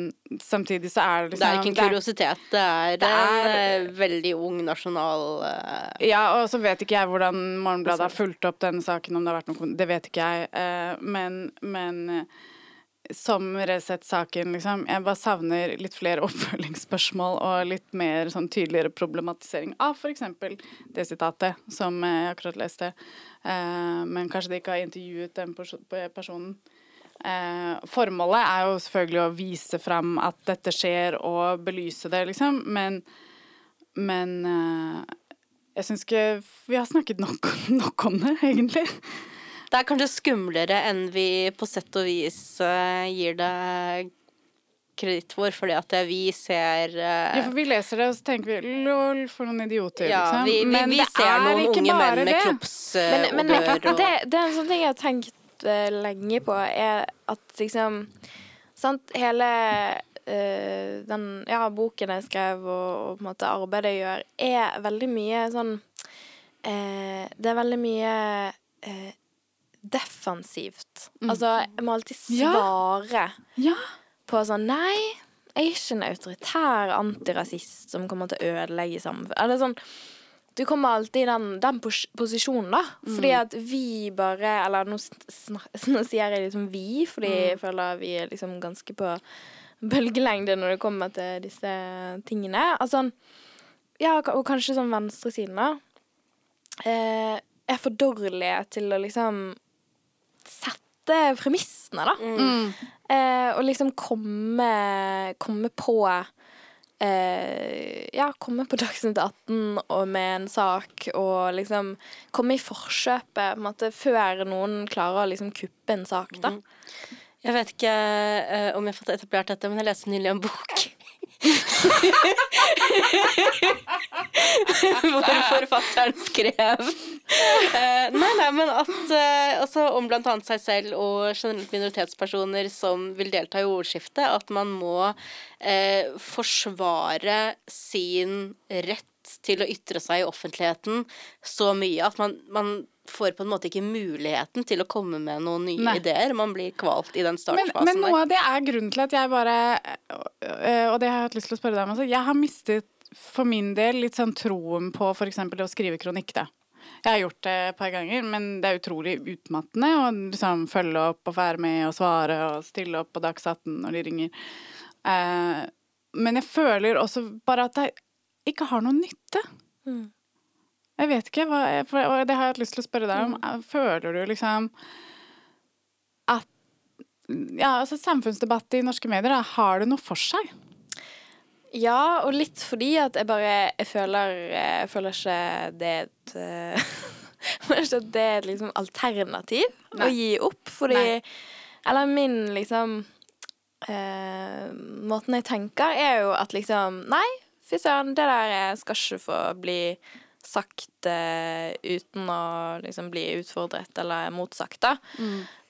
samtidig så er det liksom Det er ikke en kuriositet, det er, det er- en uh, veldig ung nasjonal uh, Ja, og så vet ikke jeg hvordan Morgenbladet har fulgt opp denne saken, om det har vært noe Det vet ikke jeg. uh, Men, men som Resett-saken, liksom Jeg bare savner litt flere oppfølgingsspørsmål og litt mer sånn tydeligere problematisering av eksempel det sitatet som jeg akkurat leste. Eh, Men kanskje de ikke har intervjuet den personen. Eh, formålet er jo selvfølgelig å vise fram at dette skjer og belyse det, liksom, men, men eh, jeg syns ikke vi har snakket nok, nok om det, egentlig. Det er kanskje skumlere enn vi på sett og vis eh, gir det kreditt for, fordi at vi ser uh... Ja, for vi leser det, og så tenker vi lol, for noen idioter, ja, liksom. vi, vi, Men vi det ser er noen ikke unge bare menn med det. kroppsodør Men, men og det, det er en sånn ting jeg har tenkt uh, lenge på, er at liksom Sant, hele uh, den ja, boken jeg skrev, og, og på en måte arbeidet jeg gjør, er veldig mye sånn eh, Det er veldig mye defensivt. Altså, jeg må alltid svare Ja. på sånn Nei, jeg er ikke en autoritær antirasist som kommer til å ødelegge samfunnet. Eller sånn Du kommer alltid i den, den pos posisjonen, da. Fordi at vi bare Eller nå, nå sier jeg liksom vi, fordi jeg føler vi er liksom ganske på bølgelengde når det kommer til disse tingene. Altså Ja, og kanskje sånn venstresiden, da. Eh, er for dårlige til å liksom sette premissene, da. Eh, og liksom komme, komme på eh, Ja, komme på Dagsnytt 18 og med en sak og liksom komme i forkjøpet på en måte før noen klarer å liksom kuppe en sak, da. Jeg vet ikke eh, om jeg har fått etablert dette, men jeg leste nylig en bok. Hvor forfatteren skrev. Uh, Nei, nei, men at uh, altså, om blant annet seg selv og generelt minoritetspersoner som vil delta i ordskiftet, at man må uh, forsvare sin rett til å ytre seg i offentligheten så mye at man, man får på en måte ikke muligheten til å komme med noen nye Nei. ideer. Man blir kvalt i den Men, startfasen men noe der. av det er grunnen til at jeg bare øh, Og det har jeg hatt lyst til å spørre deg om også. Jeg har mistet for min del litt sånn troen på f.eks. å skrive kronikk, da. Jeg har gjort det et par ganger, men det er utrolig utmattende å liksom følge opp og være med og svare og stille opp på Dags 18 når de ringer. Eh, men jeg føler også bare at jeg ikke har noen nytte. Mm. Jeg vet ikke, hva, for, og det har jeg hatt lyst til å spørre deg om. Føler du liksom at ja, altså Samfunnsdebatt i norske medier, da, har det noe for seg? Ja, og litt fordi at jeg bare Jeg føler, jeg føler ikke det et eh, føler ikke at det er et liksom alternativ Nei. å gi opp, fordi Nei. Eller min liksom eh, Måten jeg tenker, er jo at liksom Nei, fy søren, det der eh, skal ikke få bli sagt eh, uten å liksom bli utfordret eller motsagt, da.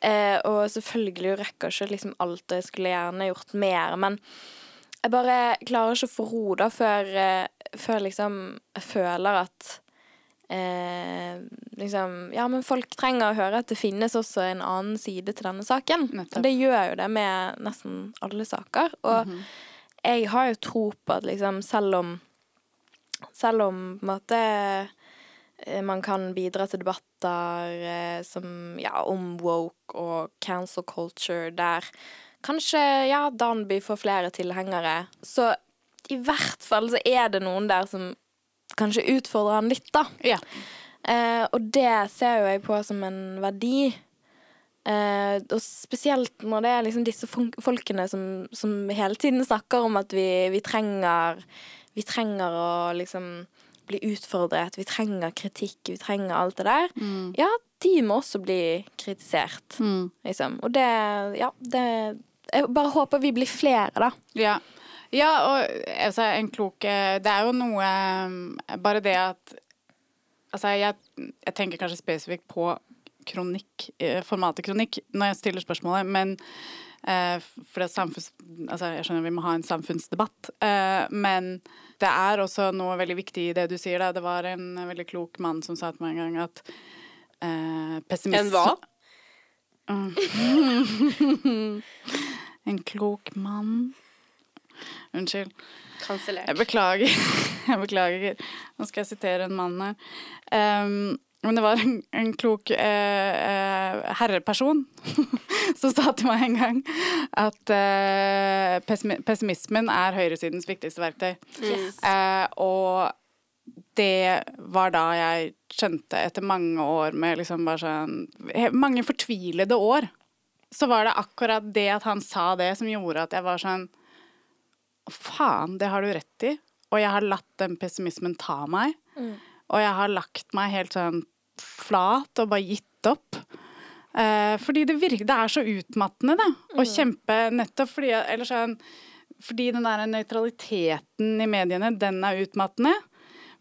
Eh, og selvfølgelig rekker ikke liksom alt, og jeg skulle gjerne gjort mer, men jeg bare klarer ikke å få ro da før, eh, før liksom jeg føler at eh, liksom Ja, men folk trenger å høre at det finnes også en annen side til denne saken. Nettopp. Det gjør jo det med nesten alle saker. Og jeg har jo tro på at liksom selv om Selv om på en måte eh, man kan bidra til debatter eh, som ja, om woke og cancel culture der kanskje ja, Danby får flere tilhengere, så i hvert fall så er det noen der som kanskje utfordrer han litt, da. Ja. Eh, og det ser jo jeg på som en verdi. Eh, og spesielt når det er liksom disse folkene som, som hele tiden snakker om at vi, vi trenger Vi trenger å liksom bli utfordret, vi trenger kritikk, vi trenger alt det der. Ja, de må også bli kritisert, liksom. Og det Ja, det Jeg bare håper vi blir flere, da. Ja. ja, og altså, en klok eh, Det er jo noe eh, Bare det at Altså, jeg, jeg tenker kanskje spesifikt på kronikk, eh, formatet kronikk, når jeg stiller spørsmålet, men for det er samfunns... Altså, jeg skjønner vi må ha en samfunnsdebatt, eh, men det er også noe veldig viktig i det du sier, da. Det var en veldig klok mann som sa til meg en gang at eh, pessimisme En hva? En klok mann. Unnskyld. Kansellert. Jeg beklager. Jeg beklager. Nå skal jeg sitere en mann her. Ehm, men det var en, en klok eh, eh, herreperson som sa til meg en gang at eh, pessimi pessimismen er høyresidens viktigste verktøy. Eh, og det var da jeg skjønte, etter mange år med liksom bare sånn Mange fortvilede år, så var det akkurat det at han sa det, som gjorde at jeg var sånn Faen, det har du rett i. Og jeg har latt den pessimismen ta meg. Og jeg har lagt meg helt sånn flat og bare gitt opp. Eh, fordi det virker Det er så utmattende, da. Å kjempe nettopp fordi Eller sånn Fordi den der nøytraliteten i mediene, den er utmattende.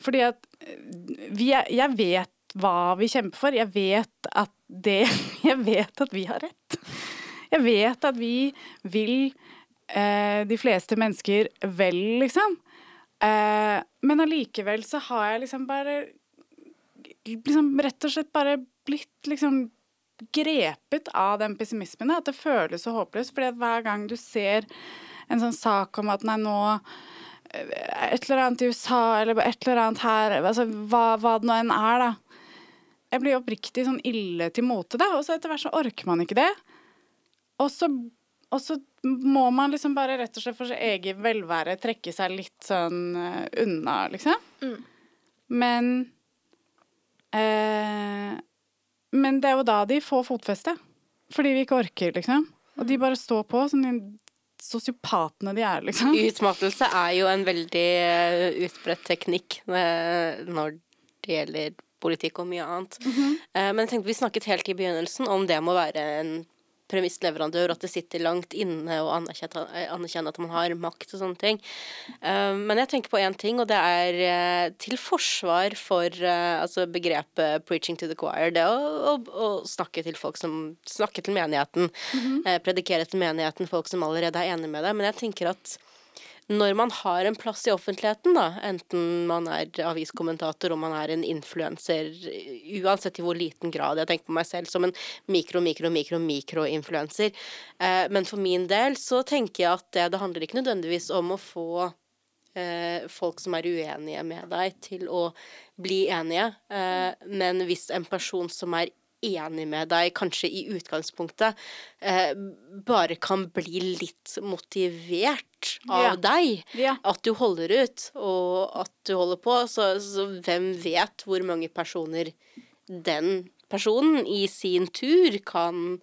Fordi at eh, vi er, Jeg vet hva vi kjemper for. Jeg vet at det Jeg vet at vi har rett. Jeg vet at vi vil eh, de fleste mennesker vel, liksom. Eh, men allikevel så har jeg liksom bare liksom rett og slett bare blitt liksom grepet av den pessimismen. At det føles så håpløst. fordi at hver gang du ser en sånn sak om at nei, nå eh, Et eller annet i USA eller et eller annet her, altså hva, hva det nå enn er, da. Jeg blir oppriktig sånn ille til mote, da. Og så etter hvert så orker man ikke det. Og så, og så må man liksom bare rett og slett for sitt eget velvære trekke seg litt sånn eh, unna, liksom. Men eh, Men det er jo da de får fotfeste. Fordi vi ikke orker, liksom. Og de bare står på som de sosiopatene de er, liksom. Utmattelse er jo en veldig eh, utbredt teknikk eh, når det gjelder politikk og mye annet. Eh, Men jeg tenkte vi snakket helt i begynnelsen om det må være en premissleverandør, at det sitter langt inne å anerkjenne, anerkjenne at man har makt og sånne ting. Eh, Men jeg tenker på én ting, og det er eh, til forsvar for eh, altså begrepet 'preaching to the choir'. Det å, å, å snakke til folk som Snakke til menigheten. eh, Predikere til menigheten, folk som allerede er enig med deg. Men jeg tenker at når man har en plass i offentligheten, da, enten man er aviskommentator, om man er en influenser, uansett i hvor liten grad Jeg tenker på meg selv som en mikro, mikro, mikro, mikroinfluenser. Eh, men for min del så tenker jeg at det, det handler ikke nødvendigvis om å få eh, folk som er uenige med deg, til å bli enige. Eh, men hvis en person som er enig med deg, kanskje i utgangspunktet, eh, bare kan bli litt motivert av Ja. deg. Ja. At du holder ut, og at du holder på. Så, så hvem vet hvor mange personer den personen i sin tur kan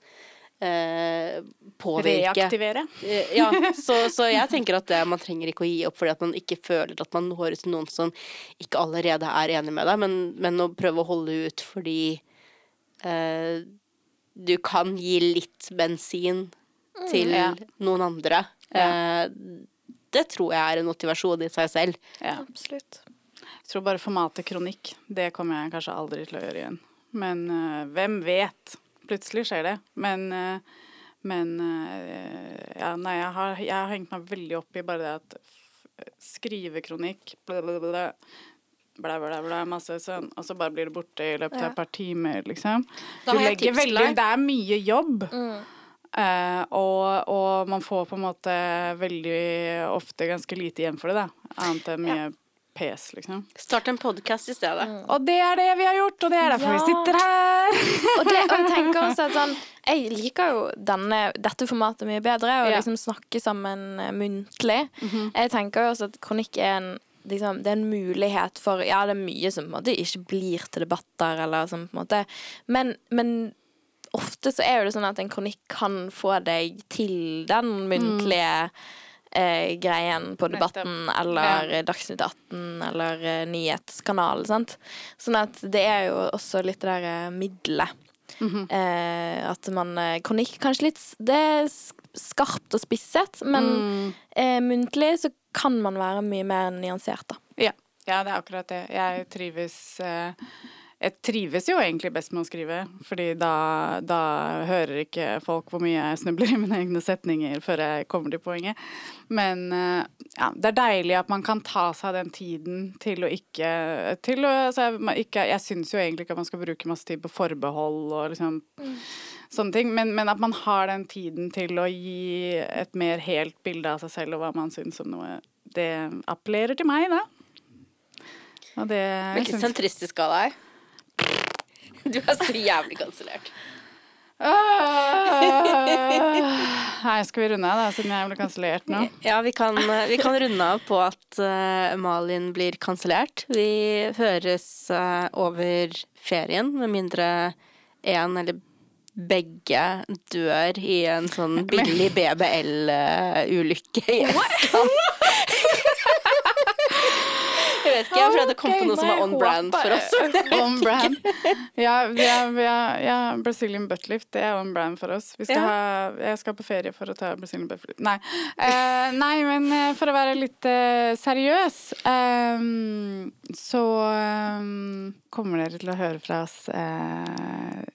eh, påvirke. Reaktivere. Eh, Ja, så, så jeg tenker at det, man trenger ikke å gi opp fordi at man ikke føler at man når ut til noen som ikke allerede er enig med deg, men, men å prøve å holde ut fordi eh, du kan gi litt bensin til Ja. noen andre. Eh, det tror jeg er en motivasjon i seg selv. Ja. Absolutt. Jeg tror bare formatet kronikk, det kommer jeg kanskje aldri til å gjøre igjen. Men øh, hvem vet? Plutselig skjer det. Men, øh, men øh, ja, nei, jeg har, jeg har hengt meg veldig opp i bare det at skrive kronikk bla, bla, bla, bla, masse sånn, og så bare blir det borte i løpet av Ja. et par timer, liksom. Da Du legger tips veldig. Det er mye jobb. Mm. Uh, og, og man får på en måte veldig ofte ganske lite igjen for det, da. Annet enn mye pes, liksom. Start en podkast i stedet. Og det er det vi har gjort, og det er derfor Ja. vi sitter her. Og, det, og jeg tenker også at sånn Jeg liker jo denne, dette formatet mye bedre, å Ja. liksom snakke sammen muntlig. Mm -hmm. Jeg tenker jo også at kronikk er en Liksom, det er en mulighet for Ja, det er mye som på en måte ikke blir til debatter, eller sånn, på en måte Men, men ofte så er jo det sånn at en kronikk kan få deg til den muntlige eh, greien på Debatten eller ja. Dagsnytt 18 eller eh, nyhetskanalen, sant. Sånn at det er jo også litt det der eh, middelet. eh, at man eh, Kronikk kanskje litt Det skarpt og spisset, men Mm. eh, muntlig så kan man være mye mer nyansert, da. Ja. ja, det er akkurat det. Jeg trives eh, Jeg trives jo egentlig best med å skrive, fordi da, da hører ikke folk hvor mye jeg snubler i mine egne setninger før jeg kommer til poenget. Men eh, ja, det er deilig at man kan ta seg den tiden til å ikke, til å, altså, ikke Jeg syns jo egentlig ikke at man skal bruke masse tid på forbehold og liksom sånne ting, men, men at man har den tiden til å gi et mer helt bilde av seg selv og hva man syns om noe, det appellerer til meg, da. Og det Hvilken sentristisk av deg. Du er så jævlig kansellert. Ah. Nei, skal vi runde av, da, siden jeg ble kansellert nå? Ja, vi kan, vi kan runde av på at uh, Malin blir kansellert. Vi høres uh, over ferien, med mindre én eller begge dør i en sånn billig BBL-ulykke i Estland. Jeg vet ikke, jeg det kom på noe som var on brand for oss. On brand. Ja, vi er, vi er, ja, Brazilian buttlift, det er on brand for oss. Vi skal ha, jeg skal på ferie for å ta Brazilian buttlift. Nei, uh, nei men eh, for å være litt uh, seriøs, um, så um, kommer dere til å høre fra oss eh,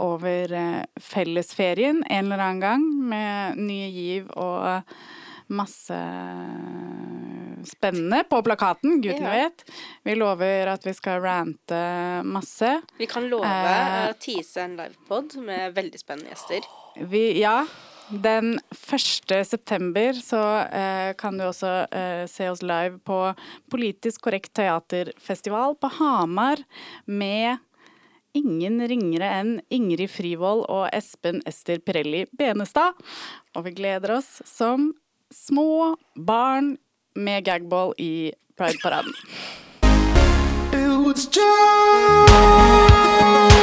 over eh, fellesferien en eller annen gang med nye giv og masse spennende på plakaten, gudene Ja. vet. Vi lover at vi skal rante masse. Vi kan love Eh. å tease en livepod med veldig spennende gjester. Vi, ja, den 1. september så eh, kan du også eh, se oss live på Politisk korrekt teaterfestival på Hamar med ingen ringere enn Ingrid Frivold og Espen Ester Pirelli Benestad. Og vi gleder oss som små barn med gagball i Pride-paraden. It was just